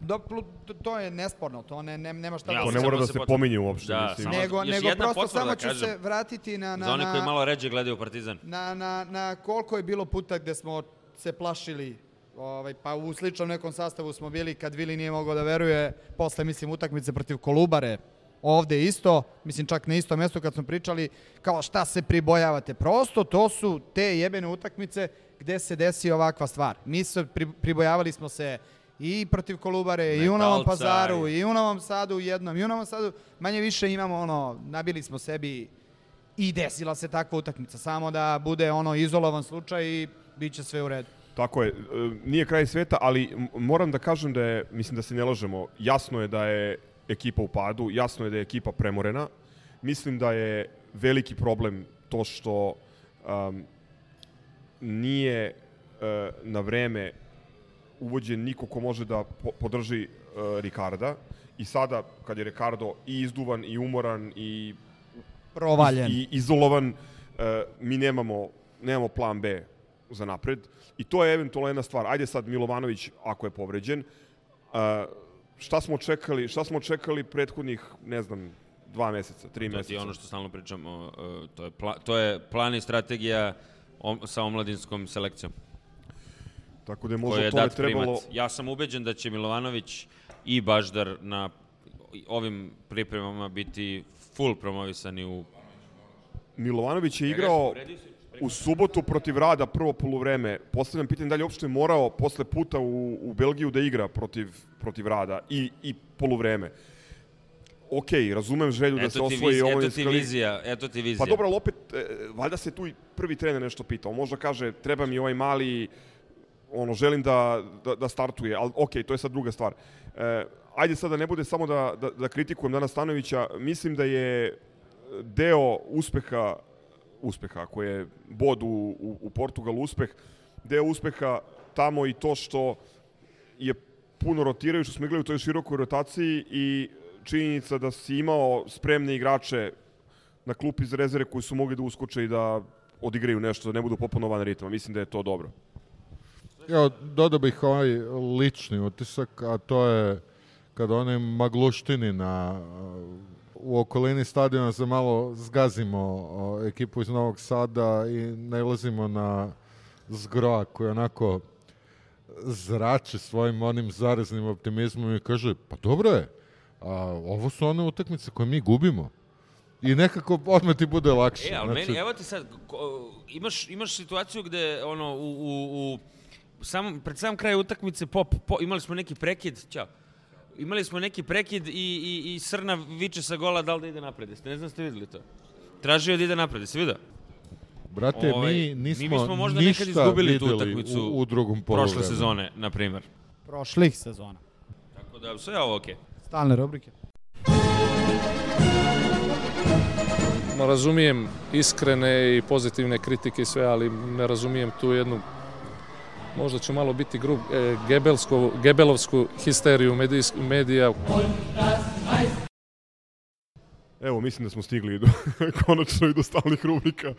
Plu- to- to je nesporno, to ne, ne, nema šta Ja, da To se... ne mora samo da se se potvrdi. pominje uopšte. Da, mislim. samo- Nego, još nego prosto potvrda, samo ću kažem. se vratiti na, na, Za one koji malo ređe gledaju Partizan. na, na, na koliko je bilo puta gde smo se plašili ovaj, pa u sličnom nekom sastavu smo bili kad Vili nije mogao da veruje posle mislim utakmice protiv Kolubare ovde isto, mislim čak na isto mesto kad smo pričali kao šta se pribojavate. Prosto to su te jebene utakmice gde se desi ovakva stvar. Mi se pri, pribojavali smo se i protiv Kolubare, i u Novom Metalca, pazaru, i- i u Novom Sadu u jednom, i u Novom Sadu manje više imamo ono, nabili smo sebi i desila se takva utakmica. Samo da bude ono izolovan slučaj i bit će sve u redu. Tako je, e, nije kraj sveta, ali moram da kažem da je, mislim da se ne lažemo, jasno je da je ekipa u padu, jasno je da je ekipa premorena. Mislim da je veliki problem to što um, nije uh, na vreme uvođen niko ko može da po podrži uh, Ricarda i sada kad je Ricardo i izduvan i umoran i Provaljen. i izolovan, e, mi nemamo, nemamo plan B za napred. I to je eventualno jedna stvar. Ajde sad Milovanović, ako je povređen, e, šta smo čekali, šta smo čekali prethodnih, ne znam, dva meseca, tri To meseca. je ono što stalno pričamo, to je, pla, to je plan i strategija om, sa omladinskom selekcijom. Tako da je možda je o tome trebalo... primat. Ja sam ubeđen da će Milovanović i Baždar na ovim pripremama biti full promovisani u... Milovanović je igrao u subotu protiv Rada prvo poluvreme. Postavljam pitanje da li je uopšte morao posle puta u, u Belgiju da igra protiv, protiv Rada i, i poluvreme. Ok, razumem želju da se Eto ti, osvoji viz, eto omladinska ti vizija, eto ti vizija. Pa dobro, ali opet, e, valjda se tu i prvi trener nešto pitao. Možda kaže, treba mi ovaj mali, ono, želim da, da, da startuje, ali ok, to je sad druga stvar. E, ajde sad da ne bude samo da, da, da kritikujem Dana Stanovića, mislim da je deo uspeha, uspeha, ako je bod u, u, u Portugalu uspeh, deo uspeha tamo i to što je puno rotiraju, što smo igrali u toj širokoj rotaciji i činjenica da si imao spremne igrače na klupi za rezere koji su mogli da uskoče i da odigraju nešto, da ne budu popuno van ritma. Mislim da je to dobro. Ja, dodao bih ovaj lični utisak, a to je kad oni magluštini na, u okolini stadiona za malo zgazimo ekipu iz Novog Sada i nailazimo na zgroa koji onako zrači svojim onim zaraznim optimizmom i kaže, pa dobro je, a, ovo su one utakmice koje mi gubimo. I nekako odmah ti bude lakše. E, ali meni, evo ti sad, ko, imaš, imaš situaciju gde, ono, u, u, u sam, pred sam kraj utakmice pop, po, imali smo neki prekid, ćao. Imali smo neki prekid i, i, i Srna viče sa gola da li da ide napred. Jeste, ne znam ste videli to. Tražio da ide napred, jeste vidio? Brate, Ovaj, mi nismo mi možda ništa nekad izgubili tu utakmicu u, u drugom prošle poluvremenu. sezone, na primer. Prošlih sezona. Tako da, sve je ovo okej. Stalne rubrike. Ma razumijem iskrene i pozitivne kritike i sve, ali ne razumijem tu jednu možda ću malo biti grub, e, gebelsku, gebelovsku histeriju medijs, medija. Evo, mislim da smo stigli do, konačno i do stalnih rubrika.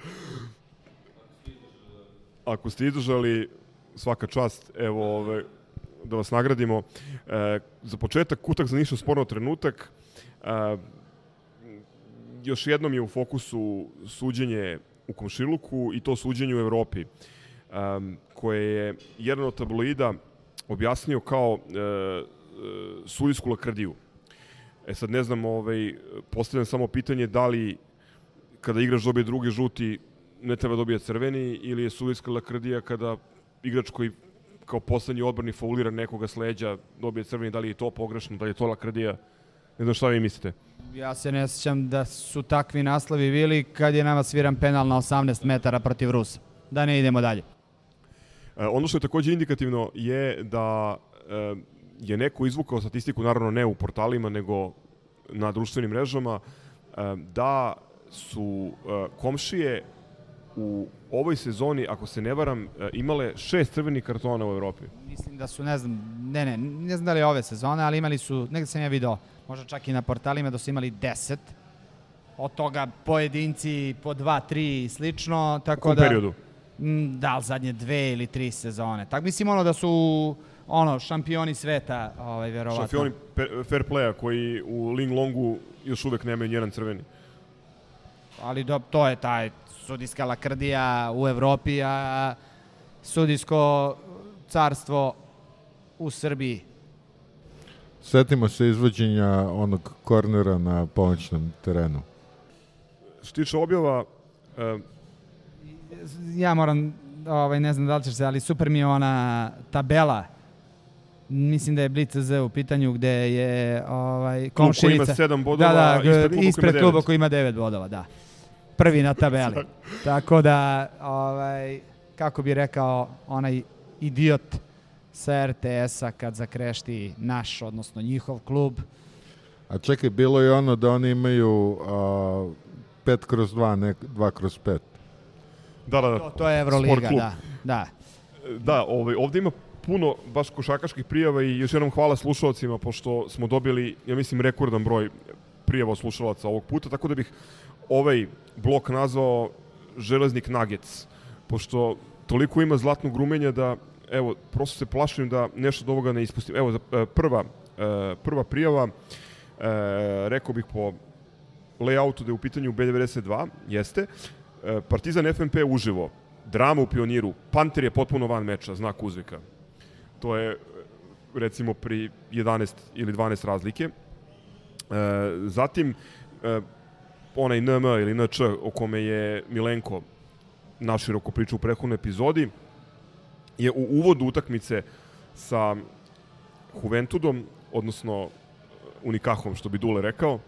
Ako ste izdržali, svaka čast, evo, ove, da vas nagradimo. E, za početak, kutak za ništa sporno trenutak. E, još jednom je u fokusu suđenje u komšiluku i to suđenje u Evropi, um, koje je jedan od tabloida objasnio kao e, e, sudijsku lakrdiju. E sad ne znam, ovaj, postavljam samo pitanje da li kada igrač dobije drugi žuti ne treba dobije crveni ili je sudijska lakrdija kada igrač koji kao poslednji odbrani faulira nekoga s leđa dobije crveni, da li je to pogrešno, da li je to lakrdija? Ne znam šta vi mislite. Ja se ne sjećam da su takvi naslovi bili kad je nama sviran penal na 18 metara protiv Rusa. Da ne idemo dalje. E, ono što je takođe indikativno je da e, je neko izvukao statistiku, naravno ne u portalima, nego na društvenim mrežama, e, da su e, komšije u ovoj sezoni, ako se ne varam, e, imale šest crvenih kartona u Evropi. Mislim da su, ne znam, ne, ne, ne znam da li ove sezone, ali imali su, negde sam ja video, možda čak i na portalima da su imali 10. Od toga pojedinci po 2, 3 i slično, tako U da... periodu? Mm, Da, li zadnje dve ili tri sezone. Tako mislim ono da su ono šampioni sveta, ovaj verovatno. Šampioni fair playa koji u Ling Longu još uvek nemaju nijedan crveni. Ali do, to je taj sudijska lakrdija u Evropi, a sudijsko carstvo u Srbiji. Setimo se izvođenja onog kornera na pomoćnom terenu. Što se tiče objava, e, Ja moram, ovaj, ne znam da li ćeš se, ali super mi je ona tabela mislim da je Blitz Z u pitanju gde je ovaj Klub koji ima komšinica. sedam bodova, da, da, ispred kluba koji ima ispred kluba devet. koji ima 9 bodova, da. Prvi na tabeli. Tako da ovaj kako bi rekao onaj idiot sa RTS-a kad zakrešti naš, odnosno njihov klub. A čekaj, bilo je ono da oni imaju a, 5 kroz 2, ne 2 kroz 5. Da, da, da. To, to je Euroliga, da. Da. Da, ovaj, ovde ima puno baš košakaških prijava i još jednom hvala slušalcima pošto smo dobili, ja mislim, rekordan broj prijava slušalaca ovog puta, tako da bih ovaj blok nazvao Železnik Nuggets, pošto toliko ima zlatnog grumenja da, evo, prosto se plašim da nešto od ovoga ne ispustim. Evo, e, prva, e, prva prijava, e, rekao bih po layoutu da je u pitanju B92, jeste. E, Partizan FNP uživo, drama u pioniru, Panter je potpuno van meča, znak uzvika. To je recimo pri 11 ili 12 razlike. E, zatim, e, onaj NM ili NČ o kome je Milenko naširoko pričao u prethodnoj epizodi, je u uvodu utakmice sa Juventudom, odnosno Unikahom, što bi Dule rekao,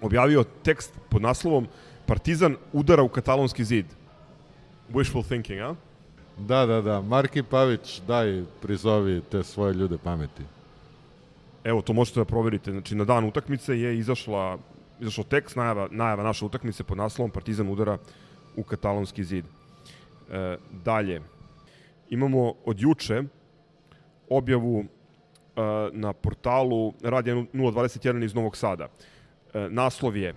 objavio tekst pod naslovom Partizan udara u katalonski zid. Wishful thinking, a? Da, da, da. Marki Pavić, daj, prizovi te svoje ljude pameti. Evo, to možete da proverite. Znači, na dan utakmice je izašla, izašao tekst, najava, najava naše utakmice pod naslovom Partizan udara u katalonski zid. E, dalje, imamo od juče objavu e, na portalu Radija 021 iz Novog Sada. E, naslov je,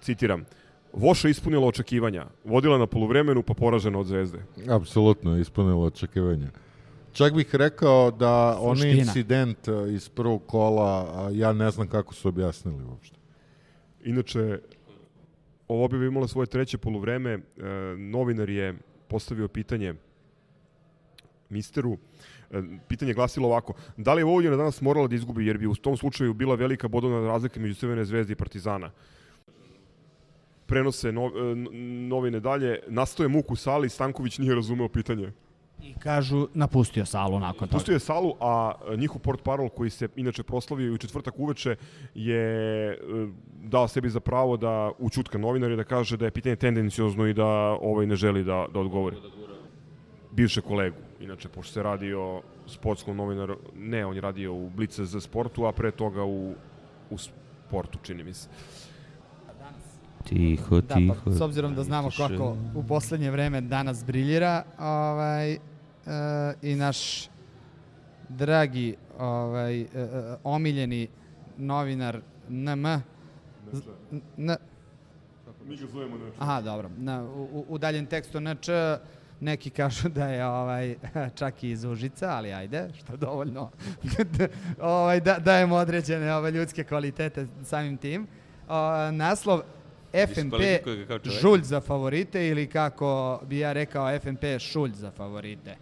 citiram, Voša ispunila očekivanja, vodila na poluvremenu pa poražena od zvezde. Apsolutno, ispunilo očekivanja. Čak bih rekao da onaj incident a, iz prvog kola, ja ne znam kako su objasnili uopšte. Inače, ovo bi imala svoje treće poluvreme. E, novinar je postavio pitanje Misteru. E, pitanje je glasilo ovako. Da li je Vojvodina danas morala da izgubi, jer bi u tom slučaju bila velika bodovna razlika među Crvene zvezde i Partizana? Prenose no, e, novine dalje. Nastoje muk u sali, Stanković nije razumeo pitanje. I kažu napustio salu nakon toga. Pustio je salu, a e, njihov port parol koji se inače proslavio u četvrtak uveče je e, dao sebi za pravo da učutka novinar i da kaže da je pitanje tendenciozno i da ovaj ne želi da, da odgovori. Bivše kolegu, inače, pošto se radi o sportskom novinaru, ne, on je radio u Blice za sportu, a pre toga u, u sportu, čini mi se. Tiho, Da, tiho. pa, s obzirom da znamo tiše. kako u poslednje vreme danas briljira, ovaj, e, i naš dragi, ovaj, e, e, omiljeni novinar NM, n, Mi ga zovemo znači. aha, dobro, na, u, u- u daljem tekstu NČ neki kažu da je ovaj, čak i iz Užica, ali ajde, što dovoljno ovaj, da, dajemo određene ovaj, ljudske kvalitete samim tim. O, naslov FNP žulj za favorite ili kako bi ja rekao FNP šulj za favorite.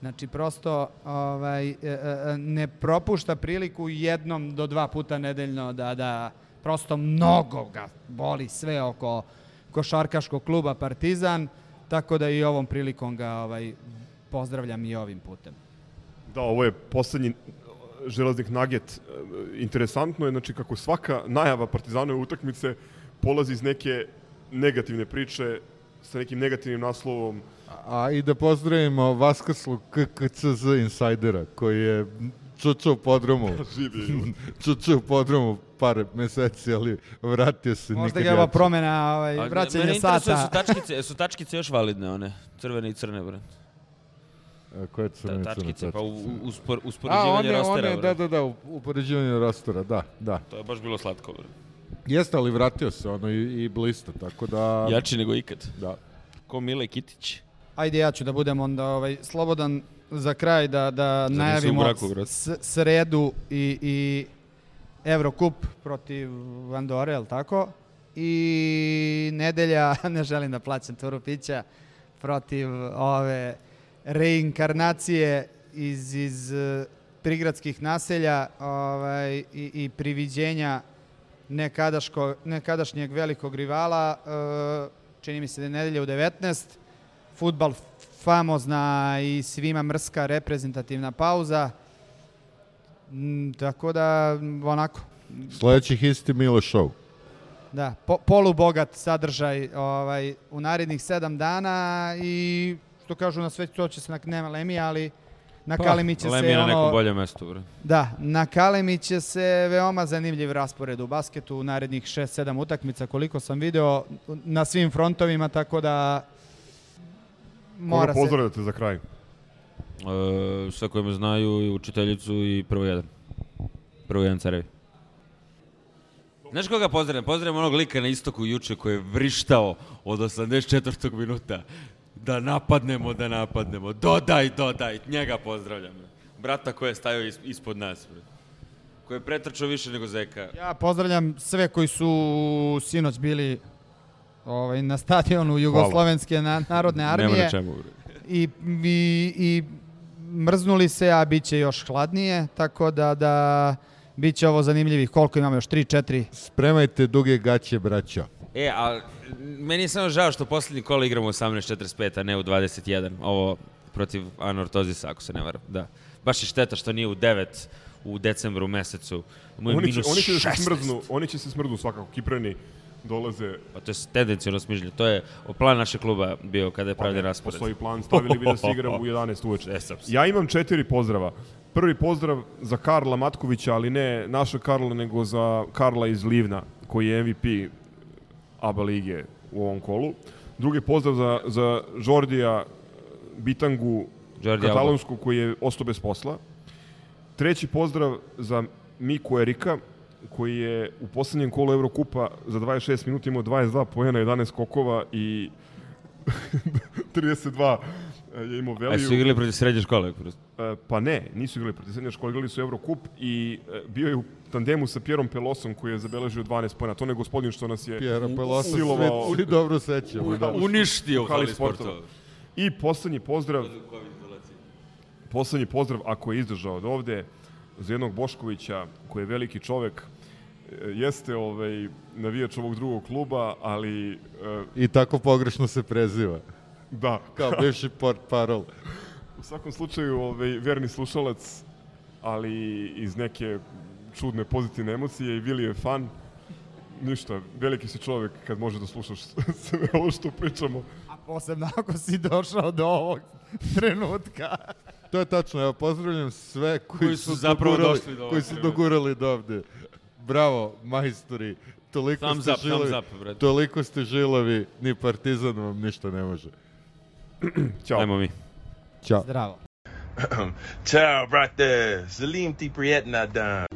Znači prosto ovaj, e, e, ne propušta priliku jednom do dva puta nedeljno da, da prosto mnogo ga boli sve oko košarkaškog kluba Partizan, tako da i ovom prilikom ga ovaj, pozdravljam i ovim putem. Da, ovo je poslednji železnik nugget. E, Interesantno je, znači, kako svaka najava Partizanove utakmice polazi iz neke negativne priče sa nekim negativnim naslovom. A i da pozdravimo Vaskrslu KKCZ insajdera, koji je čučao u podromu. Živi. čučao u podromu par meseci, ali vratio se Možda nikad ga je ova promena ovaj, A, vraćanje mene interesuje, sata. Su tačkice, su tačkice još validne one? Crvene i crne, bre. A, koje crne Ta, crne tačkice, pa u, uspor, A, uspoređivanje one, rostera, one, bre. da, da, da, u- upoređivanje rostora, da, da. To je baš bilo slatko, bre. Jeste, ali vratio se ono i, i blista, tako da... Jači nego ikad. Da. Ko Mile Kitić. Ajde, ja ću da budem onda ovaj, slobodan za kraj da, da najavimo braku, sredu i, i Evrokup protiv Andore, je tako? I nedelja, ne želim da plaćam turu pića, protiv ove reinkarnacije iz, iz eh, prigradskih naselja ovaj, i, i priviđenja nekadaško, nekadašnjeg velikog rivala, e, čini mi se da je nedelja u 19, futbal famozna i svima mrska reprezentativna pauza, Mm, tako da, onako, Sledeći isti Milo Show. da, po, polubogat sadržaj ovaj, u narednih sedam dana i što kažu na sve to će se na nema Lemi, ali na Pa, Kalemi će Lemi se je na nekom ono, boljem mestu, bre. Da, na Kalemi će se veoma zanimljiv raspored u basketu u narednih 6-7 utakmica, koliko sam video na svim frontovima, tako da mora Koga se... pozdravljate za kraj? E, sve koje me znaju, i učiteljicu i prvo jedan. Prvo jedan carevi. Znaš koga pozdravljam? Pozdravljam onog lika na istoku juče koji je vrištao od 84. minuta. Da napadnemo, da napadnemo. Dodaj, dodaj. Njega pozdravljam. Brata koji je stajao is- ispod nas. Koji je pretrčao više nego Zeka. Ja pozdravljam sve koji su sinoć bili ovaj, na stadionu Jugoslovenske na, narodne armije. Nema na čemu. I, i, I mrznuli se, a bit će još hladnije, tako da, da bit će ovo zanimljivih. Koliko imamo još? 3-4? Spremajte duge gaće, braćo. E, a meni je samo žao što poslednji kolo igramo u 18.45, a ne u 21. Ovo protiv anortozisa, ako se ne varam. Da. Baš je šteta što nije u 9 u decembru mesecu. Moj Oni će, oni će da se 16. smrznu, oni će se smrznu svakako. Kipreni dolaze Pa to je tendencijno smišljenje. To je plan našeg kluba bio kada je pravljen Pa raspored. Postoji plan, stavili bi da se igra u 11 uveče. E. Ja imam četiri pozdrava. Prvi pozdrav za Karla Matkovića, ali ne našeg Karla, nego za Karla iz Livna, koji je MVP ABA lige u ovom kolu. Drugi pozdrav za, za Žordija Bitangu Jordi katalonsku, koji je ostao bez posla. Treći pozdrav za Miku Erika, koji je u poslednjem kolu Evrokupa za 26 minuta imao 22 pojena, 11 skokova i 32 je imao A veliju. su igrali protiv srednje škole? E, Pa ne, nisu igrali protiv srednje škole, igrali su Evrokup i e, bio je u tandemu sa Pierom Pelosom koji je zabeležio 12 pojena. To ne gospodin što nas je Pjera Pelosa, silovao svi, svi dobro sećamo. Da. Uništio u hali sportova. I poslednji pozdrav, poslednji pozdrav, ako je izdržao od ovde, za jednog Boškovića, koji je veliki čovek, e, jeste ovaj, navijač ovog drugog kluba, ali e, I tako pogrešno se preziva. Da, Kao bivši port parol. svakom slučaju ovaj, verni slušalac, ali iz neke čudne pozitivne emocije i Vili je fan. Ništa, veliki si čovjek kad može da slušaš sve ovo što pričamo. A posebno ako si došao do ovog trenutka. To je tačno, evo pozdravljam sve koji, Koji su zapravo dogurali, došli do ovog koji su trenutka. dogurali do ovde. Bravo, majstori. Toliko Thumbs ste up, žilavi, up, toliko ste žilavi, ni partizan vam ništa ne može. Ćao. Ajmo mi. Ćao. Zdravo. Ciao, brate. Salim ti prijetna dan.